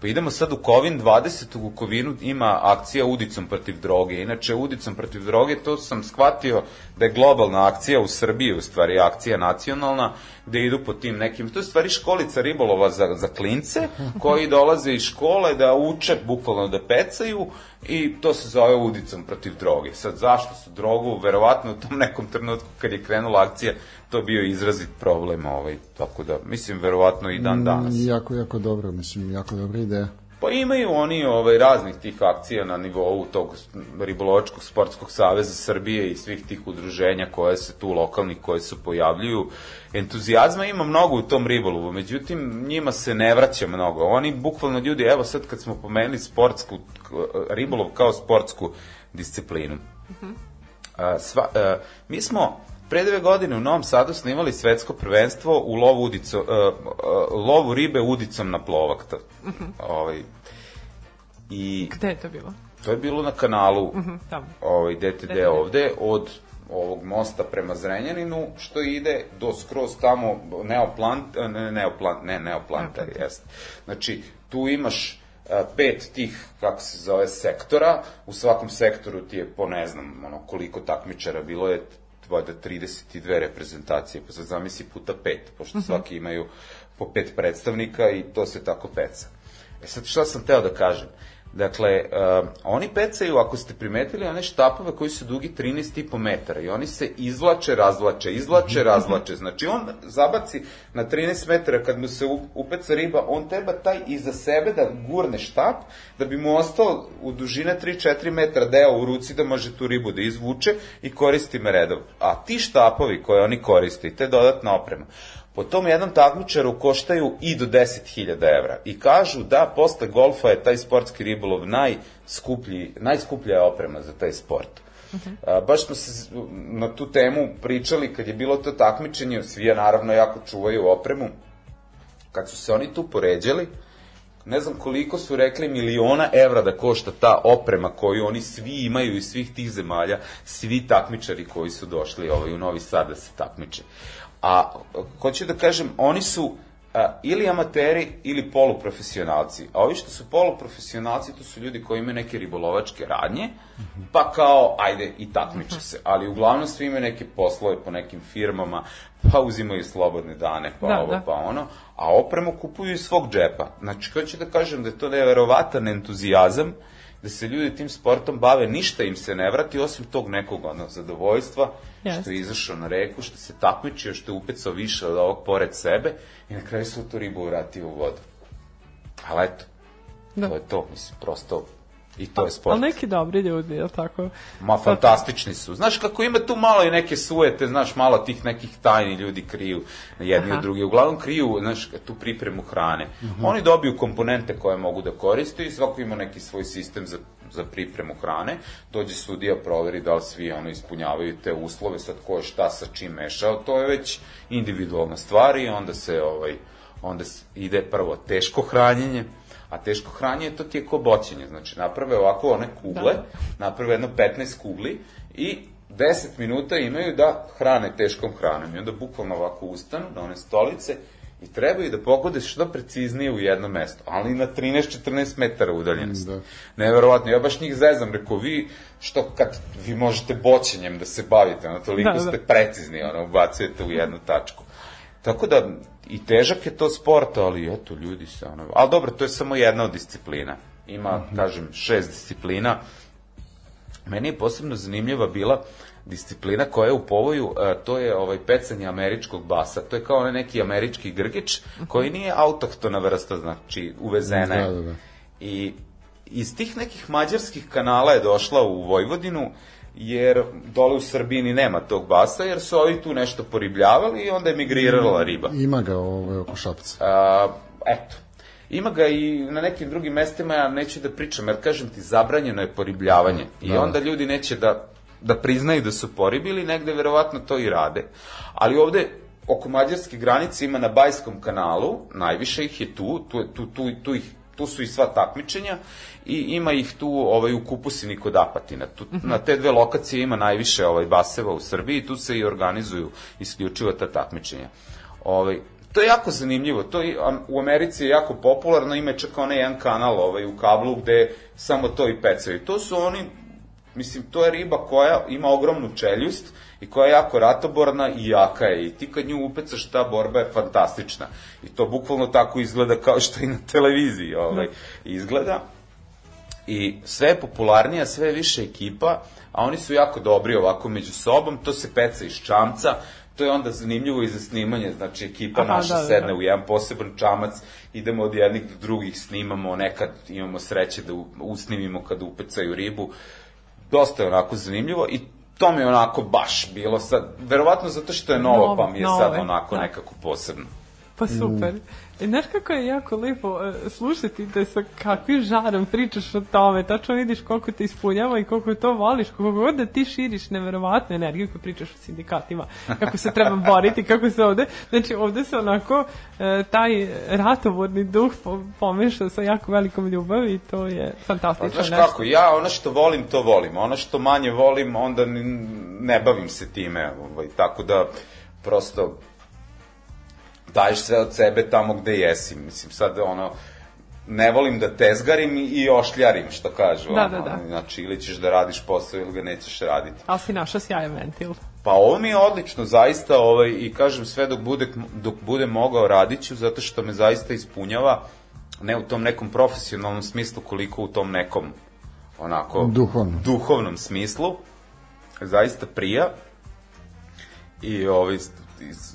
Pa idemo sad u Kovin 20. u Kovinu ima akcija udicom protiv droge. Inače, udicom protiv droge, to sam shvatio da je globalna akcija u Srbiji, u stvari akcija nacionalna, gde idu po tim nekim, to je stvari školica ribolova za, za klince, <laughs> koji dolaze iz škole da uče, bukvalno da pecaju, i to se zove udicom protiv droge. Sad, zašto su drogu? Verovatno u tom nekom trenutku kad je krenula akcija, to bio izrazit problem, ovaj, tako da, mislim, verovatno i dan danas. Mm, Jako, jako dobro, mislim, jako dobra ideja. Pa imaju oni ovaj, raznih tih akcija na nivou tog ribolovačkog sportskog saveza Srbije i svih tih udruženja koje se tu lokalnih koje se pojavljuju. Entuzijazma ima mnogo u tom ribolovu, međutim njima se ne vraća mnogo. Oni bukvalno ljudi, evo sad kad smo pomenuli sportsku, ribolov kao sportsku disciplinu. A, sva, a, mi smo pre dve godine u Novom Sadu snimali svetsko prvenstvo u lovu, udico, a, a, lovu ribe udicom na plovak. To, ovaj, I Gde je to bilo? to je bilo na kanalu Tamo. ovaj, DTD DTD. ovde, od ovog mosta prema Zrenjaninu, što ide do skroz tamo Neoplant, e, ne, Neoplant, ne, Neoplanta, Neoplanta. jeste. Znači, tu imaš a, pet tih, kako se zove, sektora, u svakom sektoru ti je po, ne znam, ono, koliko takmičara bilo je, valjda 32 reprezentacije, pa sad zamisli puta pet, pošto svaki imaju po pet predstavnika i to se tako peca. E sad šta sam teo da kažem? Dakle, uh, oni pecaju, ako ste primetili, one štapove koji su dugi 13,5 metara i oni se izvlače, razvlače, izvlače, razvlače. Znači, on zabaci na 13 metara, kad mu se upeca riba, on treba taj iza sebe da gurne štap, da bi mu ostao u dužine 3-4 metra deo u ruci da može tu ribu da izvuče i koristi meredov. A ti štapovi koje oni koriste te dodatna oprema, po tom jednom takmičaru koštaju i do 10.000 evra. I kažu da posle golfa je taj sportski ribolov najskuplji, najskuplja je oprema za taj sport. A, baš smo se na tu temu pričali kad je bilo to takmičenje, svi je naravno jako čuvaju opremu. Kad su se oni tu poređali, ne znam koliko su rekli miliona evra da košta ta oprema koju oni svi imaju iz svih tih zemalja, svi takmičari koji su došli ovaj, u Novi Sad da se takmiče. A hoću da kažem, oni su a, ili amateri ili poluprofesionalci. A ovi što su poluprofesionalci, to su ljudi koji imaju neke ribolovačke radnje, pa kao, ajde, i takmiče se. Ali uglavnom svi imaju neke poslove po nekim firmama, pa uzimaju slobodne dane, pa Da, ovo, da. pa ono, a opremu kupuju iz svog džepa. Znači, hoću da kažem da je to neverovatan entuzijazam, da se ljudi tim sportom bave, ništa im se ne vrati, osim tog nekog ono, zadovoljstva, Jeste. što je izašao na reku, što se takmičio, što je upecao više od ovog pored sebe i na kraju su tu ribu vratio u vodu. Ali eto, Da. to je to, mislim, prosto i to je sport. Ali neki dobri ljudi, je tako? Ma, fantastični su. Znaš, kako ima tu malo i neke sujete, znaš, malo tih nekih tajni ljudi kriju jedni Aha. od drugi. Uglavnom kriju, znaš, tu pripremu hrane. Oni dobiju komponente koje mogu da koriste i svako ima neki svoj sistem za, za pripremu hrane. Dođe sudija, proveri da li svi ono ispunjavaju te uslove, sad ko je šta sa čim mešao, to je već individualna stvar i onda se, ovaj, onda ide prvo teško hranjenje, a teško hranjenje to ti je ko boćenje, znači naprave ovako one kugle, Da. naprave jedno 15 kugli i 10 minuta imaju da hrane teškom hranom i onda bukvalno ovako ustanu na one stolice i trebaju da pogode što preciznije u jedno mesto, ali na 13-14 metara udaljenosti. Da. Neverovatno, ja baš njih zezam, rekao, vi, što kad vi možete boćenjem da se bavite, ono, toliko Da, da. ste precizni, ono, ubacujete u jednu tačku. Tako da, i težak je to sport, ali eto, ljudi se ono... Ali dobro, to je samo jedna od disciplina. Ima, kažem, šest disciplina. Meni je posebno zanimljiva bila disciplina koja je u povoju, a, to je ovaj pecanje američkog basa. To je kao onaj neki američki grgić koji nije autohtona vrsta, znači uvezena je. Da, da, da. I iz tih nekih mađarskih kanala je došla u Vojvodinu, jer dole u Srbiji ni nema tog basa, jer su ovi tu nešto poribljavali i onda je migrirala riba. Ima ga ovaj, oko Šapca. A, eto. Ima ga i na nekim drugim mestima, ja neću da pričam, jer kažem ti, zabranjeno je poribljavanje. I Da. onda ljudi neće da, da priznaju da su poribili, negde verovatno to i rade. Ali ovde, oko mađarske granice ima na Bajskom kanalu, najviše ih je tu, tu, tu, tu, tu, ih, tu su i sva takmičenja i ima ih tu ovaj, u Kupusini kod Apatina. Tu, Na te dve lokacije ima najviše ovaj, baseva u Srbiji tu se i organizuju isključivo ta takmičenja. Ovaj, to je jako zanimljivo. To je, u Americi je jako popularno, ima čak onaj jedan kanal ovaj, u kablu gde samo to i pecaju. To su oni, mislim, to je riba koja ima ogromnu čeljust i koja je jako ratoborna i jaka je. I ti kad nju upecaš, ta borba je fantastična. I to bukvalno tako izgleda kao što i na televiziji ovaj, izgleda i sve je popularnija, sve je više ekipa, a oni su jako dobri ovako među sobom, to se peca iz čamca, to je onda zanimljivo i za snimanje, znači ekipa Aha, naša da, da, sedne da. u jedan poseban čamac, idemo od jednih do drugih, snimamo, nekad imamo sreće da usnimimo kada upecaju ribu, dosta je onako zanimljivo i to mi je onako baš bilo sad, verovatno zato što je novo, Novo, pa mi je novo sad onako da. nekako posebno. Pa super. E, znaš kako je jako lepo e, slušati te sa kakvim žarom pričaš o tome, tačno vidiš koliko te ispunjava i koliko to voliš, koliko god da ti širiš neverovatnu energiju kad pričaš o sindikatima, kako se treba boriti, <laughs> kako se ovde, znači ovde se onako e, taj ratovorni duh po, pomeša sa jako velikom ljubavi i to je Pa fantastično znaš nešto. kako, ja ono što volim, to volim. Ono što manje volim, onda ne bavim se time. Ovaj, tako da, prosto, daješ sve od sebe tamo gde jesi. Mislim, sad, ono, ne volim da tezgarim i ošljarim, što kažu. Da, ono, da, da. Znači, ili ćeš da radiš posao ili ga nećeš raditi. Ali si našao sjajan ventil. Pa ovo mi je odlično, zaista, ovaj, i kažem sve dok, bude, dok budem mogao radit ću, zato što me zaista ispunjava, ne u tom nekom profesionalnom smislu, koliko u tom nekom, onako, Duhovnom. duhovnom smislu, zaista prija. I ovaj,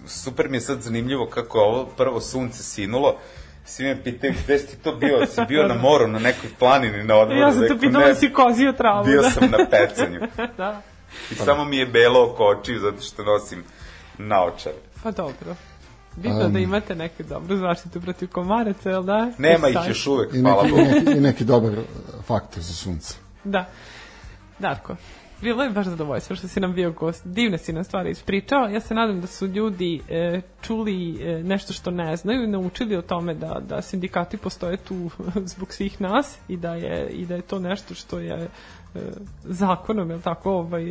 super mi je sad zanimljivo kako je ovo prvo sunce sinulo, svi me pitaju gde si ti to bio, si bio na moru, na nekoj planini, na odmoru. Ja sam te Rekao, pitala "Ne, da si kozio travu. Bio da. sam na pecanju. <laughs> da. I samo mi je belo oko očiju zato što nosim naočare. Pa dobro. Bitno da imate neku dobru zaštitu protiv komaraca, jel da? Nema ih još uvek, I hvala i Bogu. neki, i neki dobar faktor za sunce. Da. Darko, bilo je baš zadovoljstvo što si nam bio gost. Divne si nam stvari ispričao. Ja se nadam da su ljudi e, čuli e, nešto što ne znaju i naučili o tome da, da sindikati postoje tu <laughs> zbog svih nas i da je, i da je to nešto što je e, zakonom, je tako, ovaj,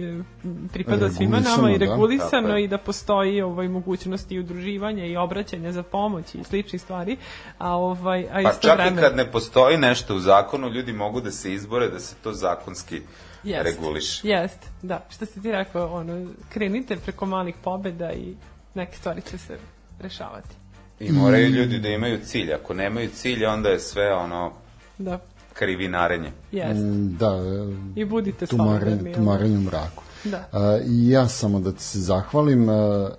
pripada svima nama i Regulisano, da. i da postoji ovaj, mogućnosti i udruživanja i obraćanja za pomoć i sličnih stvari, a, ovaj, a Pa čak vreme... i kad ne postoji nešto u zakonu, ljudi mogu da se izbore da se to zakonski Jest. reguliše. Jest, da. Što si ti rekao, ono, krenite preko malih pobeda i neke stvari će se rešavati. I moraju ljudi da imaju cilj. Ako nemaju cilja, onda je sve ono Da, krivinarenje. jest. Mm, Da, I budite tumarenje, tumarenje u mraku. Da. I ja samo da ti se zahvalim, a,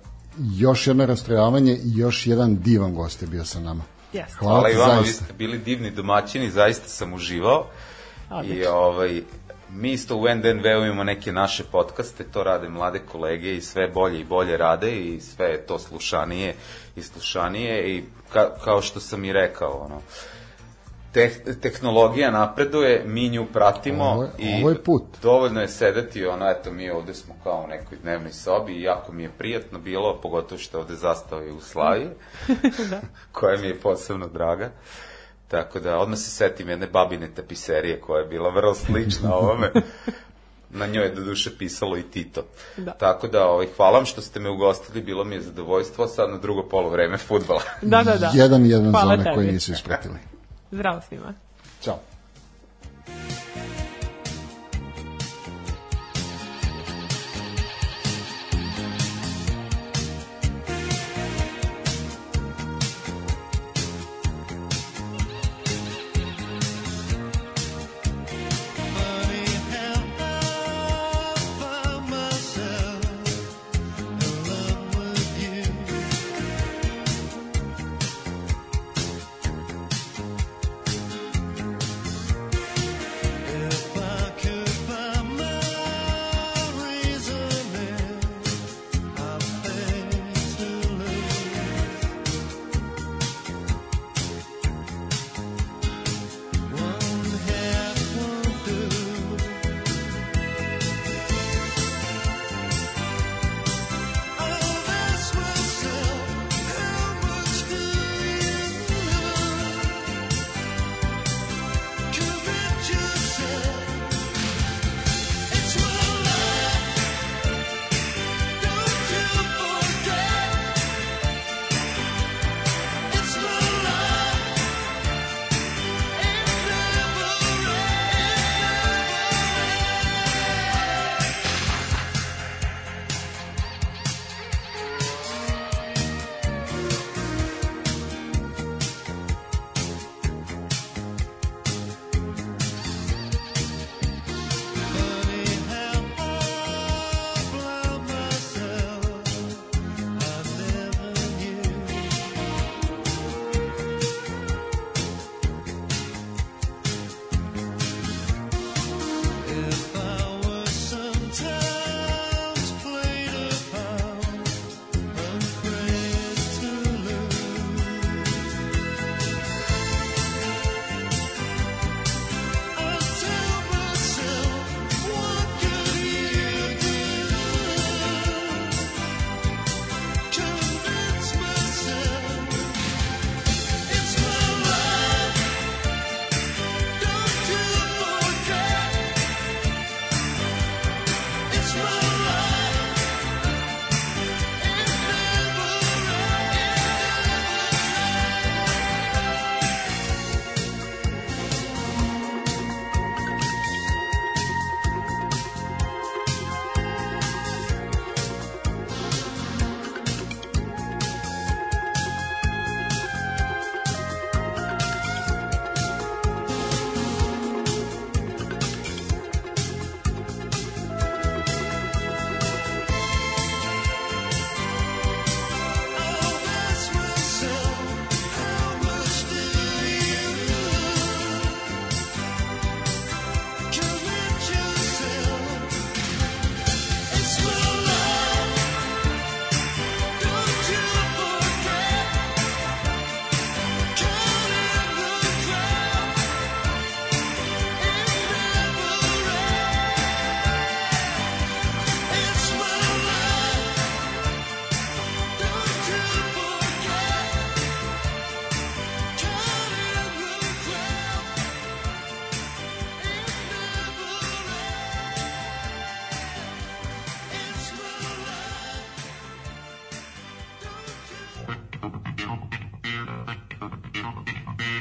još jedno rastrojavanje i još jedan divan gost je bio sa nama. Jest. Hvala, Hvala i vama, vi zaista. ste bili divni domaćini, zaista sam uživao. I Odlično. ovaj, mi isto u NDNV-u imamo neke naše podcaste, to rade mlade kolege i sve bolje i bolje rade i sve je to slušanije i slušanije i ka, kao što sam i rekao, ono, Teh, tehnologija napreduje, mi nju pratimo Ovo je- i ovo je put. dovoljno je sedeti, ono, eto, mi ovde smo kao u nekoj dnevnoj sobi i jako mi je prijatno bilo, pogotovo što je ovde zastao i u Slavi, <laughs> <laughs> koja mi je posebno draga. Tako da, odmah se setim jedne babine tapiserije koja je bila vrlo slična <laughs> ovome. Na njoj je do duše pisalo i Tito. Da. Tako da, ovaj, hvala vam što ste me ugostili, bilo mi je zadovoljstvo, sad na drugo polo vreme futbala. <laughs> Da, da, da. Jedan jedan za Hvala one tebi. koji nisu ispratili. Zdravo svima. Ćao.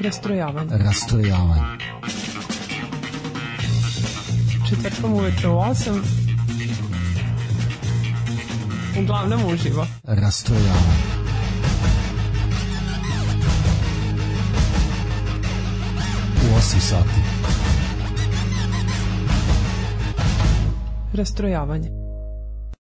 Rastrojavanje. Rastrojavanje. Četvrtkom uveče u 8. Uglavnom uživo. Rastrojavanje. U 8 sati. Rastrojavanje.